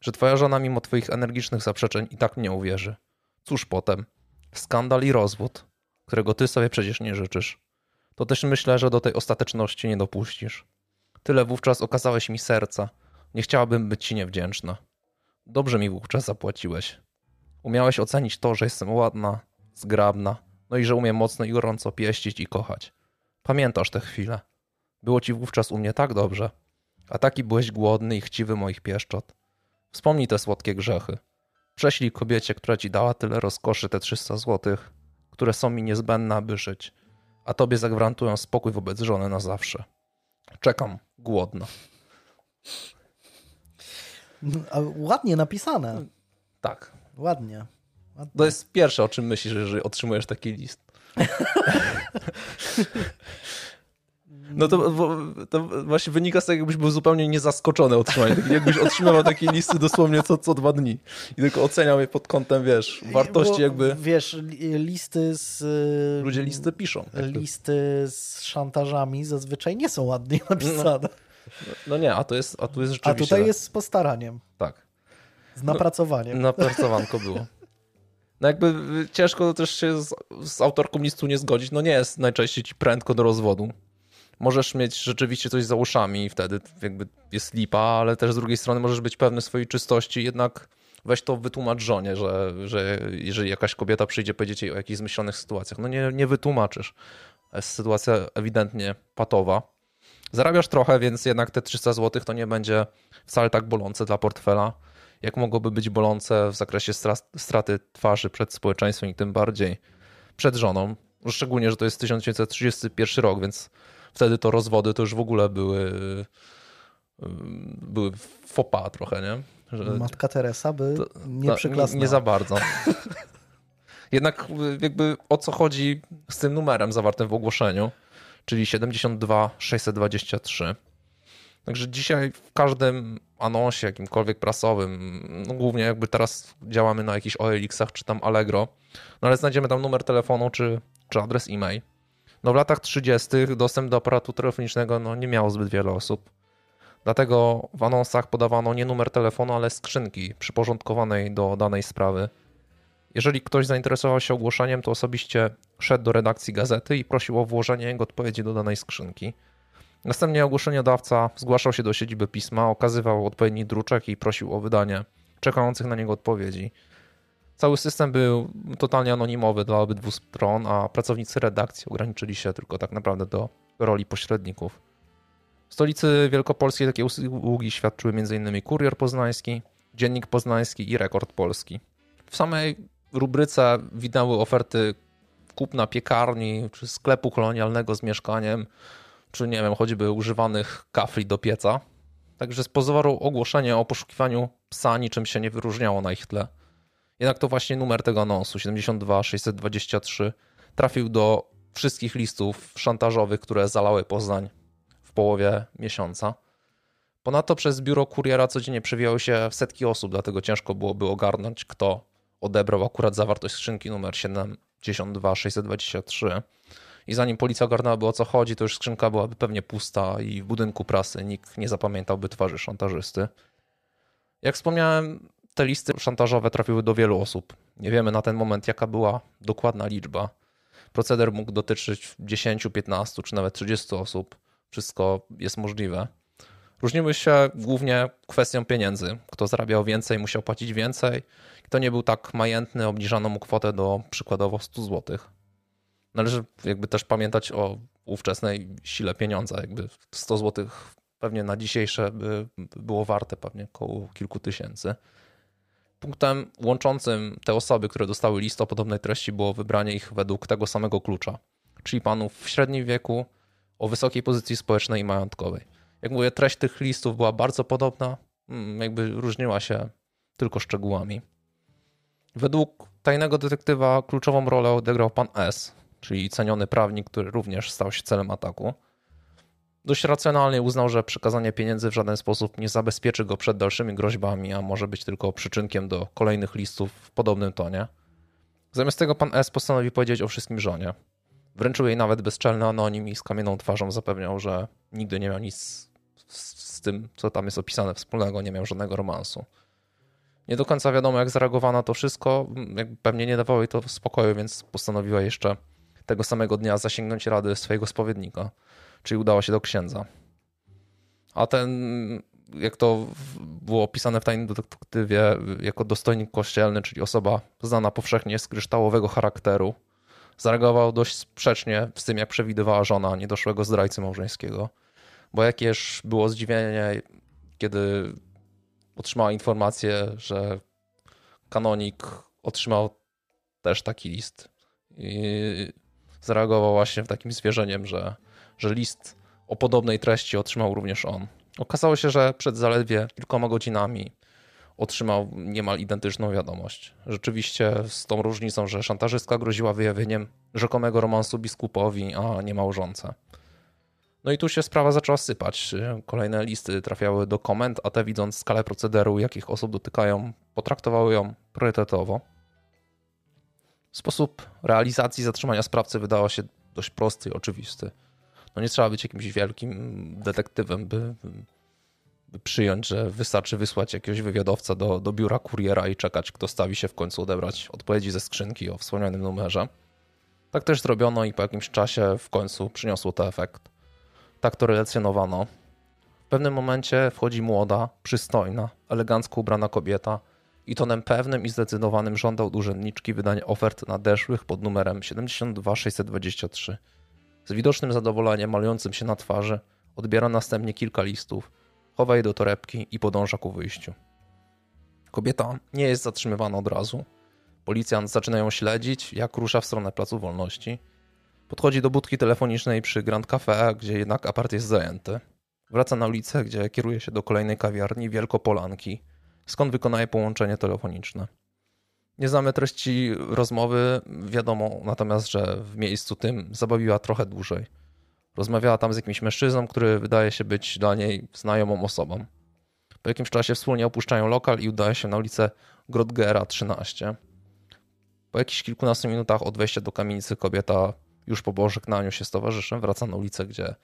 że twoja żona mimo twoich energicznych zaprzeczeń i tak mnie uwierzy. Cóż potem? Skandal i rozwód, którego ty sobie przecież nie życzysz. To też myślę, że do tej ostateczności nie dopuścisz. Tyle wówczas okazałeś mi serca. Nie chciałabym być ci niewdzięczna. Dobrze mi wówczas zapłaciłeś. Umiałeś ocenić to, że jestem ładna, zgrabna, no i że umiem mocno i gorąco pieścić i kochać. Pamiętasz te chwile. Było ci wówczas u mnie tak dobrze, a taki byłeś głodny i chciwy moich pieszczot. Wspomnij te słodkie grzechy. Prześlij kobiecie, która ci dała tyle rozkoszy, te 300 złotych, które są mi niezbędne, aby żyć, a tobie zagwarantują spokój wobec żony na zawsze. Czekam, głodno. A ładnie napisane. Tak. Ładnie. To jest pierwsze, o czym myślisz, jeżeli otrzymujesz taki list. <laughs> No to, to właśnie wynika z tego, jakbyś był zupełnie niezaskoczony otrzymaniem. Tak jakbyś otrzymywał takie listy dosłownie co, co dwa dni. I tylko oceniał je pod kątem, wiesz, wartości Bo, jakby... Wiesz, li- listy z... <laughs> Ludzie listy piszą. jakby. Listy z szantażami zazwyczaj nie są ładnie napisane. No nie, a to jest, a tu jest A rzeczywiście... tutaj tak. jest z postaraniem, Tak. z napracowaniem. Napracowanko było. No jakby y, ciężko też się z, z autorką listu nie zgodzić. No nie jest najczęściej ci prędko do rozwodu. Możesz mieć rzeczywiście coś za uszami i wtedy jakby jest lipa, ale też z drugiej strony możesz być pewny swojej czystości, jednak weź to wytłumacz żonie, że, że jeżeli jakaś kobieta przyjdzie powiedzieć jej o jakichś zmyślonych sytuacjach, no nie, nie wytłumaczysz. Jest sytuacja ewidentnie patowa. Zarabiasz trochę, więc jednak te 300 zł to nie będzie wcale tak bolące dla portfela, jak mogłoby być bolące w zakresie stra- straty twarzy przed społeczeństwem i tym bardziej przed żoną. Szczególnie, że to jest 1931 rok, więc wtedy to rozwody to już w ogóle były były fopa trochę, nie? Że Matka Teresa by to- nie no, przyklasnęła. nie za bardzo. <laughs> Jednak jakby o co chodzi z tym numerem zawartym w ogłoszeniu, czyli 72 623. Także dzisiaj w każdym anonsie jakimkolwiek prasowym, no głównie jakby teraz działamy na jakichś OLX-ach czy tam Allegro, no ale znajdziemy tam numer telefonu czy, czy adres e-mail. No w latach 30. dostęp do aparatu telefonicznego no, nie miało zbyt wiele osób. Dlatego w anonsach podawano nie numer telefonu, ale skrzynki przyporządkowanej do danej sprawy. Jeżeli ktoś zainteresował się ogłoszeniem, to osobiście szedł do redakcji gazety i prosił o włożenie jego odpowiedzi do danej skrzynki. Następnie ogłoszeniodawca zgłaszał się do siedziby pisma, okazywał odpowiedni druczek i prosił o wydanie czekających na niego odpowiedzi. Cały system był totalnie anonimowy dla obydwu stron, a pracownicy redakcji ograniczyli się tylko tak naprawdę do roli pośredników. W stolicy Wielkopolskiej takie usługi świadczyły m.in. Kurier Poznański, Dziennik Poznański i Rekord Polski. W samej rubryce widniały oferty kupna piekarni czy sklepu kolonialnego z mieszkaniem, czy nie wiem, choćby używanych kafli do pieca. Także z pozoru ogłoszenie o poszukiwaniu psa niczym się nie wyróżniało na ich tle. Jednak to właśnie numer tego anonsu 72 623 trafił do wszystkich listów szantażowych, które zalały Poznań w połowie miesiąca. Ponadto przez biuro kuriera codziennie przewijały się setki osób, dlatego ciężko byłoby ogarnąć, kto odebrał akurat zawartość skrzynki numer 72623 i zanim policja ogarnęłaby o co chodzi, to już skrzynka byłaby pewnie pusta i w budynku prasy nikt nie zapamiętałby twarzy szantażysty. Jak wspomniałem, te listy szantażowe trafiły do wielu osób. Nie wiemy na ten moment, jaka była dokładna liczba. Proceder mógł dotyczyć 10, 15 czy nawet 30 osób. Wszystko jest możliwe. Różniły się głównie kwestią pieniędzy. Kto zarabiał więcej, musiał płacić więcej. Kto nie był tak majętny, obniżano mu kwotę do przykładowo 100 zł. Należy jakby też pamiętać o ówczesnej sile pieniądza. Jakby 100 zł pewnie na dzisiejsze by było warte pewnie około kilku tysięcy. Punktem łączącym te osoby, które dostały list o podobnej treści, było wybranie ich według tego samego klucza, czyli panów w średnim wieku, o wysokiej pozycji społecznej i majątkowej. Jak mówię, treść tych listów była bardzo podobna, mm, jakby różniła się tylko szczegółami. Według tajnego detektywa kluczową rolę odegrał pan S, czyli ceniony prawnik, który również stał się celem ataku. Dość racjonalnie uznał, że przekazanie pieniędzy w żaden sposób nie zabezpieczy go przed dalszymi groźbami, a może być tylko przyczynkiem do kolejnych listów w podobnym tonie. Zamiast tego pan S postanowił powiedzieć o wszystkim żonie. Wręczył jej nawet bezczelny anonim i z kamienną twarzą zapewniał, że nigdy nie miał nic z, tym, co tam jest opisane wspólnego, nie miał żadnego romansu. Nie do końca wiadomo, jak zareagowała na to wszystko. Pewnie nie dawało jej to spokoju, więc postanowiła jeszcze tego samego dnia zasięgnąć rady swojego spowiednika, czyli udała się do księdza. A ten, jak to było opisane w tajnym detektywie, jako dostojnik kościelny, czyli osoba znana powszechnie z kryształowego charakteru, zareagował dość sprzecznie z tym, jak przewidywała żona niedoszłego zdrajcy małżeńskiego. Bo jakież było zdziwienie, kiedy otrzymała informację, że kanonik otrzymał też taki list. I zareagował właśnie takim zwierzeniem, że, że list o podobnej treści otrzymał również on. Okazało się, że przed zaledwie kilkoma godzinami otrzymał niemal identyczną wiadomość. Rzeczywiście z tą różnicą, że szantażystka groziła wyjawieniem rzekomego romansu biskupowi, a nie małżonce. No i tu się sprawa zaczęła sypać. Kolejne listy trafiały do komend, a te widząc skalę procederu, jakich osób dotykają, potraktowały ją priorytetowo. Sposób realizacji zatrzymania sprawcy wydawał się dość prosty i oczywisty. No nie trzeba być jakimś wielkim detektywem, by, by przyjąć, że wystarczy wysłać jakiegoś wywiadowca do, do biura kuriera i czekać, kto stawi się w końcu odebrać odpowiedzi ze skrzynki o wspomnianym numerze. Tak też zrobiono i po jakimś czasie w końcu przyniosło to efekt. Tak to relacjonowano. W pewnym momencie wchodzi młoda, przystojna, elegancko ubrana kobieta i tonem pewnym i zdecydowanym żądał od urzędniczki wydania ofert nadeszłych pod numerem 72623. Z widocznym zadowoleniem malującym się na twarzy odbiera następnie kilka listów, chowa je do torebki i podąża ku wyjściu. Kobieta nie jest zatrzymywana od razu. Policjant zaczyna ją śledzić, jak rusza w stronę Placu Wolności. Podchodzi do budki telefonicznej przy Grand Cafe, gdzie jednak apart jest zajęty. Wraca na ulicę, gdzie kieruje się do kolejnej kawiarni Wielkopolanki, skąd wykonaje połączenie telefoniczne. Nie znamy treści rozmowy, wiadomo natomiast, że w miejscu tym zabawiła trochę dłużej. Rozmawiała tam z jakimś mężczyzną, który wydaje się być dla niej znajomą osobą. Po jakimś czasie wspólnie opuszczają lokal i udaje się na ulicę Grodgera 13. Po jakichś kilkunastu minutach od wejścia do kamienicy kobieta już po pożegnaniu się z towarzyszem wraca na ulicę, gdzie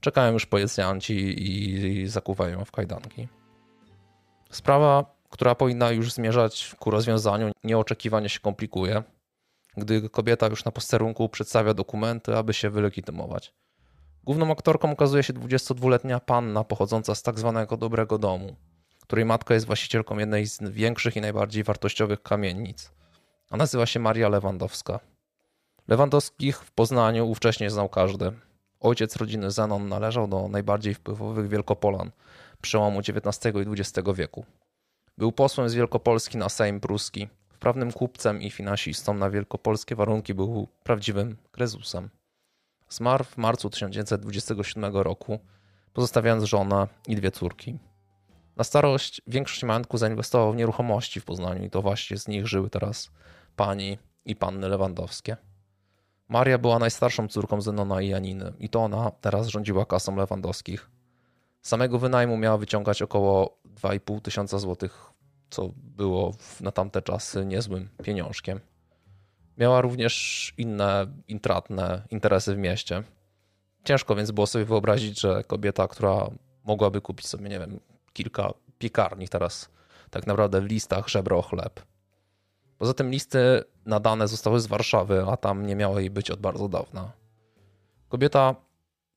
czekają już policjanci i zakuwają w kajdanki. Sprawa, która powinna już zmierzać ku rozwiązaniu, nieoczekiwanie się komplikuje, gdy kobieta już na posterunku przedstawia dokumenty, aby się wylegitymować. Główną aktorką okazuje się 22-letnia panna pochodząca z tak zwanego dobrego domu, której matka jest właścicielką jednej z większych i najbardziej wartościowych kamienic, a nazywa się Maria Lewandowska. Lewandowskich w Poznaniu ówcześnie znał każdy. Ojciec rodziny Zenon należał do najbardziej wpływowych Wielkopolan przełomu XIX i XX wieku. Był posłem z Wielkopolski na Sejm Pruski, wprawnym kupcem i finansistą na wielkopolskie warunki był prawdziwym krezusem. Zmarł w marcu 1927 roku, pozostawiając żonę i dwie córki. Na starość większość majątku zainwestował w nieruchomości w Poznaniu i to właśnie z nich żyły teraz pani i panny Lewandowskie. Maria była najstarszą córką Zenona i Janiny i to ona teraz rządziła kasą Lewandowskich. Samego wynajmu miała wyciągać około 2,5 tysiąca złotych co było na tamte czasy niezłym pieniążkiem. Miała również inne intratne interesy w mieście. Ciężko więc było sobie wyobrazić, że kobieta, która mogłaby kupić sobie, nie wiem, kilka piekarni teraz tak naprawdę w listach żebro chleb. Poza tym listy nadane zostały z Warszawy, a tam nie miało jej być od bardzo dawna. Kobieta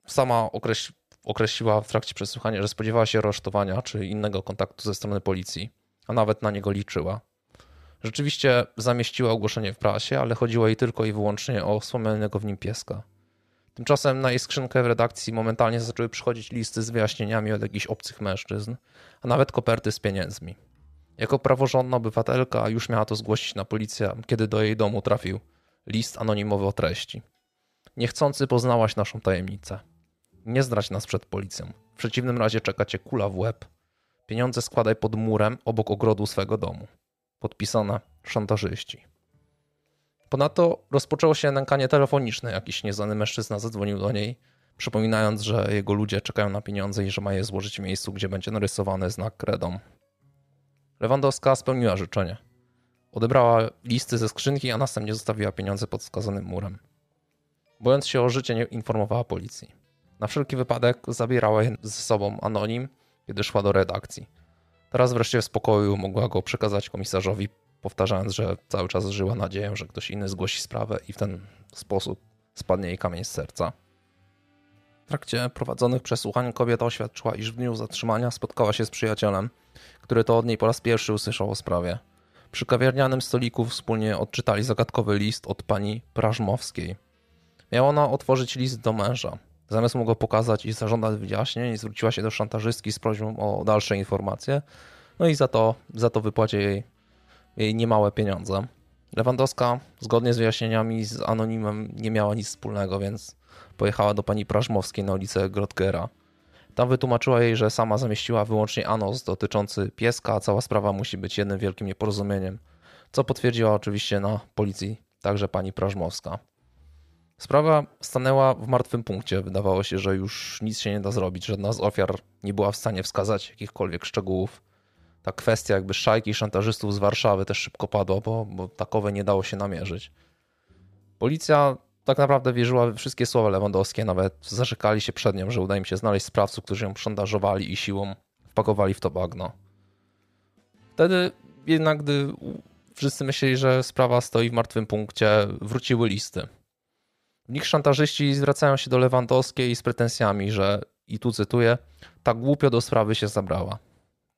sama określ określiła w trakcie przesłuchania, że spodziewała się aresztowania czy innego kontaktu ze strony policji, a nawet na niego liczyła. Rzeczywiście zamieściła ogłoszenie w prasie, ale chodziło jej tylko i wyłącznie o wspomnianego w nim pieska. Tymczasem na jej skrzynkę w redakcji momentalnie zaczęły przychodzić listy z wyjaśnieniami od jakichś obcych mężczyzn, a nawet koperty z pieniędzmi. Jako praworządna obywatelka już miała to zgłosić na policję, kiedy do jej domu trafił list anonimowy o treści. Niechcący poznałaś naszą tajemnicę. Nie zdrać nas przed policją. W przeciwnym razie czeka cię kula w łeb. Pieniądze składaj pod murem obok ogrodu swego domu. Podpisane szantażyści. Ponadto rozpoczęło się nękanie telefoniczne. Jakiś nieznany mężczyzna zadzwonił do niej, przypominając, że jego ludzie czekają na pieniądze i że ma je złożyć w miejscu, gdzie będzie narysowany znak kredą. Lewandowska spełniła życzenie. Odebrała listy ze skrzynki, a następnie zostawiła pieniądze pod wskazanym murem. Bojąc się o życie, nie informowała policji. Na wszelki wypadek zabierała je ze sobą anonim, kiedy szła do redakcji. Teraz wreszcie w spokoju mogła go przekazać komisarzowi, powtarzając, że cały czas żyła nadzieją, że ktoś inny zgłosi sprawę i w ten sposób spadnie jej kamień z serca. W trakcie prowadzonych przesłuchań kobieta oświadczyła, iż w dniu zatrzymania spotkała się z przyjacielem, który to od niej po raz pierwszy usłyszał o sprawie. Przy kawiarnianym stoliku wspólnie odczytali zagadkowy list od pani Prażmowskiej. Miała ona otworzyć list do męża. Zamiast mu go pokazać i zażądać wyjaśnień, zwróciła się do szantażystki z prośbą o dalsze informacje, no i za to, za to wypłaci jej, jej niemałe pieniądze. Lewandowska, zgodnie z wyjaśnieniami z anonimem, nie miała nic wspólnego, więc pojechała do pani Prażmowskiej na ulicę Grotgera. Tam wytłumaczyła jej, że sama zamieściła wyłącznie anos dotyczący pieska, a cała sprawa musi być jednym wielkim nieporozumieniem, co potwierdziła oczywiście na policji także pani Prażmowska. Sprawa stanęła w martwym punkcie. Wydawało się, że już nic się nie da zrobić. Żadna z ofiar nie była w stanie wskazać jakichkolwiek szczegółów. Ta kwestia jakby szajki szantażystów z Warszawy też szybko padła, bo, bo takowe nie dało się namierzyć. Policja tak naprawdę wierzyła we wszystkie słowa Lewandowskie, nawet zarzekali się przed nią, że uda im się znaleźć sprawców, którzy ją szantażowali i siłą wpakowali w to bagno. Wtedy jednak, gdy wszyscy myśleli, że sprawa stoi w martwym punkcie, wróciły listy. W nich szantażyści zwracają się do Lewandowskiej z pretensjami, że, i tu cytuję, tak głupio do sprawy się zabrała.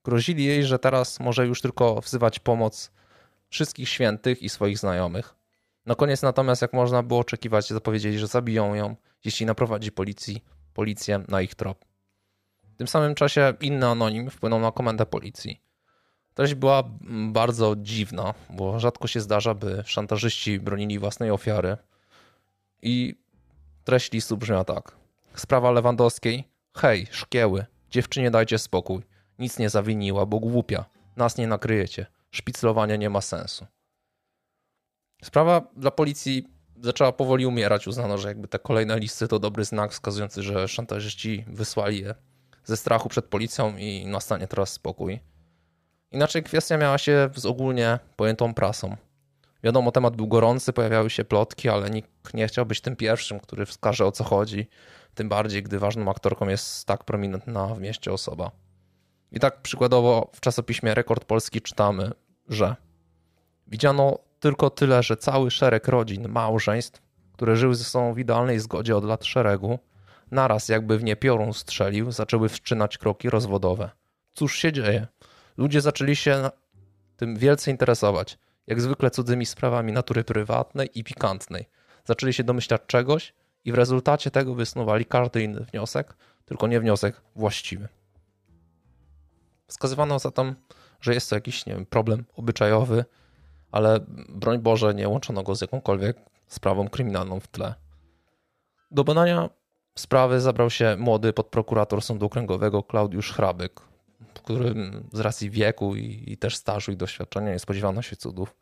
Grozili jej, że teraz może już tylko wzywać pomoc wszystkich świętych i swoich znajomych. Na koniec natomiast, jak można było oczekiwać, zapowiedzieli, że zabiją ją, jeśli naprowadzi policji, policję na ich trop. W tym samym czasie inny anonim wpłynął na komendę policji. Treść była bardzo dziwna, bo rzadko się zdarza, by szantażyści bronili własnej ofiary. I treść listu brzmiała tak. Sprawa Lewandowskiej. Hej, szkieły, dziewczynie dajcie spokój. Nic nie zawiniła, bo głupia. Nas nie nakryjecie. Szpiclowanie nie ma sensu. Sprawa dla policji zaczęła powoli umierać. Uznano, że jakby te kolejne listy to dobry znak wskazujący, że szantażyści wysłali je ze strachu przed policją i nastanie teraz spokój. Inaczej kwestia miała się z ogólnie pojętą prasą. Wiadomo, temat był gorący, pojawiały się plotki, ale nikt nie chciał być tym pierwszym, który wskaże o co chodzi. Tym bardziej, gdy ważną aktorką jest tak prominentna w mieście osoba. I tak przykładowo w czasopiśmie Rekord Polski czytamy, że widziano tylko tyle, że cały szereg rodzin, małżeństw, które żyły ze sobą w idealnej zgodzie od lat szeregu, naraz jakby w nie piorun strzelił, zaczęły wszczynać kroki rozwodowe. Cóż się dzieje? Ludzie zaczęli się tym wielce interesować, jak zwykle cudzymi sprawami natury prywatnej i pikantnej. Zaczęli się domyślać czegoś i w rezultacie tego wysnuwali każdy inny wniosek, tylko nie wniosek właściwy. Wskazywano zatem, że jest to jakiś nie wiem, problem obyczajowy, ale broń Boże nie łączono go z jakąkolwiek sprawą kryminalną w tle. Do badania sprawy zabrał się młody podprokurator Sądu Okręgowego Klaudiusz Hrabyk, który z racji wieku i, i, też stażu i doświadczenia nie spodziewano się cudów.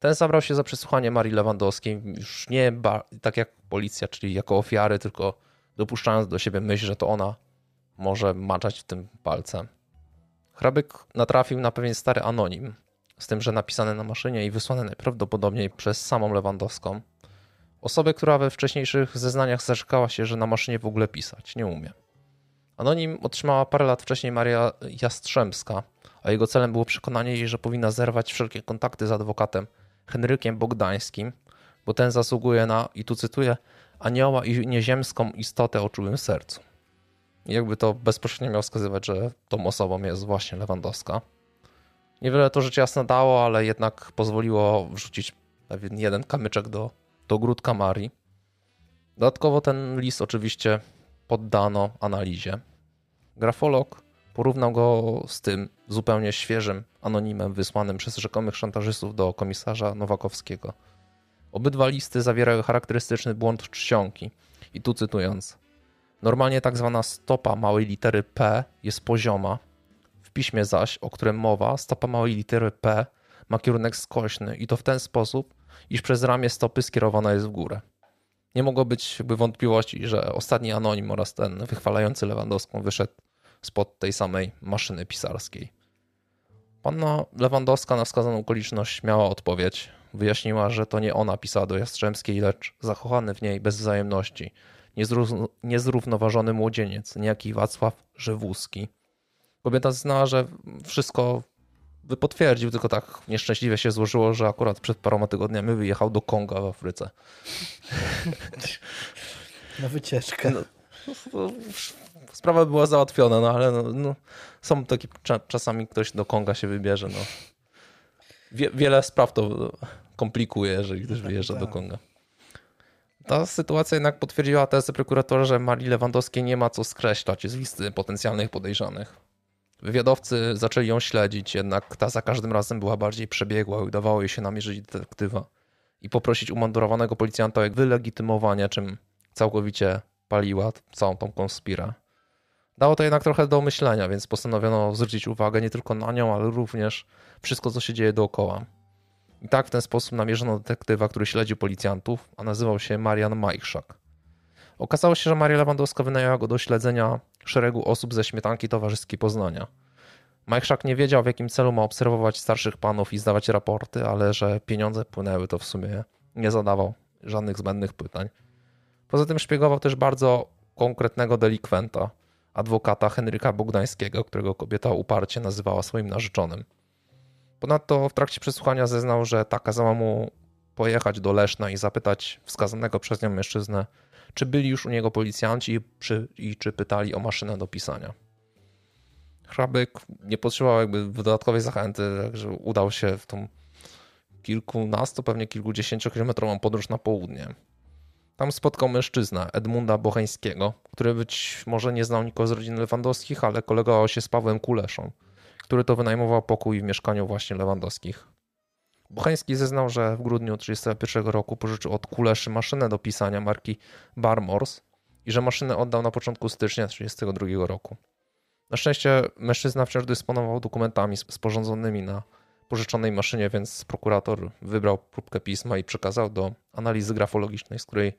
Ten zabrał się za przesłuchanie Marii Lewandowskiej już nie tak jak policja, czyli jako ofiary, tylko dopuszczając do siebie myśl, że to ona może maczać w tym palcem. Hrabyk natrafił na pewien stary anonim, z tym, że napisany na maszynie i wysłany najprawdopodobniej przez samą Lewandowską. Osobę, która we wcześniejszych zeznaniach zarzekała się, że na maszynie w ogóle pisać nie umie. Anonim otrzymała parę lat wcześniej Maria Jastrzębska, a jego celem było przekonanie jej, że powinna zerwać wszelkie kontakty z adwokatem Henrykiem Bogdańskim, bo ten zasługuje na, i tu cytuję, anioła i nieziemską istotę o czułym sercu. I jakby to bezpośrednio miał wskazywać, że tą osobą jest właśnie Lewandowska. Niewiele to rzecz jasna dało, ale jednak pozwoliło wrzucić pewien jeden kamyczek do, do ogródka Marii. Dodatkowo ten list oczywiście poddano analizie. Grafolog porównał go z tym zupełnie świeżym anonimem wysłanym przez rzekomych szantażystów do komisarza Nowakowskiego. Obydwa listy zawierają charakterystyczny błąd czcionki. I tu cytując. Normalnie tak zwana stopa małej litery P jest pozioma. W piśmie zaś, o którym mowa, stopa małej litery P ma kierunek skośny i to w ten sposób, iż przez ramię stopy skierowana jest w górę. Nie mogło być jakby wątpliwości, że ostatni anonim oraz ten wychwalający Lewandowską wyszedł spod tej samej maszyny pisarskiej. Panna Lewandowska na wskazaną okoliczność miała odpowiedź. Wyjaśniła, że to nie ona pisała do Jastrzębskiej, lecz zakochany w niej bez wzajemności, niezrównoważony młodzieniec, niejaki Wacław Żewuski. Kobieta znała, że wszystko potwierdził, tylko tak nieszczęśliwie się złożyło, że akurat przed paroma tygodniami wyjechał do Konga w Afryce. <laughs> Na wycieczkę. No, sprawa była załatwiona, no ale no, no, są takie czasami ktoś do Konga się wybierze. No. Wie, wiele spraw to komplikuje, jeżeli ktoś wyjeżdża do tak. Konga. Ta sytuacja jednak potwierdziła tezę prokuratora, że Marii Lewandowskiej nie ma co skreślać z listy potencjalnych podejrzanych. Wywiadowcy zaczęli ją śledzić, jednak ta za każdym razem była bardziej przebiegła i udawało jej się namierzyć detektywa i poprosić umundurowanego policjanta o wylegitymowanie, czym całkowicie paliła całą tą konspirę. Dało to jednak trochę do myślenia, więc postanowiono zwrócić uwagę nie tylko na nią, ale również wszystko, co się dzieje dookoła. I tak w ten sposób namierzono detektywa, który śledził policjantów, a nazywał się Marian Majchrzak. Okazało się, że Maria Lewandowska wynajęła go do śledzenia szeregu osób ze śmietanki towarzyskiej Poznania. Majchrzak nie wiedział, w jakim celu ma obserwować starszych panów i zdawać raporty, ale że pieniądze płynęły, to w sumie nie zadawał żadnych zbędnych pytań. Poza tym szpiegował też bardzo konkretnego delikwenta, adwokata Henryka Bogdańskiego, którego kobieta uparcie nazywała swoim narzeczonym. Ponadto w trakcie przesłuchania zeznał, że ta kazała mu pojechać do Leszna i zapytać wskazanego przez nią mężczyznę, czy byli już u niego policjanci i, przy, i czy pytali o maszynę do pisania. Hrabek nie potrzebował jakby dodatkowej zachęty, także udał się w tą kilkunastu, pewnie kilkudziesięciokilometrową podróż na południe. Tam spotkał mężczyznę, Edmunda Bocheńskiego, który być może nie znał nikogo z rodziny Lewandowskich, ale kolegował się z Pawłem Kuleszą, który to wynajmował pokój w mieszkaniu właśnie Lewandowskich. Bocheński zeznał, że w grudniu 1931 roku pożyczył od Kuleszy maszynę do pisania marki Barmors i że maszynę oddał na początku stycznia 1932 roku. Na szczęście mężczyzna wciąż dysponował dokumentami sporządzonymi na pożyczonej maszynie, więc prokurator wybrał próbkę pisma i przekazał do analizy grafologicznej, z której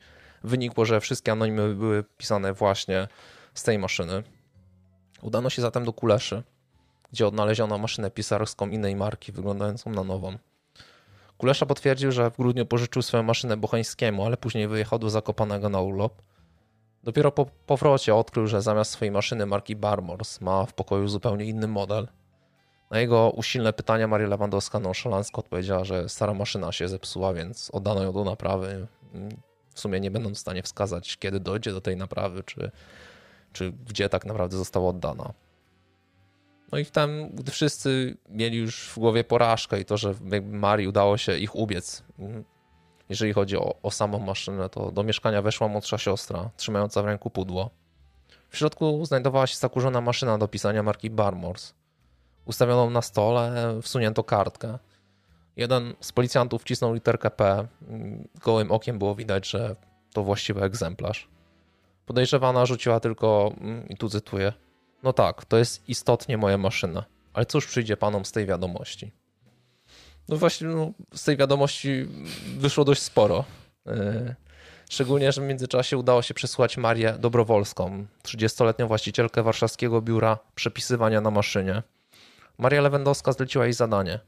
wynikło, że wszystkie anonimy były pisane właśnie z tej maszyny. Udano się zatem do Kuleszy, gdzie odnaleziono maszynę pisarską innej marki, wyglądającą na nową. Kulesza potwierdził, że w grudniu pożyczył swoją maszynę Bocheńskiemu, ale później wyjechał do Zakopanego na urlop. Dopiero po powrocie odkrył, że zamiast swojej maszyny marki Barmors ma w pokoju zupełnie inny model – na jego usilne pytania Maria Lewandowska nonszalancko odpowiedziała, że stara maszyna się zepsuła, więc oddano ją do naprawy. W sumie nie będąc w stanie wskazać, kiedy dojdzie do tej naprawy, czy, czy gdzie tak naprawdę została oddana. No i wtem, gdy wszyscy mieli już w głowie porażkę i to, że Marii udało się ich ubiec, jeżeli chodzi o, o samą maszynę, to do mieszkania weszła młodsza siostra, trzymająca w ręku pudło. W środku znajdowała się zakurzona maszyna do pisania marki Barmors ustawioną na stole, wsunięto kartkę. Jeden z policjantów wcisnął literkę P. Gołym okiem było widać, że to właściwy egzemplarz. Podejrzewana rzuciła tylko, mm, i tu cytuję, no tak, to jest istotnie moja maszyna, ale cóż przyjdzie panom z tej wiadomości? No właśnie, no, z tej wiadomości wyszło dość sporo. E, szczególnie, że w międzyczasie udało się przesłać Marię Dobrowolską, 30-letnią właścicielkę warszawskiego biura przepisywania na maszynie, Maria Lewandowska zleciła jej zadanie.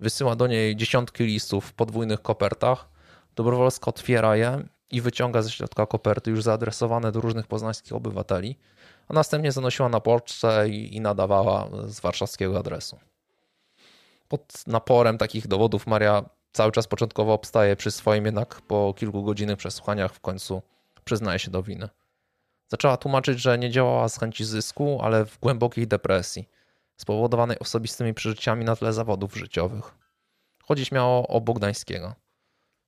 Wysyła do niej dziesiątki listów w podwójnych kopertach. Dobrowolska otwiera je i wyciąga ze środka koperty już zaadresowane do różnych poznańskich obywateli, a następnie zanosiła na pocztę i, nadawała z warszawskiego adresu. Pod naporem takich dowodów Maria cały czas początkowo obstaje przy swoim, jednak po kilku godzinnych przesłuchaniach w końcu przyznaje się do winy. Zaczęła tłumaczyć, że nie działała z chęci zysku, ale w głębokiej depresji, spowodowanej osobistymi przeżyciami na tle zawodów życiowych. Chodzi śmiało o Bogdańskiego.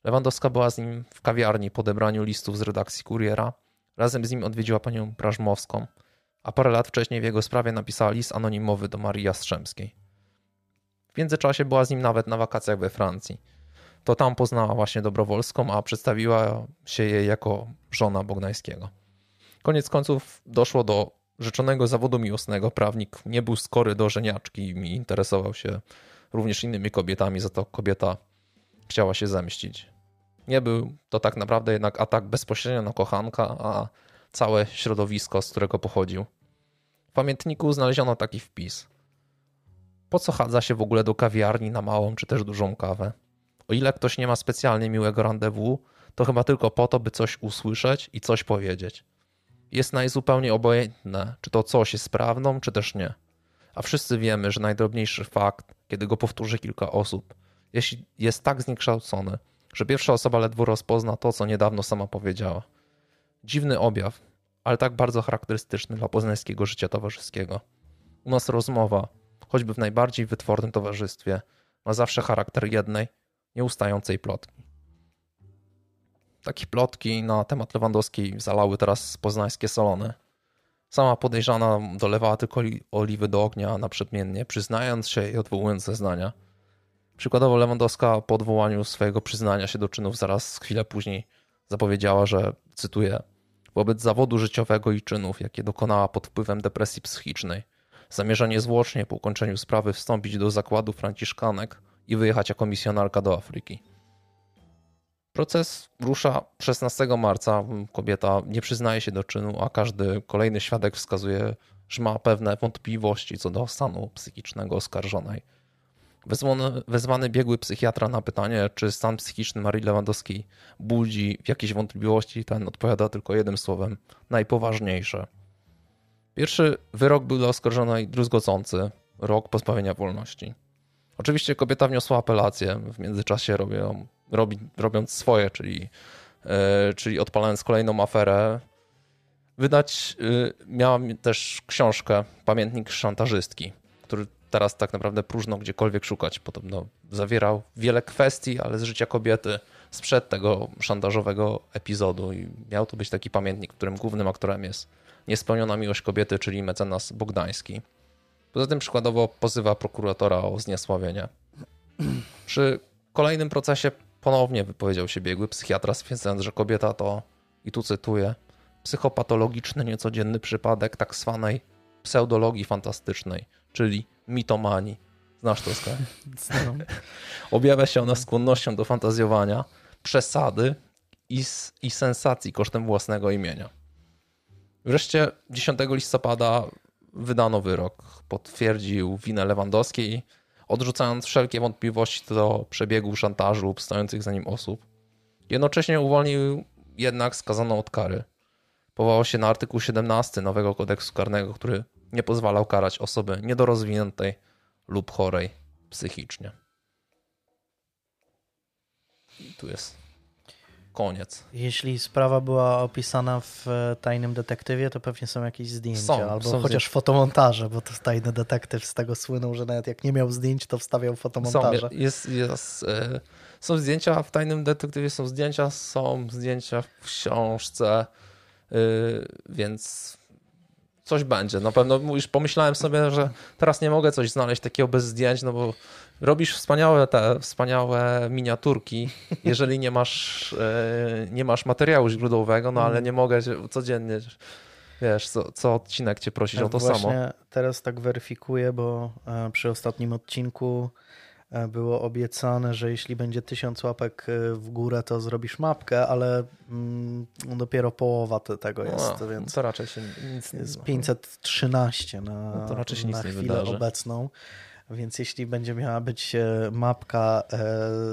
Lewandowska była z nim w kawiarni po odebraniu listów z redakcji Kuriera. Razem z nim odwiedziła panią Prażmowską, a parę lat wcześniej w jego sprawie napisała list anonimowy do Marii Jastrzębskiej. W międzyczasie była z nim nawet na wakacjach we Francji. To tam poznała właśnie Dobrowolską, a przedstawiła się jej jako żona Bogdańskiego. Koniec końców doszło do rzeczonego zawodu miłosnego. Prawnik nie był skory do żeniaczki i interesował się również innymi kobietami, za to kobieta chciała się zemścić. Nie był to tak naprawdę jednak atak bezpośrednio na kochanka, a całe środowisko, z którego pochodził. W pamiętniku znaleziono taki wpis. Po co chadza się w ogóle do kawiarni na małą czy też dużą kawę? O ile ktoś nie ma specjalnie miłego rendezvous, to chyba tylko po to, by coś usłyszeć i coś powiedzieć. Jest najzupełniej obojętne, czy to coś jest prawdą, czy też nie. A wszyscy wiemy, że najdrobniejszy fakt, kiedy go powtórzy kilka osób, jeśli jest tak zniekształcony, że pierwsza osoba ledwo rozpozna to, co niedawno sama powiedziała. Dziwny objaw, ale tak bardzo charakterystyczny dla poznańskiego życia towarzyskiego. U nas rozmowa, choćby w najbardziej wytwornym towarzystwie, ma zawsze charakter jednej, nieustającej plotki. Takie plotki na temat Lewandowskiej zalały teraz poznańskie salony. Sama podejrzana dolewała tylko oliwy do ognia naprzemiennie, przyznając się i odwołując zeznania. Przykładowo Lewandowska po odwołaniu swojego przyznania się do czynów zaraz chwilę później zapowiedziała, że, cytuję, wobec zawodu życiowego i czynów, jakie dokonała pod wpływem depresji psychicznej, zamierza niezwłocznie po ukończeniu sprawy wstąpić do zakładu franciszkanek i wyjechać jako misjonarka do Afryki. Proces rusza 16 marca. Kobieta nie przyznaje się do czynu, a każdy kolejny świadek wskazuje, że ma pewne wątpliwości co do stanu psychicznego oskarżonej. Wezwany, wezwany biegły psychiatra na pytanie, czy stan psychiczny Marii Lewandowskiej budzi jakieś wątpliwości, ten odpowiada tylko jednym słowem: najpoważniejsze. Pierwszy wyrok był dla oskarżonej druzgocący rok pozbawienia wolności. Oczywiście kobieta wniosła apelację, w międzyczasie robią, robi, robiąc swoje, czyli, yy, czyli odpalając kolejną aferę. Wydać yy, miałam też książkę Pamiętnik szantażystki, który teraz tak naprawdę próżno gdziekolwiek szukać. Podobno zawierał wiele kwestii, ale z życia kobiety sprzed tego szantażowego epizodu i miał to być taki pamiętnik, w którym głównym aktorem jest niespełniona miłość kobiety, czyli mecenas Bogdański. Poza tym przykładowo pozywa prokuratora o zniesławienie. Przy kolejnym procesie ponownie wypowiedział się biegły psychiatra, stwierdzając, że kobieta to, i tu cytuję, psychopatologiczny, niecodzienny przypadek tak zwanej pseudologii fantastycznej, czyli mitomanii. Znasz to, Skaj? <laughs> <laughs> Objawia się ona skłonnością do fantazjowania, przesady i, i sensacji kosztem własnego imienia. Wreszcie 10 listopada wydano wyrok. Potwierdził winę Lewandowskiej, odrzucając wszelkie wątpliwości co do przebiegu szantażu lub stojących za nim osób. Jednocześnie uwolnił jednak skazaną od kary. Powołał się na artykuł 17 nowego kodeksu karnego, który nie pozwalał karać osoby niedorozwiniętej lub chorej psychicznie. I tu jest koniec. Jeśli sprawa była opisana w e, Tajnym Detektywie, to pewnie są jakieś zdjęcia, Są, albo są chociaż zdjęcia. fotomontaże, bo to Tajny Detektyw z tego słynął, że nawet jak nie miał zdjęć, to wstawiał Są, fotomontaże. jest, jest, e, są zdjęcia w Tajnym Detektywie, są zdjęcia, są zdjęcia w książce, e, więc coś będzie. Na pewno już pomyślałem sobie, że teraz nie mogę coś znaleźć takiego bez zdjęć, no bo robisz wspaniałe te wspaniałe miniaturki, <laughs> jeżeli nie masz, e, nie masz materiału źródłowego, no ale nie mogę codziennie, wiesz, co, co odcinek cię prosić o to Właśnie samo. teraz tak weryfikuję, bo e, przy ostatnim odcinku było obiecane, że jeśli będzie tysiąc łapek e, w górę, to zrobisz mapkę, ale mm, dopiero połowa te, tego jest, No, więc to raczej się nic nie jest 513 na, No to raczej się na nic nie chwilę wydarzy. obecną. Więc jeśli będzie miała być e, mapka e,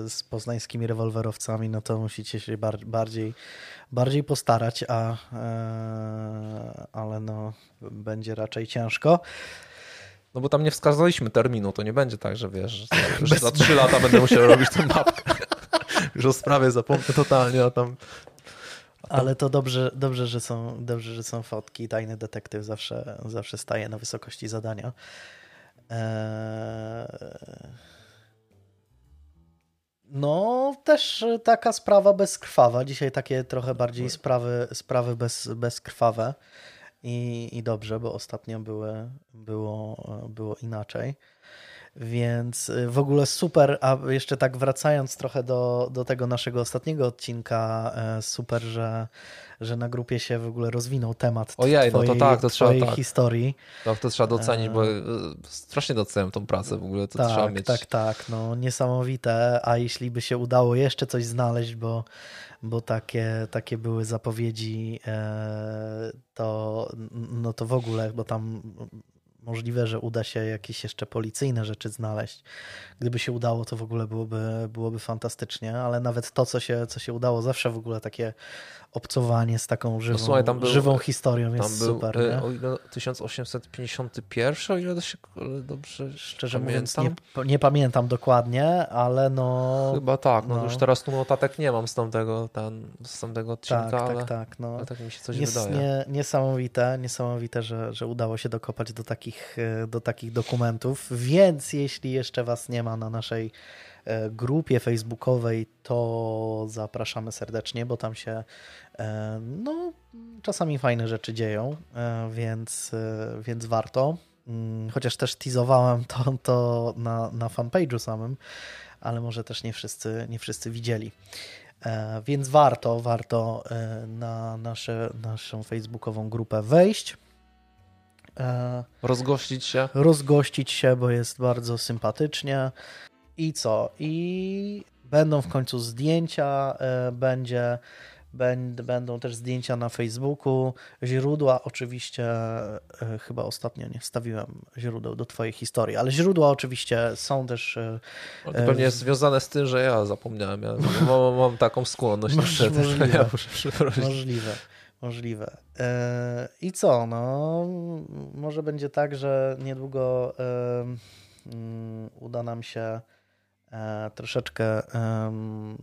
z poznańskimi rewolwerowcami, no to musicie się bar bardziej, bardziej postarać, a, e, ale no, będzie raczej ciężko. No bo tam nie wskazaliśmy terminu, to nie będzie tak, że wiesz, że, <laughs> że za trzy lata będę musiał robić tę mapkę. <laughs> Już o sprawie zapomnę totalnie, a tam... Ale to dobrze, dobrze, że są, dobrze, że są fotki. Tajny detektyw zawsze, zawsze staje na wysokości zadania. Eee... No, też taka sprawa bezkrwawa. Dzisiaj takie trochę bardziej sprawy, sprawy bez, bezkrwawe. I, I dobrze, bo ostatnio były, było, było inaczej. Więc y, w ogóle super, a jeszcze tak wracając trochę do, do tego naszego ostatniego odcinka, e, super, że, że na grupie się w ogóle rozwinął temat Ojej, twojej, no to tak, to trzeba, tak. historii. To, to trzeba docenić, bo e, strasznie doceniam tą pracę w ogóle, to tak, trzeba mieć... Tak, tak, no niesamowite, a jeśli by się udało jeszcze coś znaleźć, bo, bo takie, takie były zapowiedzi, e, to, no to w ogóle, bo tam możliwe, że uda się jakieś jeszcze policyjne rzeczy znaleźć. Gdyby się udało, to w ogóle byłoby, byłoby fantastycznie, ale nawet to, co się, co się udało, zawsze w ogóle takie obcowanie z taką żywą, No słuchaj, był- żywą historią Tam jest był, super. e, Nie? o ile 1851, o ile to się dobrze Szczerze pamiętam. mówiąc, nie, nie pamiętam dokładnie, ale no. Chyba tak, no, no. już teraz tu notatek nie mam z tamtego, ten, z tamtego odcinka, tak, ale, tak, tak. No. ale tak mi się coś Nies, wydaje. nie, niesamowite, niesamowite, że, że udało się dokopać do takich, e, do takich dokumentów. Więc jeśli jeszcze Was nie ma na naszej grupie facebookowej, to zapraszamy serdecznie, bo tam się e, no, czasami fajne rzeczy dzieją, e, więc, e, więc warto. Mm, Chociaż też teasowałem to, to na, na fanpage'u samym, ale może też nie wszyscy, nie wszyscy widzieli. E, Więc warto, warto e, na nasze, naszą facebookową grupę wejść, e, Rozgościć się. rozgościć się, bo jest bardzo sympatycznie. I co? I będą w końcu zdjęcia, e, będzie, będ- będą też zdjęcia na Facebooku, źródła oczywiście, e, chyba ostatnio nie wstawiłem źródeł do Twojej historii, ale źródła oczywiście są też e, to pewnie jest związane z tym, że ja zapomniałem. Ja mam, mam taką skłonność Moż- niestety, że możliwe. ja. Możliwe, możliwe. I co? No, może będzie tak, że niedługo mm, uda nam się troszeczkę, em,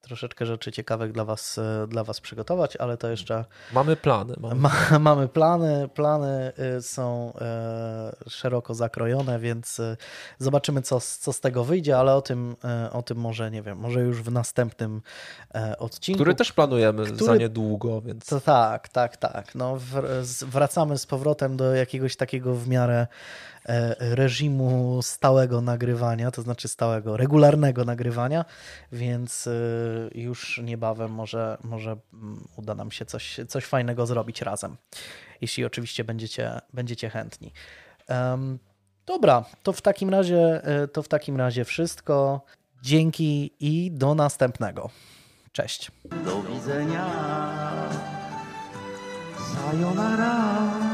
troszeczkę rzeczy ciekawych dla was, e, dla was przygotować, ale to jeszcze Mamy plany. Mamy... ma, <laughs> mamy plany. Plany y, są e, szeroko zakrojone, więc e, zobaczymy, co, z- co z tego wyjdzie, ale o tym, e, o tym może, nie wiem, może już w następnym e, odcinku. Który też planujemy za Który- niedługo, więc To tak, tak, tak. No, wracamy z powrotem do jakiegoś takiego w miarę e, reżimu stałego nagrywania, to znaczy stałego, regularnego nagrywania, więc e, już niebawem może, może mm, uda nam się coś, coś fajnego zrobić razem, jeśli oczywiście będziecie, będziecie chętni. Dobra, to w takim razie e, to w takim razie wszystko. Dzięki i do następnego. Cześć. Do widzenia. Sayonara.